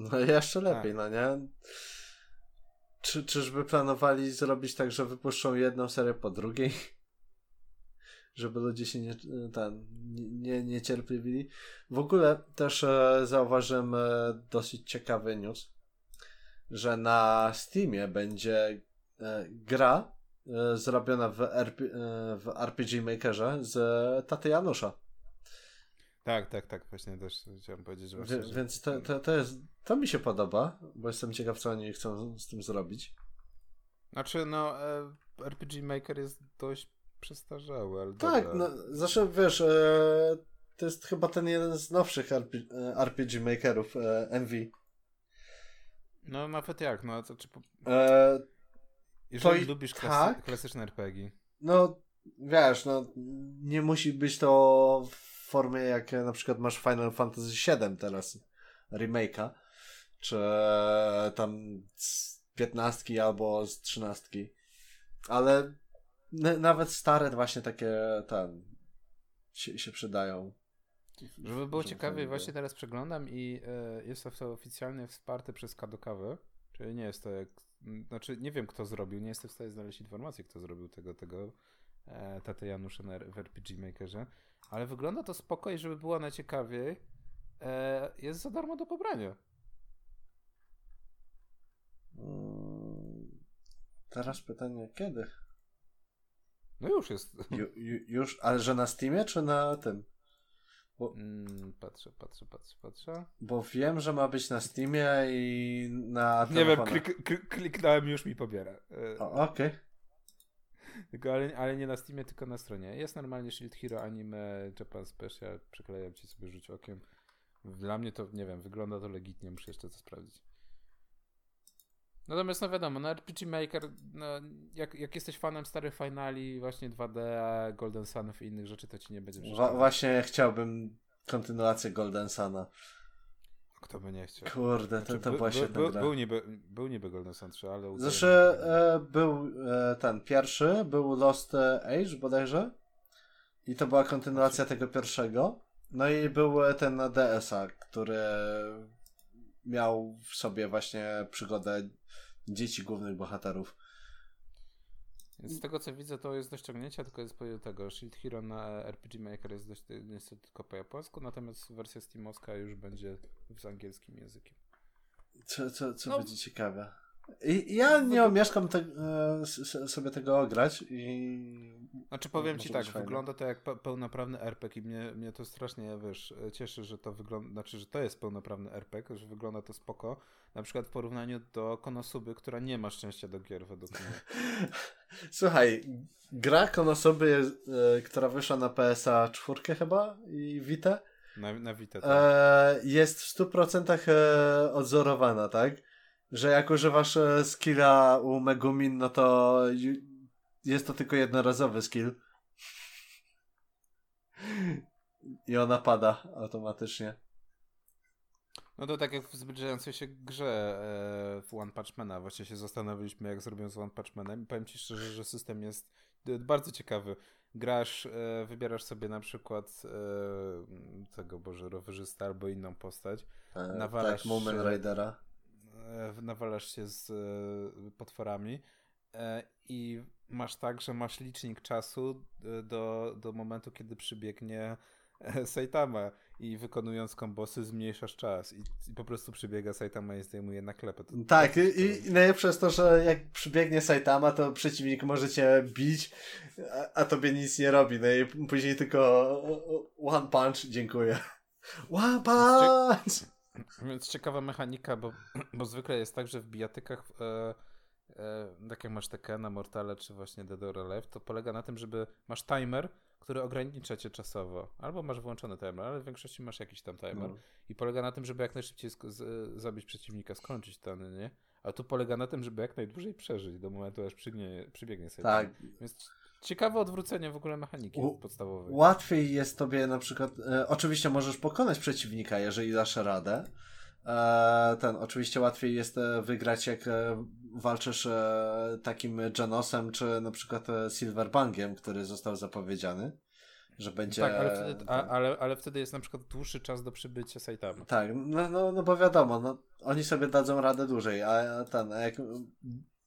No jeszcze lepiej, tak. no nie? Czy, czyżby planowali zrobić tak, że wypuszczą jedną serię po drugiej? Żeby ludzie się nie, ten, nie, nie cierpliwili. W ogóle też e, zauważyłem e, dosyć ciekawy news że na Steamie będzie e, gra e, zrobiona w, RP, e, w RPG Makerze z Taty Janusza. Tak, tak, tak, właśnie też chciałem powiedzieć, że właśnie, że... Więc to, to, to, jest, to mi się podoba, bo jestem ciekaw, co oni chcą z tym zrobić. Znaczy, no, RPG Maker jest dość przestarzały, ale Tak, dobra. no, zawsze wiesz, to jest chyba ten jeden z nowszych RPG Makerów, MV. No nawet jak, no to czy... E, Jeżeli to lubisz klasy, tak? klasyczne RPG. No wiesz, no nie musi być to w formie jak na przykład masz Final Fantasy VII teraz remake'a, czy tam z 15 albo z 13. Ale nawet stare właśnie takie tam się, się przydają. Żeby było ciekawie, właśnie teraz przeglądam i e, jest to oficjalnie wsparte przez Kadokawy, czyli nie jest to jak, znaczy nie wiem kto zrobił, nie jestem w stanie znaleźć informacji kto zrobił tego, tego e, Tate Janusza w RPG Makerze, ale wygląda to spokojnie, żeby było na ciekawiej, e, jest za darmo do pobrania. Hmm, teraz pytanie, kiedy? No już jest. Ju, ju, już, ale że na Steamie czy na tym? Bo, mm, patrzę, patrzę, patrzę, patrzę. Bo wiem, że ma być na Steamie i na Nie wiem, klik, klik, kliknąłem już mi pobiera. E, okej. Okay. Tylko, ale, ale nie na Steamie, tylko na stronie. Jest normalnie Shield Hero Anime Japan Special, przyklejam ci sobie rzuć okiem. Dla mnie to, nie wiem, wygląda to legitnie, muszę jeszcze to sprawdzić. Natomiast no wiadomo, na RPG Maker, no, jak, jak jesteś fanem starych finali, właśnie 2D, Golden Sunów i innych rzeczy, to ci nie będzie przeszkadzać. właśnie chciałbym kontynuację Golden Suna. Kto by nie chciał? Kurde, znaczy, to, to była świetna był, Był niby, był niby Golden Sun 3, ale... Zresztą e, był e, ten pierwszy, był Lost Age bodajże i to była kontynuacja tego pierwszego. No i był ten na DS-a, który miał w sobie właśnie przygodę dzieci głównych bohaterów. Z tego co widzę, to jest do ściągnięcia, tylko jest tego. Shield Hero na RPG Maker jest dość niestety tylko po japońsku, natomiast wersja Steamowska już będzie z angielskim językiem. Co, co, co no. będzie ciekawe. I ja nie omieszkam te, e, sobie tego ograć i... Znaczy powiem ci tak, wygląda to jak pełnoprawny RPG i mnie, mnie to strasznie, wiesz, cieszy, że to wygląda, znaczy, że to jest pełnoprawny RPG, że wygląda to spoko, na przykład w porównaniu do Konosuby, która nie ma szczęścia do gier według mnie. Słuchaj, gra Konosuby, e, która wyszła na PSA 4 chyba i Vita, na, na Vita, tak. e, jest w 100% e, odzorowana, tak? Że jak używasz e, skilla u Megumin, no to jest to tylko jednorazowy skill. I ona pada automatycznie. No to tak jak w zbliżającej się grze e, w One Punch Mana. Właśnie się zastanowiliśmy, jak zrobią z One Punch Manem. I powiem ci szczerze, że system jest bardzo ciekawy. Grasz, e, wybierasz sobie na przykład tego, Boże, rowerzysta albo inną postać. nawalasz, tak, Moment Ridera E, nawalasz się z e, potworami e, i masz tak, że masz licznik czasu do, do momentu, kiedy przybiegnie Saitama i wykonując kombosy zmniejszasz czas i, i po prostu przybiega Saitama i zdejmuje naklepę. To, tak, to, i, i najlepsze jest to, że jak przybiegnie Saitama, to przeciwnik może cię bić, a, a tobie nic nie robi, no i później tylko one punch, dziękuję. One punch! Więc ciekawa mechanika, bo, bo zwykle jest tak, że w bijatykach, e, e, tak jak masz Tekena, Mortale czy właśnie Dead or Alive, to polega na tym, żeby masz timer, który ogranicza cię czasowo. Albo masz włączony timer, ale w większości masz jakiś tam timer. No. I polega na tym, żeby jak najszybciej zabić przeciwnika, skończyć ten, nie? A tu polega na tym, żeby jak najdłużej przeżyć do momentu, aż przygnie, przybiegnie sobie. Tak. Więc ciekawe odwrócenie w ogóle mechaniki U podstawowej. Łatwiej jest tobie na przykład. E, oczywiście możesz pokonać przeciwnika, jeżeli dasz radę. E, ten, oczywiście łatwiej jest e, wygrać, jak e, walczysz e, takim Janosem, czy na przykład e, Silverbangiem, który został zapowiedziany że będzie... Tak, ale wtedy, a, ale, ale wtedy jest na przykład dłuższy czas do przybycia Saitama. Tak, no, no, no bo wiadomo, no, oni sobie dadzą radę dłużej, a ten, a jak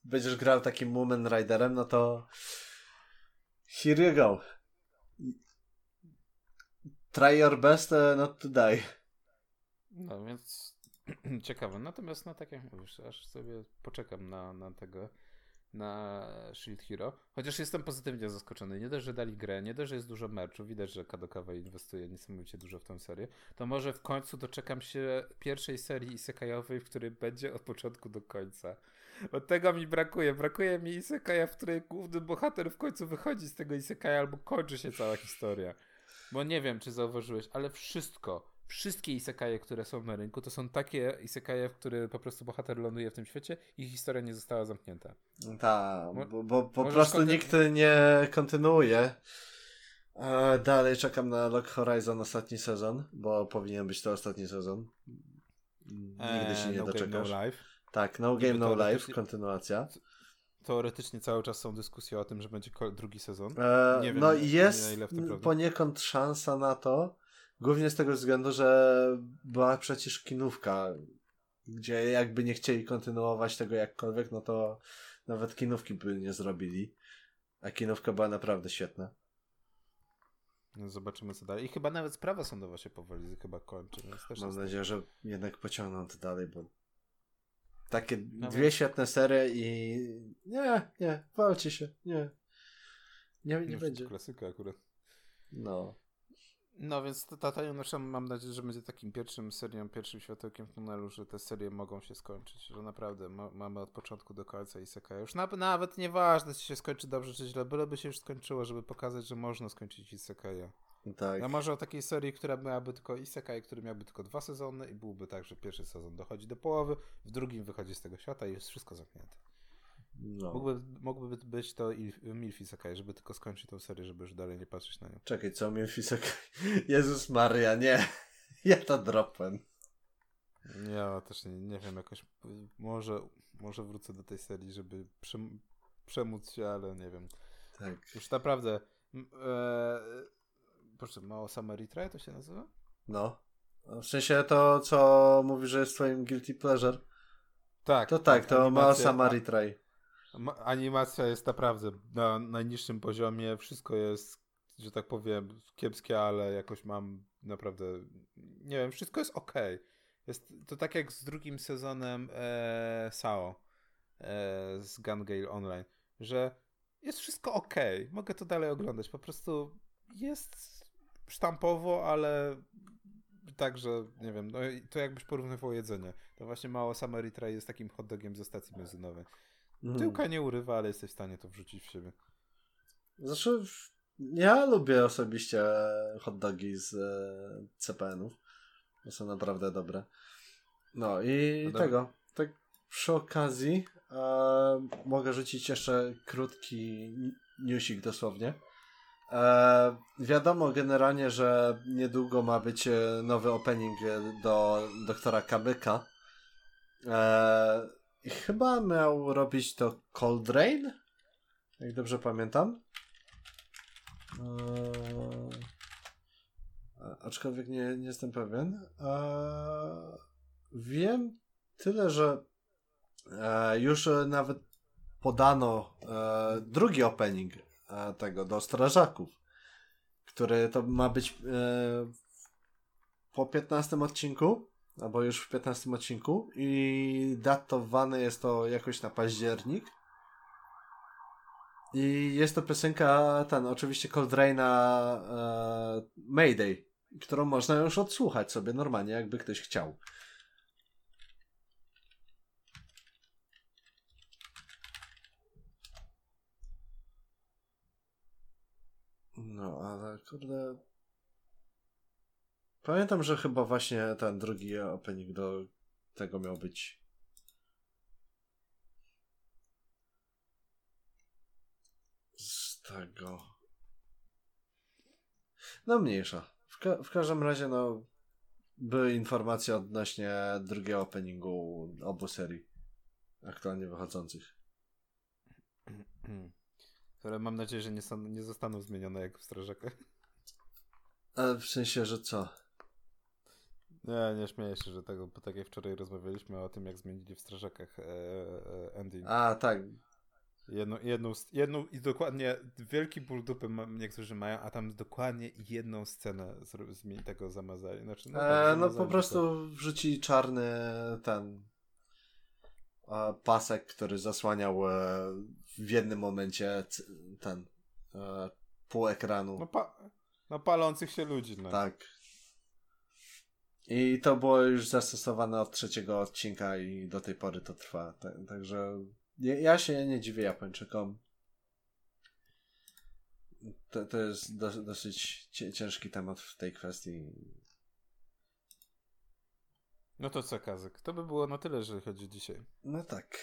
będziesz grał takim Moomin Riderem, no to here you go. Try your best uh, not to die. No więc ciekawe. Natomiast no tak jak mówisz, aż sobie poczekam na, na tego na Shield Hero. Chociaż jestem pozytywnie zaskoczony. Nie dość, że dali grę, nie dość, że jest dużo merchu, widać, że Kadokawa inwestuje niesamowicie dużo w tę serię, to może w końcu doczekam się pierwszej serii isekajowej, w której będzie od początku do końca. Od tego mi brakuje. Brakuje mi isekaja, w której główny bohater w końcu wychodzi z tego isekaja albo kończy się cała historia. Bo nie wiem, czy zauważyłeś, ale wszystko, wszystkie isekaje, które są na rynku, to są takie isekaje, w które po prostu bohater ląduje w tym świecie i historia nie została zamknięta. Tak, bo, bo po prostu kontynu- nikt nie kontynuuje. A dalej czekam na Lock Horizon ostatni sezon, bo powinien być to ostatni sezon. Nigdy się nie no doczekasz. Game, no life. Tak, No Game, No Life, kontynuacja. Teoretycznie cały czas są dyskusje o tym, że będzie drugi sezon. E, nie wiem, no jest poniekąd szansa na to, Głównie z tego względu, że była przecież kinówka, gdzie jakby nie chcieli kontynuować tego jakkolwiek, no to nawet kinówki by nie zrobili. A kinówka była naprawdę świetna. No zobaczymy co dalej. I chyba nawet sprawa sądowa się powoli chyba kończy. Mam nadzieję, że jednak pociągną to dalej, bo takie nawet... dwie świetne serie i nie, nie, walcie się, nie. Nie, nie, nie będzie. Klasyka akurat. No. No więc Tatanium Nation mam nadzieję, że będzie takim pierwszym serią, pierwszym światełkiem w tunelu, że te serie mogą się skończyć, że naprawdę ma, mamy od początku do końca Isekai. Już na, nawet nieważne, czy się skończy dobrze, czy źle, byleby się już skończyło, żeby pokazać, że można skończyć Isekai. Tak. Ja może o takiej serii, która miałaby tylko Isekai, który miałby tylko dwa sezony i byłby tak, że pierwszy sezon dochodzi do połowy, w drugim wychodzi z tego świata i jest wszystko zamknięte. No. Mógłby, mógłby być to Milfi Sakai, żeby tylko skończyć tą serię, żeby już dalej nie patrzeć na nią. Czekaj, co Milfi Sakai? Jezus Maria, nie. Ja to dropłem. Ja też nie, nie wiem, jakoś może, może wrócę do tej serii, żeby przem, przemóc się, ale nie wiem. Tak. Już naprawdę e, proszę, mało Try to się nazywa? No. W sensie to, co mówisz, że jest twoim guilty pleasure. Tak. To tak, to Mao Summer Try animacja jest naprawdę na najniższym poziomie. Wszystko jest, że tak powiem, kiepskie, ale jakoś mam naprawdę. Nie wiem, wszystko jest ok. Jest to tak jak z drugim sezonem e, SAO e, z Gun Gale Online, że jest wszystko ok. Mogę to dalej oglądać. Po prostu jest sztampowo, ale także, nie wiem, no, to jakbyś porównywał jedzenie. To właśnie mało Samaritra jest takim hot dogiem ze stacji benzynowej. Mm. Tyłka nie urywa, ale jesteś w stanie to wrzucić w siebie. Znaczy, ja lubię osobiście hot dogi z e, CPN-ów. To są naprawdę dobre. No i no tego. Tak przy okazji e, mogę rzucić jeszcze krótki newsik dosłownie. E, wiadomo generalnie, że niedługo ma być e, nowy opening do doktora Kabyka. E, chyba miał robić to Cold Rain, jak dobrze pamiętam. Eee, aczkolwiek nie, nie jestem pewien. Eee, wiem tyle, że e, już nawet podano e, drugi opening e, tego do strażaków, który to ma być e, po 15 odcinku albo już w 15 odcinku i datowane jest to jakoś na październik. I jest to piosenka, ten, oczywiście Coldrane'a e, Mayday, którą można już odsłuchać sobie normalnie, jakby ktoś chciał. No, ale kurde. Pamiętam, że chyba właśnie ten drugi opening do tego miał być. Z tego. No mniejsza. W, ka- w każdym razie, no. Były informacje odnośnie drugiego openingu obu serii aktualnie wychodzących. Które mam nadzieję, że nie, są, nie zostaną zmienione jak w Strażakach. Ale w sensie, że co? Nie, nie śmieję się, że tego, bo tak jak wczoraj rozmawialiśmy o tym, jak zmienili w Strażakach e, e, ending. A, tak. Jedną, jedną, jedną i dokładnie wielki ból dupy niektórzy mają, a tam dokładnie jedną scenę z, z tego zamazali. Znaczy, no, E, tak, no po to. prostu wrzuci czarny ten e, pasek, który zasłaniał e, w jednym momencie ten e, pół ekranu. No, pa, no palących się ludzi, no. Tak. I to było już zastosowane od trzeciego odcinka i do tej pory to trwa. Ta, także ja, się nie dziwię Japończykom. To, to jest do, dosyć ciężki temat w tej kwestii. No to co, Kazyk? To by było na tyle, jeżeli chodzi dzisiaj. No tak.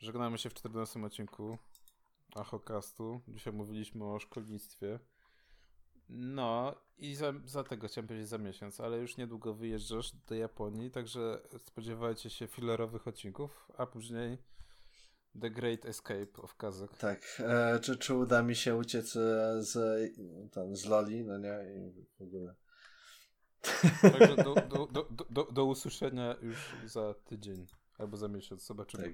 Żegnamy się w 14 odcinku Achokastu. Dzisiaj mówiliśmy o szkolnictwie. No i za, za tego chciałem powiedzieć za miesiąc, ale już niedługo wyjeżdżasz do Japonii, także spodziewajcie się filerowych odcinków, a później The Great Escape of Kazakh. Tak. E, czy, czy uda mi się uciec e, z, tam, z Loli? No nie, i w ogóle. Także do, do, do, do, do, do usłyszenia już za tydzień albo za miesiąc. Zobaczymy. Tak.